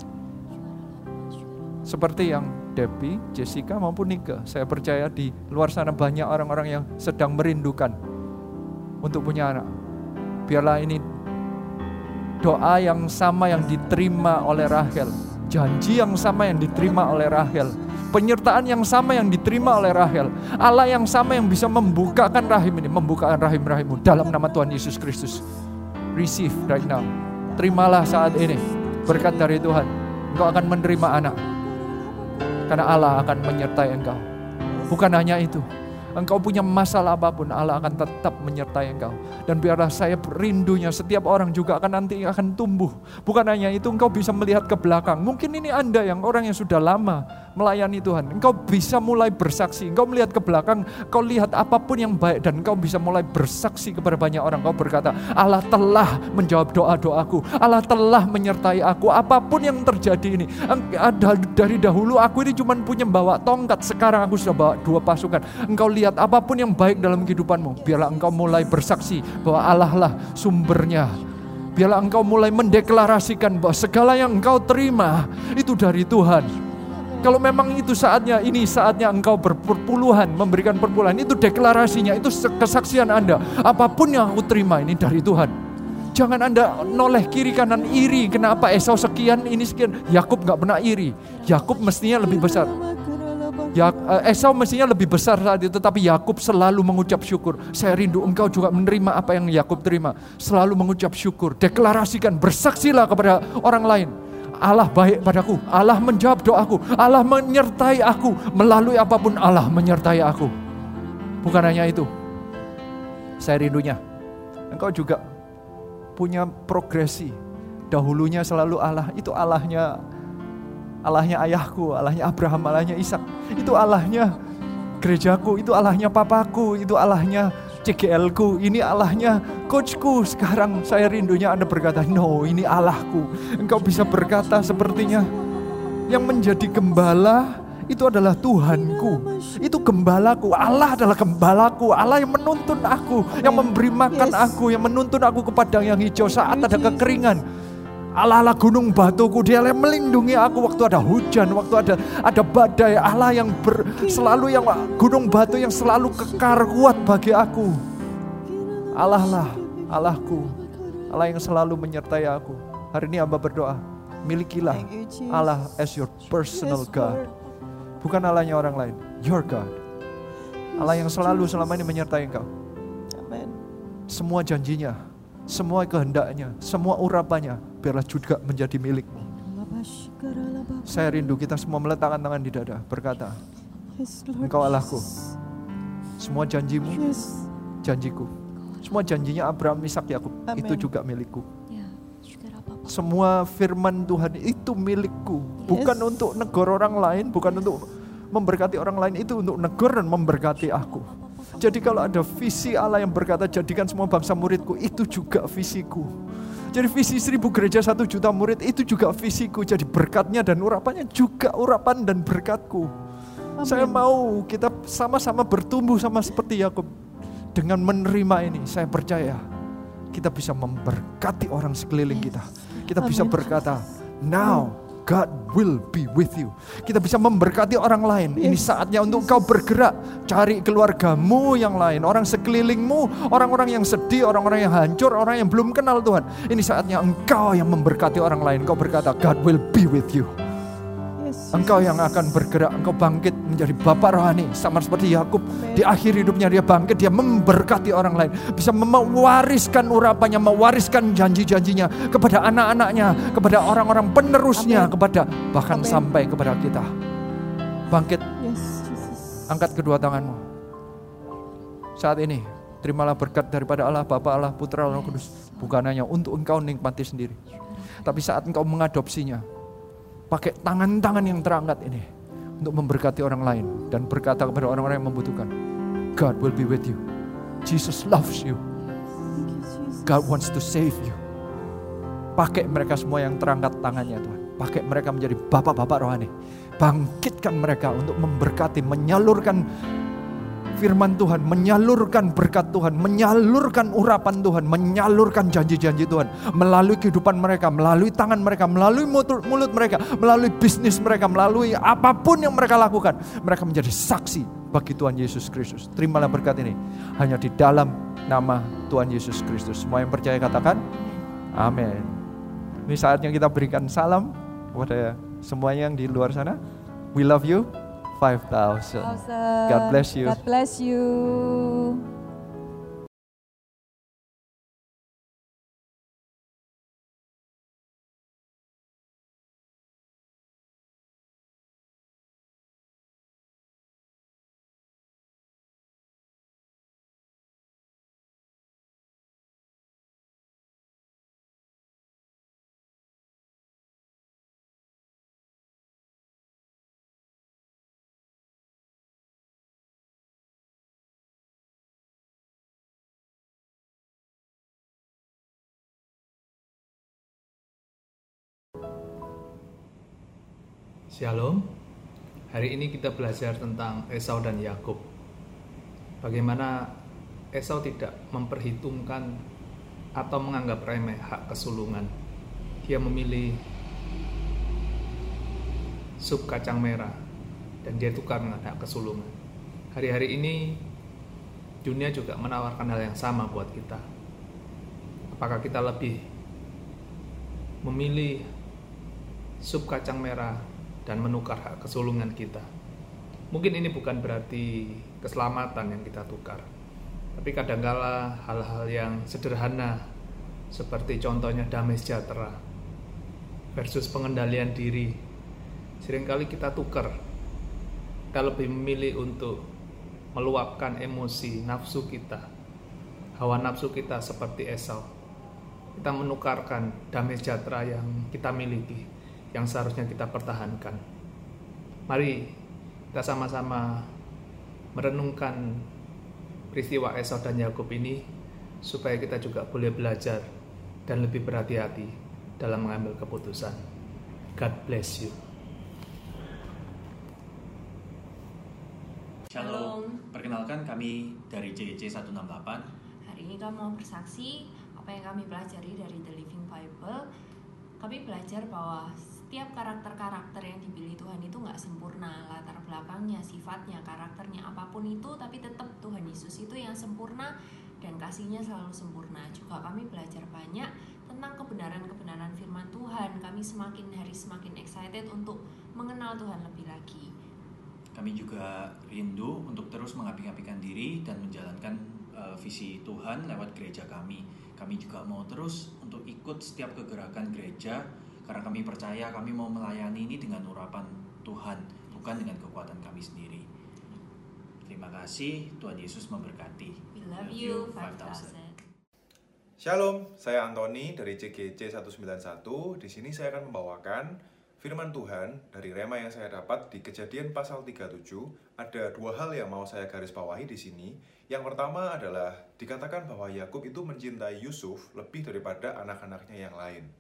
Seperti yang Debbie, Jessica maupun Nika. Saya percaya di luar sana banyak orang-orang yang sedang merindukan untuk punya anak. Biarlah ini doa yang sama yang diterima oleh Rahel. Janji yang sama yang diterima oleh Rahel. Penyertaan yang sama yang diterima oleh Rahel. Allah yang sama yang bisa membukakan rahim ini. Membukakan rahim-rahimmu dalam nama Tuhan Yesus Kristus receive right now. Terimalah saat ini berkat dari Tuhan. Engkau akan menerima anak. Karena Allah akan menyertai engkau. Bukan hanya itu, engkau punya masalah apa pun, Allah akan tetap menyertai engkau. Dan biarlah saya rindunya setiap orang juga akan nanti akan tumbuh. Bukan hanya itu, engkau bisa melihat ke belakang. Mungkin ini Anda yang orang yang sudah lama melayani Tuhan. Engkau bisa mulai bersaksi. Engkau melihat ke belakang, kau lihat apa pun yang baik dan engkau bisa mulai bersaksi kepada banyak orang. Kau berkata, Allah telah menjawab doa-doaku. Allah telah menyertai aku. Apa pun yang terjadi ini. Dari dahulu aku ini cuma punya bawa tongkat. Sekarang aku sudah bawa dua pasukan. Engkau lihat apa pun yang baik dalam kehidupanmu. Biarlah engkau mulai bersaksi bahwa Allah lah sumbernya. Biarlah engkau mulai mendeklarasikan bahwa segala yang engkau terima itu dari Tuhan kalau memang itu saatnya, ini saatnya engkau berpuluhan, memberikan perpuluhan, itu deklarasinya, itu kesaksian Anda. Apa pun yang aku terima ini dari Tuhan. Jangan Anda noleh kiri kanan iri. Kenapa Esau sekian, ini sekian. Yakub nggak pernah iri. Yakub mestinya lebih besar. Ya, eh, Esau mestinya lebih besar saat itu, tapi Yakub selalu mengucap syukur. Saya rindu engkau juga menerima apa yang Yakub terima. Selalu mengucap syukur. Deklarasikan, bersaksilah kepada orang lain Allah baik padaku, Allah menjawab doaku, Allah menyertai aku, melalui apa pun Allah menyertai aku. Bukan hanya itu, saya rindunya, engkau juga punya progresi. Dahulunya selalu Allah, itu Allahnya Allahnya ayahku, Allahnya Abraham, Allahnya Ishak. Itu Allahnya gerejaku, itu Allahnya papaku, itu Allahnya CGL ku, ini Allahnya coachku. Sekarang saya rindunya Anda berkata, no ini Allahku. Engkau bisa berkata sepertinya, yang menjadi gembala itu adalah Tuhanku. Itu gembalaku. Allah adalah gembalaku. Allah yang menuntun aku, yang memberi makan aku, yang menuntun aku ke padang yang hijau saat ada kekeringan. Allah Allah gunung batuku, dia yang melindungi aku waktu ada hujan, waktu ada ada badai. Allah yang ber, selalu yang gunung batu yang selalu kekar kuat bagi aku. Allah lah, Allahku, Allah yang selalu menyertai aku. Hari ini hamba berdoa, milikilah Allah as your personal God. Bukan Allahnya orang lain, your God. Allah yang selalu selama ini menyertai engkau. Semua janjinya, semua kehendaknya, semua urapannya, biarlah juga menjadi milikmu. Saya rindu kita semua meletakkan tangan di dada, berkata, Engkau Allahku, semua janjimu, janjiku. Semua janjinya Abraham, Ishak, Yakub itu juga milikku. Ya, semua firman Tuhan itu milikku, bukan untuk negara orang lain, bukan untuk memberkati orang lain, itu untuk negara dan memberkati aku. Jadi kalau ada visi Allah yang berkata jadikan semua bangsa muridku, itu juga visiku. Jadi visi seribu gereja satu juta murid itu juga visiku. Jadi berkatnya dan urapannya juga urapan dan berkatku. Amin. Saya mau kita sama-sama bertumbuh sama seperti Yakub. Dengan menerima ini saya percaya kita bisa memberkati orang sekeliling kita. Kita bisa berkata, now God will be with you. Kita bisa memberkati orang lain. Ini saatnya untuk kau bergerak. Cari keluargamu yang lain. Orang sekelilingmu. Orang-orang yang sedih. Orang-orang yang hancur. Orang yang belum kenal Tuhan. Ini saatnya engkau yang memberkati orang lain. Kau berkata, God will be with you. Engkau yang akan bergerak, engkau bangkit menjadi Bapak rohani. Sama seperti Yakub di akhir hidupnya dia bangkit, dia memberkati orang lain. Bisa mewariskan urapannya, mewariskan janji-janjinya kepada anak-anaknya, kepada orang-orang penerusnya, kepada bahkan sampai kepada kita. Bangkit, angkat kedua tanganmu. Saat ini, terimalah berkat daripada Allah, Bapa Allah, Putra Allah Kudus. Bukan hanya untuk engkau nikmati sendiri. Tapi saat engkau mengadopsinya, pakai tangan-tangan yang terangkat ini untuk memberkati orang lain dan berkata kepada orang-orang yang membutuhkan, God will be with you. Jesus loves you. God wants to save you. Pakai mereka semua yang terangkat tangannya Tuhan. Pakai mereka menjadi bapak-bapak rohani. Bangkitkan mereka untuk memberkati, menyalurkan firman Tuhan, menyalurkan berkat Tuhan, menyalurkan urapan Tuhan, menyalurkan janji-janji Tuhan melalui kehidupan mereka, melalui tangan mereka, melalui mulut mereka, melalui bisnis mereka, melalui apa pun yang mereka lakukan. Mereka menjadi saksi bagi Tuhan Yesus Kristus. Terimalah berkat ini hanya di dalam nama Tuhan Yesus Kristus. Semua yang percaya katakan amin. Ini saatnya kita berikan salam kepada semuanya yang di luar sana. We love you. 5,000. God bless you. God bless you. Shalom. Hari ini kita belajar tentang Esau dan Yakub. Bagaimana Esau tidak memperhitungkan atau menganggap remeh hak kesulungan. Dia memilih sup kacang merah dan dia tukar dengan hak kesulungan. Hari-hari ini dunia juga menawarkan hal yang sama buat kita. Apakah kita lebih memilih sup kacang merah dan menukar hak kesulungan kita. Mungkin ini bukan berarti keselamatan yang kita tukar, tapi kadangkala hal-hal yang sederhana seperti contohnya damai sejahtera versus pengendalian diri. Seringkali kita tukar. Kita lebih memilih untuk meluapkan emosi nafsu kita. Hawa nafsu kita seperti Esau. Kita menukarkan damai sejahtera yang kita miliki yang seharusnya kita pertahankan. Mari kita sama-sama merenungkan peristiwa Esau dan Yakub ini supaya kita juga boleh belajar dan lebih berhati-hati dalam mengambil keputusan. God bless you. Shalom, perkenalkan kami dari JJ 168. Hari ini kami mau bersaksi apa yang kami pelajari dari The Living Bible. Kami belajar bahwa setiap karakter-karakter yang dipilih Tuhan itu nggak sempurna. Latar belakangnya sifatnya karakternya apa pun itu tapi tetap Tuhan Yesus itu yang sempurna dan kasihnya selalu sempurna. Juga kami belajar banyak tentang kebenaran-kebenaran firman Tuhan. Kami semakin hari semakin excited untuk mengenal Tuhan lebih lagi. Kami juga rindu untuk terus mengapi-apikan diri dan menjalankan uh, visi Tuhan lewat gereja kami. Kami juga mau terus untuk ikut setiap kegerakan gereja karena kami percaya kami mau melayani ini dengan urapan Tuhan, bukan dengan kekuatan kami sendiri. Terima kasih, Tuhan Yesus memberkati. We love you 5000. Shalom, saya Antoni dari CGC 191. Di sini saya akan membawakan firman Tuhan dari rema yang saya dapat di Kejadian pasal 37. Ada dua hal yang mau saya garis bawahi di sini. Yang pertama adalah dikatakan bahwa Yakub itu mencintai Yusuf lebih daripada anak-anaknya yang lain.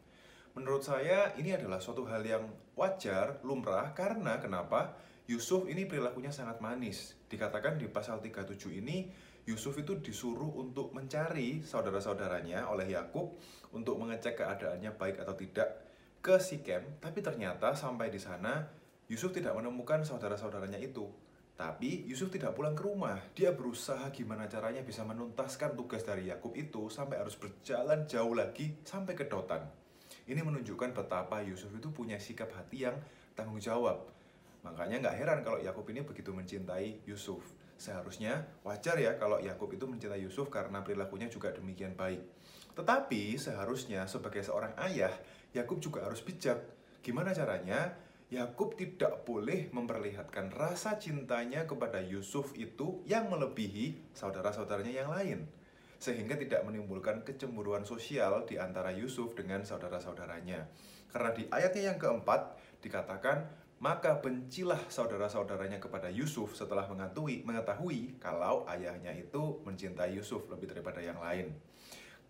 Menurut saya ini adalah suatu hal yang wajar, lumrah karena kenapa? Yusuf ini perilakunya sangat manis. Dikatakan di pasal 37 ini Yusuf itu disuruh untuk mencari saudara-saudaranya oleh Yakub untuk mengecek keadaannya baik atau tidak ke Sikem, tapi ternyata sampai di sana Yusuf tidak menemukan saudara-saudaranya itu. Tapi Yusuf tidak pulang ke rumah. Dia berusaha gimana caranya bisa menuntaskan tugas dari Yakub itu sampai harus berjalan jauh lagi sampai ke Dotan. Ini menunjukkan betapa Yusuf itu punya sikap hati yang tanggung jawab. Makanya nggak heran kalau Yakub ini begitu mencintai Yusuf. Seharusnya wajar ya kalau Yakub itu mencintai Yusuf karena perilakunya juga demikian baik. Tetapi seharusnya sebagai seorang ayah, Yakub juga harus bijak. Gimana caranya? Yakub tidak boleh memperlihatkan rasa cintanya kepada Yusuf itu yang melebihi saudara-saudaranya yang lain, sehingga tidak menimbulkan kecemburuan sosial di antara Yusuf dengan saudara-saudaranya. Karena di ayatnya yang keempat dikatakan, maka bencilah saudara-saudaranya kepada Yusuf setelah mengetahui, mengetahui kalau ayahnya itu mencintai Yusuf lebih daripada yang lain.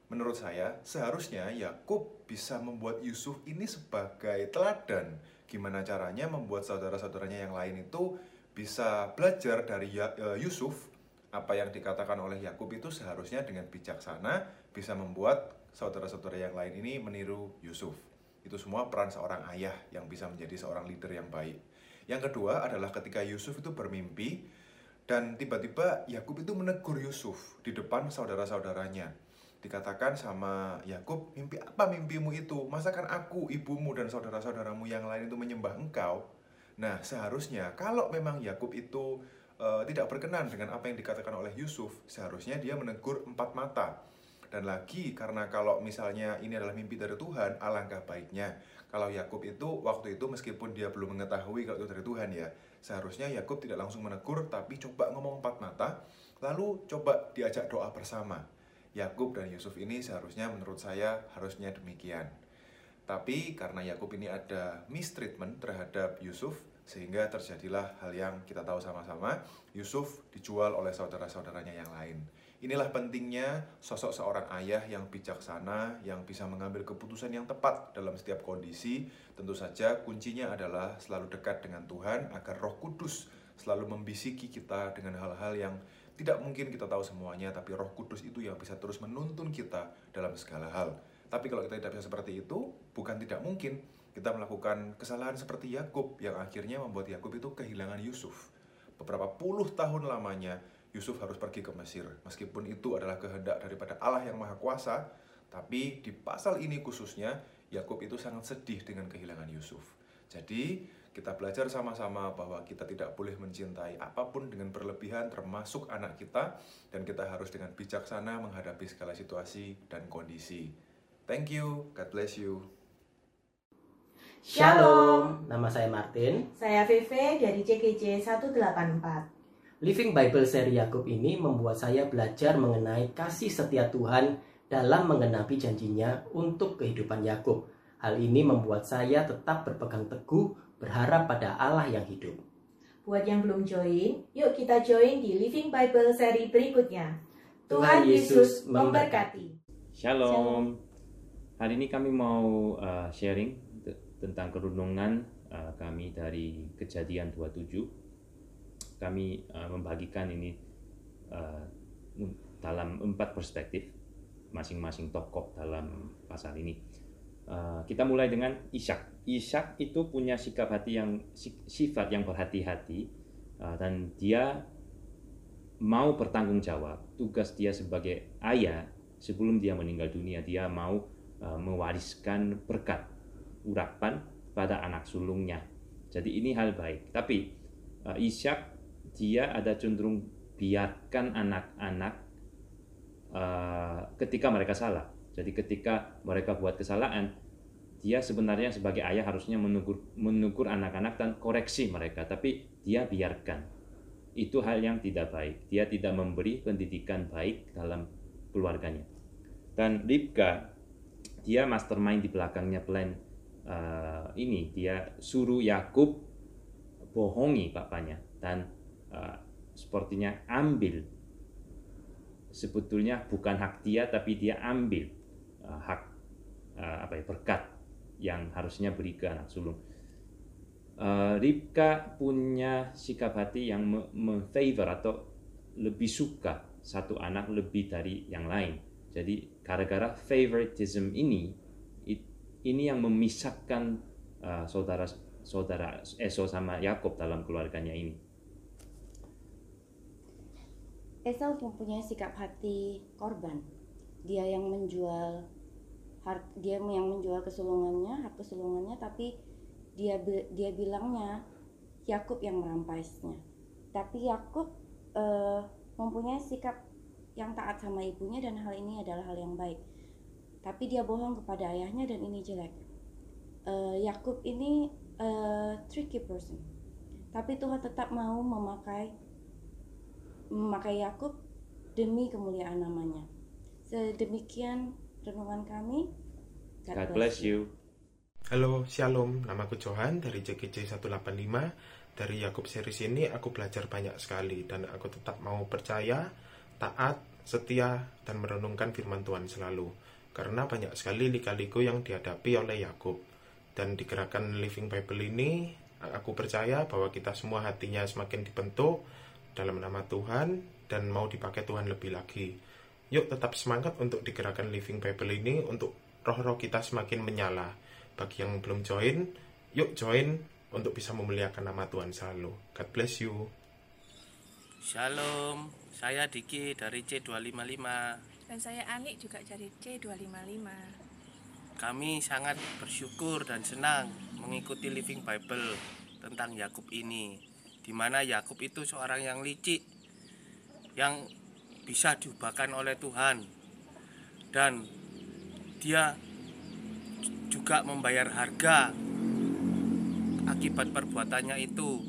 Menurut saya, seharusnya Yakub bisa membuat Yusuf ini sebagai teladan gimana caranya membuat saudara-saudaranya yang lain itu bisa belajar dari ya, e, Yusuf apa yang dikatakan oleh Yakub itu seharusnya dengan bijaksana bisa membuat saudara-saudara yang lain ini meniru Yusuf. Itu semua peran seorang ayah yang bisa menjadi seorang leader yang baik. Yang kedua adalah ketika Yusuf itu bermimpi dan tiba-tiba Yakub itu menegur Yusuf di depan saudara-saudaranya dikatakan sama Yakub, mimpi apa mimpimu itu? Masakan aku, ibumu dan saudara-saudaramu yang lain itu menyembah engkau? Nah, seharusnya kalau memang Yakub itu uh, tidak berkenan dengan apa yang dikatakan oleh Yusuf, seharusnya dia menegur empat mata. Dan lagi karena kalau misalnya ini adalah mimpi dari Tuhan, alangkah baiknya kalau Yakub itu waktu itu meskipun dia belum mengetahui kalau itu dari Tuhan ya, seharusnya Yakub tidak langsung menegur tapi coba ngomong empat mata, lalu coba diajak doa bersama Yakub dan Yusuf ini seharusnya menurut saya harusnya demikian. Tapi karena Yakub ini ada mistreatment terhadap Yusuf, sehingga terjadilah hal yang kita tahu sama-sama, Yusuf dijual oleh saudara-saudaranya yang lain. Inilah pentingnya sosok seorang ayah yang bijaksana, yang bisa mengambil keputusan yang tepat dalam setiap kondisi. Tentu saja kuncinya adalah selalu dekat dengan Tuhan agar roh kudus selalu membisiki kita dengan hal-hal yang tidak mungkin kita tahu semuanya, tapi Roh Kudus itu yang bisa terus menuntun kita dalam segala hal. Tapi kalau kita tidak bisa seperti itu, bukan tidak mungkin kita melakukan kesalahan seperti Yakub yang akhirnya membuat Yakub itu kehilangan Yusuf. Beberapa puluh tahun lamanya Yusuf harus pergi ke Mesir. Meskipun itu adalah kehendak daripada Allah yang Maha Kuasa, tapi di pasal ini khususnya Yakub itu sangat sedih dengan kehilangan Yusuf. Jadi, kita belajar sama-sama bahwa kita tidak boleh mencintai apa pun dengan berlebihan termasuk anak kita dan kita harus dengan bijaksana menghadapi segala situasi dan kondisi. Thank you, God bless you. Shalom, nama saya Martin. Saya VV dari CGC 184. Living Bible seri Yakub ini membuat saya belajar mengenai kasih setia Tuhan dalam mengenapi janjinya untuk kehidupan Yakub. Hal ini membuat saya tetap berpegang teguh berharap pada Allah yang hidup. Buat yang belum join, yuk kita join di Living Bible seri berikutnya. Tuhan Yesus memberkati. Shalom. Hari ini kami mau uh, sharing tentang kerunungan uh, kami dari Kejadian 27. Kami uh, membagikan ini uh, dalam empat perspektif masing-masing tokoh dalam pasal ini. Uh, kita mulai dengan Ishak. Ishak itu punya sikap hati yang sifat yang berhati-hati uh, dan dia mau bertanggung jawab tugas dia sebagai ayah sebelum dia meninggal dunia dia mau uh, mewariskan berkat urapan pada anak sulungnya. Jadi ini hal baik. Tapi uh, Ishak dia ada cenderung biarkan anak-anak uh, ketika mereka salah. Jadi ketika mereka buat kesalahan dia sebenarnya sebagai ayah harusnya menegur menegur anak-anak dan koreksi mereka. Tapi dia biarkan. Itu hal yang tidak baik. Dia tidak memberi pendidikan baik dalam keluarganya. Dan Ribka dia mastermind di belakangnya plan uh, ini dia suruh Yakub bohongi bapaknya dan uh, sepertinya ambil sebetulnya bukan hak dia tapi dia ambil uh, hak uh, apa ya berkat yang harusnya beri ke anak sulung. Uh, Ribka punya sikap hati yang memfavor atau lebih suka satu anak lebih dari yang lain. Jadi gara-gara favoritism ini, ini yang memisahkan uh, saudara saudara Esau sama Yakob dalam keluarganya ini. Esau mempunyai sikap hati korban. Dia yang menjual dia yang menjual kesulungannya hak kesulungannya tapi dia dia bilangnya Yakub yang merampasnya. Tapi Yakub uh, mempunyai sikap yang taat sama ibunya dan hal ini adalah hal yang baik. Tapi dia bohong kepada ayahnya dan ini jelek. Uh, Yakub ini uh, tricky person. Tapi Tuhan tetap mau memakai memakai Yakub demi kemuliaan namanya. Sedemikian renungan kami. God, God bless you. Halo, Shalom. Namaku Johan dari JGJ 185. Dari Yakub series ini aku belajar banyak sekali dan aku tetap mau percaya, taat, setia, dan merenungkan firman Tuhan selalu. Karena banyak sekali lika-liku yang dihadapi oleh Yakub. Dan di gerakan Living Bible ini, aku percaya bahwa kita semua hatinya semakin dibentuk dalam nama Tuhan dan mau dipakai Tuhan lebih lagi. Yuk tetap semangat untuk digerakkan Living Bible ini untuk roh-roh kita semakin menyala bagi yang belum join, yuk join untuk bisa memuliakan nama Tuhan selalu. God bless you. Shalom, saya Diki dari C255. Dan saya Ani juga dari C255. Kami sangat bersyukur dan senang mengikuti Living Bible tentang Yakub ini. Di mana Yakub itu seorang yang licik, yang bisa diubahkan oleh Tuhan. Dan dia juga membayar harga akibat perbuatannya itu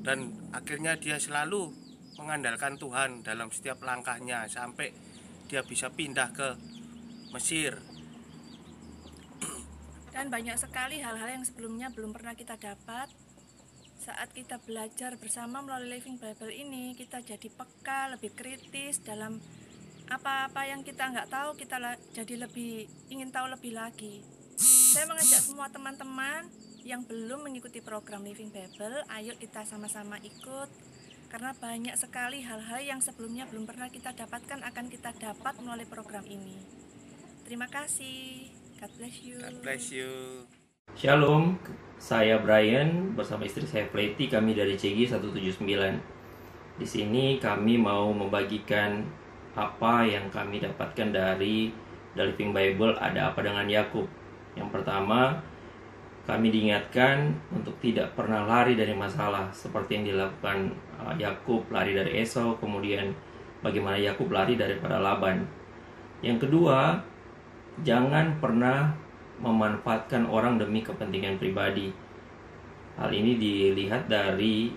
dan akhirnya dia selalu mengandalkan Tuhan dalam setiap langkahnya sampai dia bisa pindah ke Mesir. Dan banyak sekali hal-hal yang sebelumnya belum pernah kita dapat. Saat kita belajar bersama melalui Living Bible ini kita jadi peka lebih kritis dalam apa-apa yang kita nggak tahu kita jadi lebih ingin tahu lebih lagi. Saya mengajak semua teman-teman yang belum mengikuti program Living Bible, ayo kita sama-sama ikut karena banyak sekali hal-hal yang sebelumnya belum pernah kita dapatkan akan kita dapat melalui program ini. Terima kasih. God bless you. God bless you. Shalom, saya Brian bersama istri saya Pleti, kami dari CG 179. Di sini kami mau membagikan apa yang kami dapatkan dari The Living Bible ada apa dengan Yakub. Yang pertama, kami diingatkan untuk tidak pernah lari dari masalah seperti yang dilakukan uh, Yakub lari dari Esau, kemudian bagaimana Yakub lari daripada Laban. Yang kedua, jangan pernah memanfaatkan orang demi kepentingan pribadi. Hal ini dilihat dari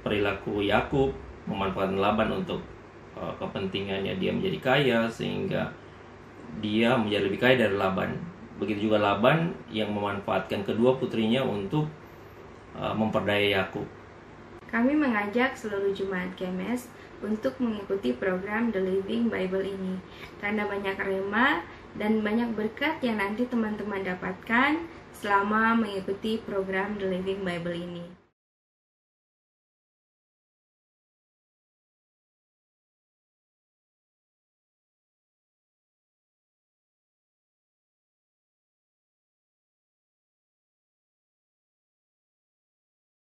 perilaku Yakub memanfaatkan Laban untuk uh, kepentingannya dia menjadi kaya sehingga dia menjadi lebih kaya dari Laban. Begitu juga Laban yang memanfaatkan kedua putrinya untuk uh, memperdaya Yakub. Kami mengajak seluruh jemaat KMS untuk mengikuti program The Living Bible ini karena banyak rema dan banyak berkat yang nanti teman-teman dapatkan selama mengikuti program The Living Bible ini.